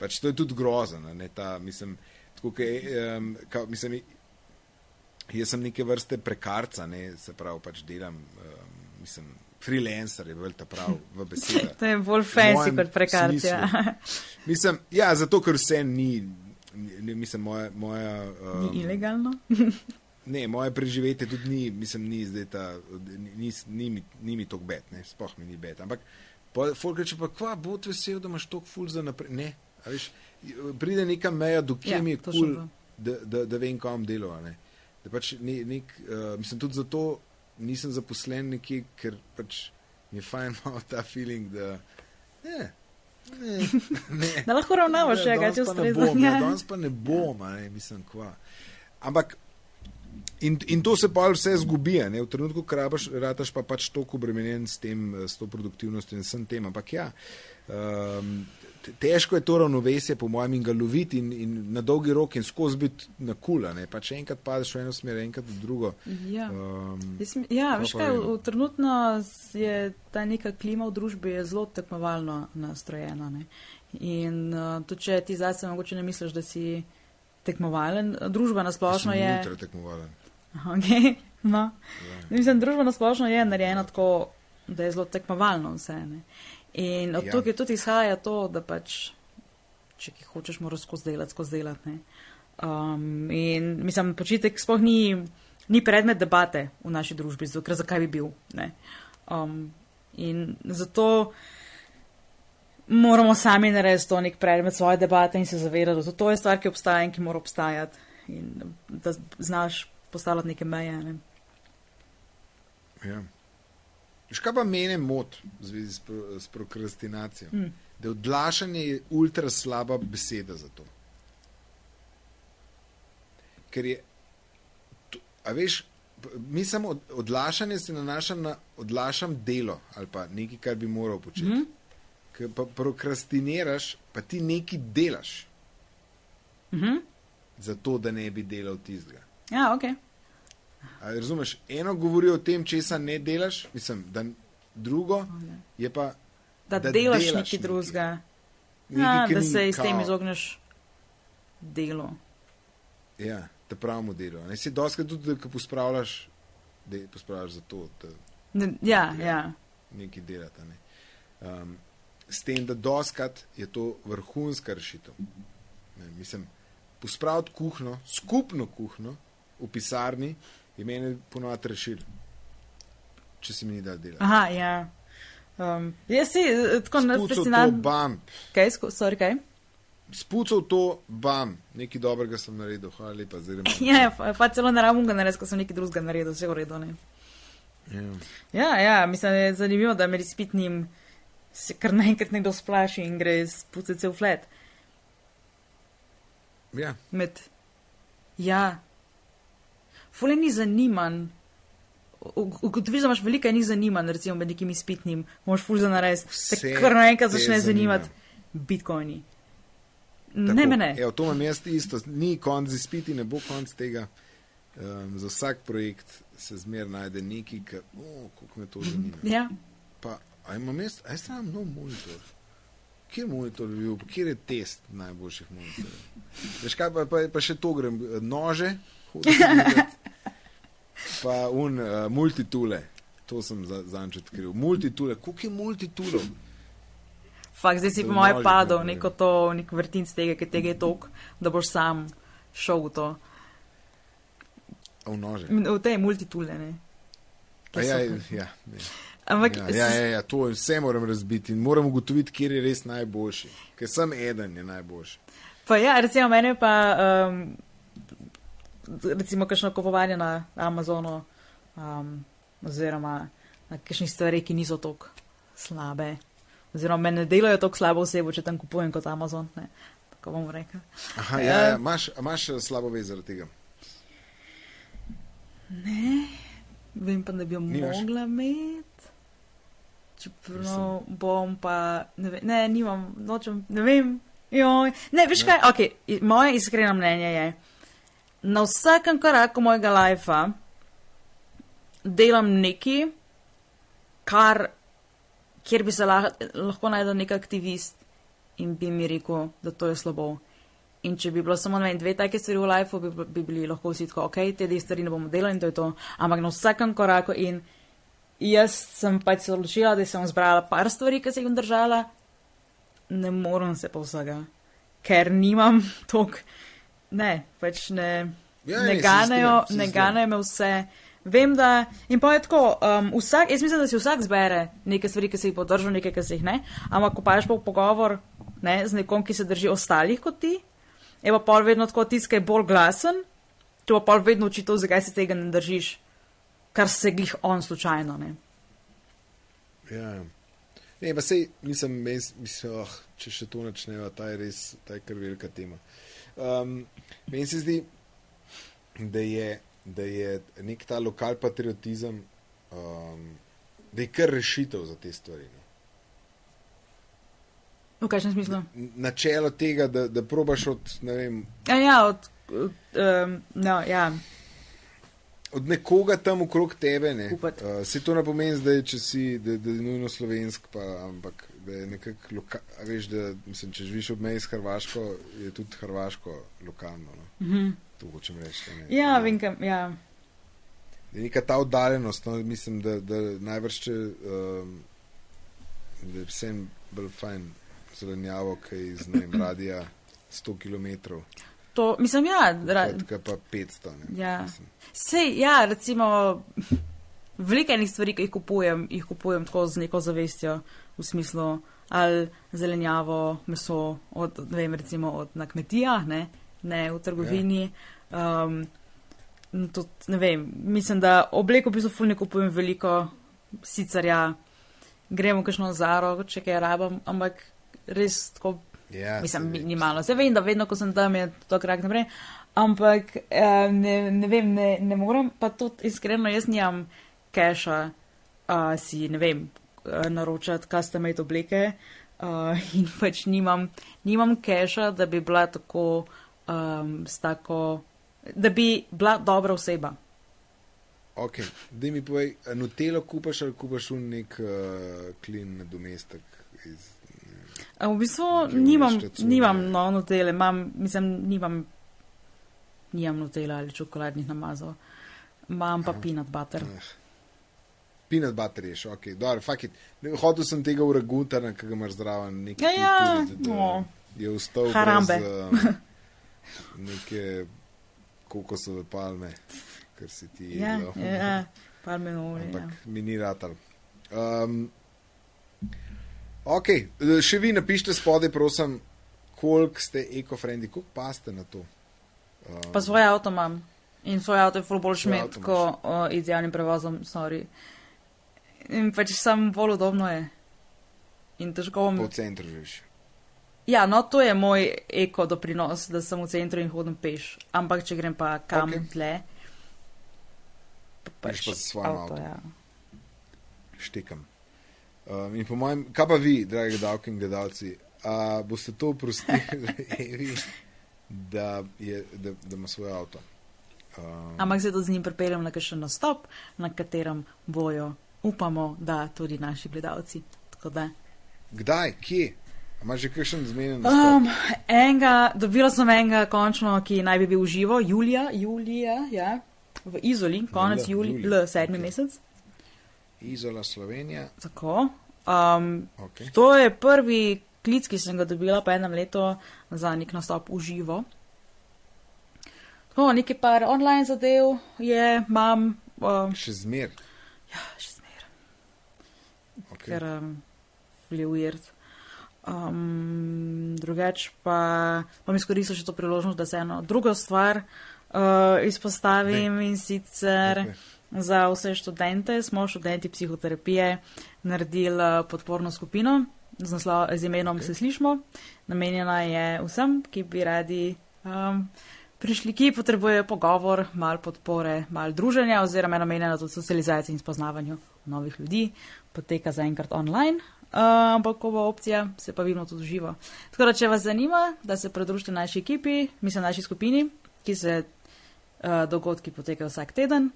Speaker 1: pač to je tudi grozno. Ne, ta, mislim, tako, kaj, um, ka, mislim, jaz sem neke vrste prekarca, ne, se pravi, pač delam, um, mislim freelancer je bolj ta prav v [laughs] besedi.
Speaker 2: to je bolj fancy kot prekarcija.
Speaker 1: mislim, ja, zato ker vse ni, ni mislim, moja. moja um,
Speaker 2: ni ilegalno. [laughs]
Speaker 1: ne, moje preživetje tudi ni, mislim, ni zdaj ta, ni, ni, ni, ni mi tok bet, ne, spoh mi ni bet. Ampak, folk reče pa, kva, bo ti vesel, da imaš tok ful za naprej. Ne, veš, pride neka meja, do kje ja, mi je kul, cool, da, da, da vem, kam delo. Ne. Da pač ne, nek, uh, mislim, tudi zato nisem zaposlen nekje, ker pač mi je fajn [laughs] malo ta feeling, da. Ne. Ne, [laughs] ne.
Speaker 2: Da lahko ravnavaš,
Speaker 1: Ja,
Speaker 2: ja, kaj ti ustreza.
Speaker 1: ja,
Speaker 2: Ja.
Speaker 1: danes pa ne bom, a ne, mislim, kva. Ampak. In, in to se pa vse zgubi, ne? v trenutku, ko rabaš, rataš pa pač toliko obremenjen s, tem, eh, s to produktivnostjo in vsem tem. Ampak ja, um, težko je to ravnovesje, po mojem, in ga loviti in, in na dolgi rok in skozi biti na kula. Ne? Pač enkrat padeš v eno smer, enkrat v drugo.
Speaker 2: Ja.
Speaker 1: Um,
Speaker 2: Jaz mi- Ja,
Speaker 1: Pa
Speaker 2: veš
Speaker 1: pa
Speaker 2: kaj, v, v, trenutno je ta neka klima v družbi zelo tekmovalno nastrojena. Ne? In uh, tudi če ti zase mogoče ne misliš, da si tekmovalen, družba nasplošno je.
Speaker 1: ultra tekmovalen.
Speaker 2: Okay, [laughs] no.
Speaker 1: Ja.
Speaker 2: Mislim, družba nasplošno je narejena tako, da je zelo tekmovalno vse. Ne? In od
Speaker 1: Ja.
Speaker 2: tukaj tudi izhaja to, da pač, če ki hočeš, moraš skozi delati, skozi delati. ne. Um, in mislim, počitek sploh ni, ni predmet debate v naši družbi, zato, ker zakaj bi bil. ne. Um, in zato moramo sami narediti to nek predmet svoje debate in se zavedati, da to je stvar, ki obstaja in ki mora obstajati. In da znaš postavljati neke meje. Ne.
Speaker 1: Ja. Veš, kaj pa mene mot v zvezi s, pro, s prokrastinacijo?
Speaker 2: Mm.
Speaker 1: Da odlašanje je ultra slaba beseda za to. Ker je, to, a veš, mi samo od, odlašanje se nanaša na odlašam delo ali pa nekaj, kar bi moral početi. Mm. -hmm. Ker pa prokrastiniraš, pa ti nekaj delaš,
Speaker 2: Mhm.
Speaker 1: zato da ne bi delal tistega.
Speaker 2: Ja, ok.
Speaker 1: A, razumeš, eno govori o tem, česa ne delaš, mislim, da drugo je pa
Speaker 2: Da,
Speaker 1: Da
Speaker 2: delaš,
Speaker 1: delaš
Speaker 2: nekaj drugega.
Speaker 1: nekaj,
Speaker 2: Ja, da se s tem izogneš delu.
Speaker 1: Ja, da pravimo delo. Ne si doskrat tudi, da ko pospravljaš, da pospravljaš za to, da
Speaker 2: Ne, ja,
Speaker 1: Ja.
Speaker 2: ja.
Speaker 1: nekaj delata. Ne. Um, s tem, da doskrat je to vrhunska rešitev. Ne, mislim, pospraviti kuhno, skupno kuhno v pisarni je meni ponovadi rešil, če se mi ni dal delati.
Speaker 2: Aha, ja. Um, jaz si eh, tako fascinant.
Speaker 1: bam,
Speaker 2: Kaj, sko- sorry, kaj?
Speaker 1: spucal to, bam, nekaj dobrega sem naredil, hvala lepa, zdaj grem. [laughs]
Speaker 2: Ja, ja, pa, pa celo ne rabim ga narediti, ko sem nekaj drugega naredil, vse v redu. Ne?
Speaker 1: Ja.
Speaker 2: Ja, ja, mislim, da je zanimivo, da med izpitnim se kar naenkrat nekdo splaši in gre spucati cel flat.
Speaker 1: Ja.
Speaker 2: Med, ja, fule ni zanimanj. Ugotoviš, da imaš veliko enih zanimanj, recimo med nekim izpitnim, moš ful za nares, te kar naenkrat začne
Speaker 1: zanima.
Speaker 2: zanimati bitcoini.
Speaker 1: Tako,
Speaker 2: Ne, me ne.
Speaker 1: Evo, to imam jaz isto, ni konc izpiti, ne bo konc tega. Um, za vsak projekt se zmer najde nekaj, kar, oh, kako me to zanima.
Speaker 2: Ja,
Speaker 1: Pa, a imam jaz, a jaz imam nov monitor. Kjer monitor bi bil, kjer je test najboljših monitorjev? Veš kaj, pa, pa, pa še to grem, nože, hodim gledat. Pa un uh, multitule, to sem za, zanč odkril. Multitule, koliko je multitulov?
Speaker 2: fakt, zdaj si po moje padel
Speaker 1: ne
Speaker 2: neko to, nek vrtinc tega, ki tega je tok, da boš sam šel v to.
Speaker 1: V nože.
Speaker 2: V tej multitule, ne.
Speaker 1: Ja,
Speaker 2: so-
Speaker 1: ja, ne.
Speaker 2: Ampak,
Speaker 1: Ja, ja, ja, ja, to vse moram razbiti in moram ugotoviti, kje je res najboljši. Ker sem eden je najboljši.
Speaker 2: Pa ja, recimo mene pa, um, recimo, kakšno kupovanje na Amazonu, um, oziroma na kakšnih stvari, ki niso tako slabe. Oziroma, me ne delajo tako slabo osebo, če tam kupujem kot Amazon. Ne? Tako bom rekel.
Speaker 1: Aha, ja, ja, imaš, imaš eh, slabo vez zaradi tega.
Speaker 2: Vem pa, da bi jo
Speaker 1: Nimaš?
Speaker 2: mogla imeti. Čeprav bom pa, ne, ve, ne nimam, nočem, ne vem. Joj. Ne, veš kaj, ok, moje iskreno mnenje je, na vsakem koraku mojega lajfa delam neki, kar, kjer bi se lah, lahko najdel nek aktivist in bi mi rekel, da to je slabo. In če bi bilo samo vem, dve take stvari v lifeu, bi, bi bili lahko vsi tako, ok, te dve stvari ne bomo delali in to je to. Ampak na vsakem koraku in jaz sem pač se odločila, da sem zbrala par stvari, ki se jih bom držala, ne morem se pa vsega, ker nimam [laughs] tok, ne, pač ne,
Speaker 1: Ja,
Speaker 2: ne
Speaker 1: ne,
Speaker 2: ganejo,
Speaker 1: strinjam, se
Speaker 2: ne ganejo me vse. Vem, da in pa je tako, um, vsak, jaz mislim, da si vsak zbere neke stvari, ki se jih bo držal, nekaj, ki se jih ne, ampak ko paš pa v pogovor ne, z nekom, ki se drži ostalih kot ti, je pa pol vedno tako tisti, ki je bolj glasen, ti pa pol vedno učito, zakaj se tega ne držiš, kar se glih on slučajno. Ne.
Speaker 1: Ja. Ne, pa sej, mislim, mes, mislim oh, če še to načnejo, ta je res, ta je kar velika tema. Um, meni se zdi, da je, da je nek ta lokal patriotizem, um, da je kar rešitev za te stvari. No.
Speaker 2: V kakšnem smislu?
Speaker 1: Načelo tega, da, da probaš od, ne vem,
Speaker 2: Ja, ja, od, od, um, no, ja.
Speaker 1: Od nekoga tam okrog tebe. Ne.
Speaker 2: Upati.
Speaker 1: Uh, se to ne pomeni zdaj, če si, da, da je nujno slovensk, pa, ampak da je nekako lokalno. Veš, da mislim, če živiš ob meji s Hrvaško, je tudi Hrvaško lokalno. No.
Speaker 2: Mhm.
Speaker 1: To hočem reči. ne.
Speaker 2: Ja, vem, kam, ja.
Speaker 1: Je neka ta oddaljenost, no, mislim, da, da najbrž če um, da je vsem bolj fajn zelenjavo, kaj iz ne radija 100 km,
Speaker 2: To, mislim, ja, ra,
Speaker 1: kot pa 500. Ne,
Speaker 2: Ja. Sej, ja, recimo, veliko enih stvari, ki jih kupujem, jih kupujem tako z neko zavestjo, v smislu ali zelenjavo, meso, od, ne vem, recimo od na kmetijah, ne, ne v trgovini. Ja. Um, tudi, ne vem, mislim, da obleko v bistvu ful ne kupujem veliko, sicer ja, gremo kakšno zaro, če kaj rabam, ampak res tako
Speaker 1: Ja,
Speaker 2: Mislim, minimalno. Se vem, da vedno, ko sem tam, je to krak naprej. Ampak eh, ne, ne vem, ne, ne morem pa tudi iskreno, jaz nimam keša, uh, si ne vem, eh, naročati custom-made obleke uh, in pač nimam, nimam keša, da bi bila tako, um, tako, da bi bila dobra oseba.
Speaker 1: Ok, da mi povej, a Nutelo kupaš ali kupaš v nek uh, klin nadomestek iz.
Speaker 2: V bistvu nimam, nimam no, nutele, imam, mislim, nimam, nimam nutela ali čokoladnih namazov. Imam pa
Speaker 1: Aha.
Speaker 2: peanut butter.
Speaker 1: Uh, Peanut butter je še, ok, dobro, fuck it. Ne, Hotel sem tega uraguta, ki ga imaš zraven, nekaj
Speaker 2: Ja, ja,
Speaker 1: da,
Speaker 2: no.
Speaker 1: je vstal
Speaker 2: Harambe.
Speaker 1: brez uh, neke kokosove palme, ker si ti
Speaker 2: Ja,
Speaker 1: jedla.
Speaker 2: ja, [laughs] palme olje. Ja.
Speaker 1: Ampak mi ni ratal. Um, ok, še vi napišite spodaj, prosim, koliko ste ekofrendi, koliko paste na to. Um,
Speaker 2: Pa svoj avto imam in svoj avto je ful bolj šmet,
Speaker 1: avto
Speaker 2: ko uh, z javnim prevozom, sorry. In pač sam bolj udobno je. In težko bom.
Speaker 1: po centru živiš.
Speaker 2: Ja, no, to je moj eko doprinos, da sem v centru in hodim peš. Ampak če grem pa kam
Speaker 1: Ok.
Speaker 2: okay. tle, pa
Speaker 1: Greš pa s svojim avtom.
Speaker 2: Ja.
Speaker 1: štekam. Um, in po mojem, kaj pa vi, dragi gledalci in gledalci, a boste to oprostili, [laughs] Evi, da, je, da, da ima svoj avto? Um,
Speaker 2: Ampak se to z njim pripeljem na kakšen nastop, na katerem bojo, upamo, da tudi naši gledalci.
Speaker 1: Kdaj, kje? Imaš že kakšen zmenjen?
Speaker 2: Um, enega, dobila sem enega končno, ki naj bi bil živo, Julija, Julija, ja, v Izoli, konec Julija, sedmi
Speaker 1: ok.
Speaker 2: okay. mesec.
Speaker 1: Izola Slovenija.
Speaker 2: Tako. Um,
Speaker 1: Okay.
Speaker 2: to je prvi klic, ki sem ga dobila po enem letu za nek nastop v živo. Tako, nekaj par online zadev je, imam, um,
Speaker 1: Še zmer.
Speaker 2: ja, še zmeraj.
Speaker 1: Okay.
Speaker 2: ker um, je weird. Um, drugač pa bom izkoristil še to priložnost, da se eno drugo stvar uh, izpostavim in sicer
Speaker 1: Okej.
Speaker 2: Za vse študente smo študenti psihoterapije naredili uh, podporno skupino z, naslov, z imenom okay. Se slišmo. Namenjena je vsem, ki bi radi um, prišli, ki potrebujejo pogovor, malo podpore, malo druženja oziroma je namenjena tudi socializaciji in spoznavanju novih ljudi. Poteka zaenkrat online. Uh, ampak, ko bo opcija, se pa vidimo tudi živo. Tako da, če vas zanima, da se pridružite naši ekipi, mislim, naši skupini, ki se uh, dogodki potekajo vsak teden.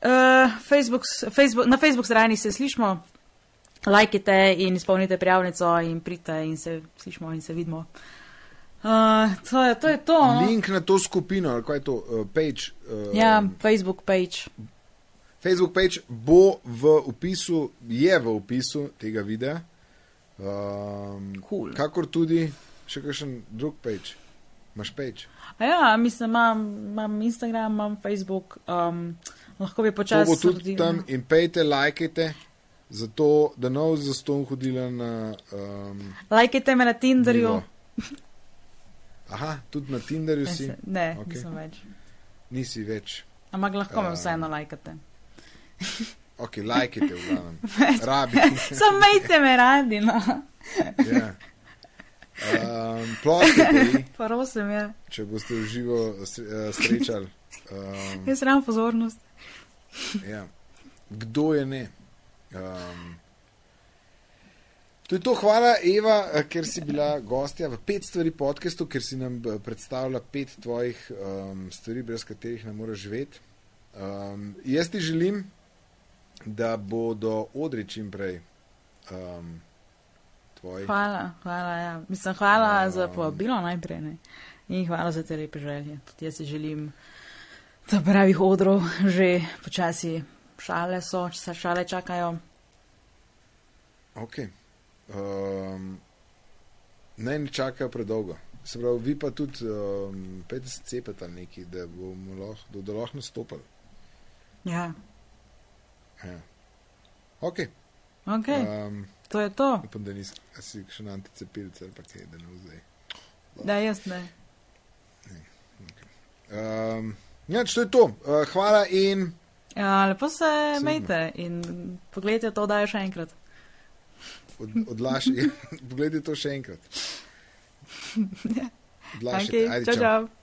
Speaker 2: Uh, Facebook, Facebook, na Facebook strani se slišmo, lajkite in izpolnite prijavnico in pridite in se slišmo in se vidimo. Uh, to, je, to je to. No?
Speaker 1: Link na to skupino, ali kaj je to, uh, page. Uh,
Speaker 2: Ja, Facebook page.
Speaker 1: Facebook page bo v opisu, je v opisu tega videa. Um,
Speaker 2: Cool.
Speaker 1: Kakor tudi še kakšen drug page. Imaš page.
Speaker 2: A ja, mislim, imam, imam Instagram, imam Facebook, um, lahko bi
Speaker 1: To
Speaker 2: počasi.
Speaker 1: bo tudi tam in pejte, lajkajte, zato da ne bo zaston hodila na. Um,
Speaker 2: Lajkajte me na Tinderju.
Speaker 1: Vivo. Aha, tudi na Tinderju
Speaker 2: Ne,
Speaker 1: si,
Speaker 2: ne,
Speaker 1: Ok.
Speaker 2: okay. nisem več.
Speaker 1: nisi več.
Speaker 2: Ampak lahko me
Speaker 1: Um,
Speaker 2: vseeno lajkate. [laughs]
Speaker 1: Ok, lajkite v glavnem. [laughs] Rabite.
Speaker 2: Sam majte me radi, no.
Speaker 1: Ja. Um, Ploskajte [laughs]
Speaker 2: Prosim, ja.
Speaker 1: če boste v živo sre- eh, srečali. Um,
Speaker 2: Jaz ram pozornost.
Speaker 1: Ja. Kdo je ne? Um, to je to, hvala Eva, eh, ker si bila gostja v pet stvari podkastu, ker si nam eh, predstavila pet tvojih um, stvari, brez katerih ne moreš živeti. Um, jaz ti želim, da bodo odri čim prej um, tvoji.
Speaker 2: Hvala, hvala, ja. Mislim, hvala
Speaker 1: Um.
Speaker 2: za povabilo najprej, ne. In hvala za te lepe želje. Tudi jaz si želim, da pravih odrov že počasi šale so, se šale čakajo.
Speaker 1: Ok. Um, naj ne čakajo predolgo. Se pravi, vi pa tudi um, 50 cepete ali neki, da bomo lahko, da lahko nastopili.
Speaker 2: Ja,
Speaker 1: Ja. Ok.
Speaker 2: ok,
Speaker 1: Um,
Speaker 2: to je to.
Speaker 1: upam, da nisi še na anticepilce ali pa kaj, da ne vzej.
Speaker 2: Da, jaz ne.
Speaker 1: Um, ja, to je to. Uh, hvala in
Speaker 2: Ja, lepo se
Speaker 1: Sigma.
Speaker 2: mejte in pogledajte to, da je še enkrat.
Speaker 1: od, odlašaj. [laughs] Poglejte to še enkrat. [laughs] Odlašajte.
Speaker 2: Okay,
Speaker 1: Ajde,
Speaker 2: čau,
Speaker 1: čau.
Speaker 2: čau.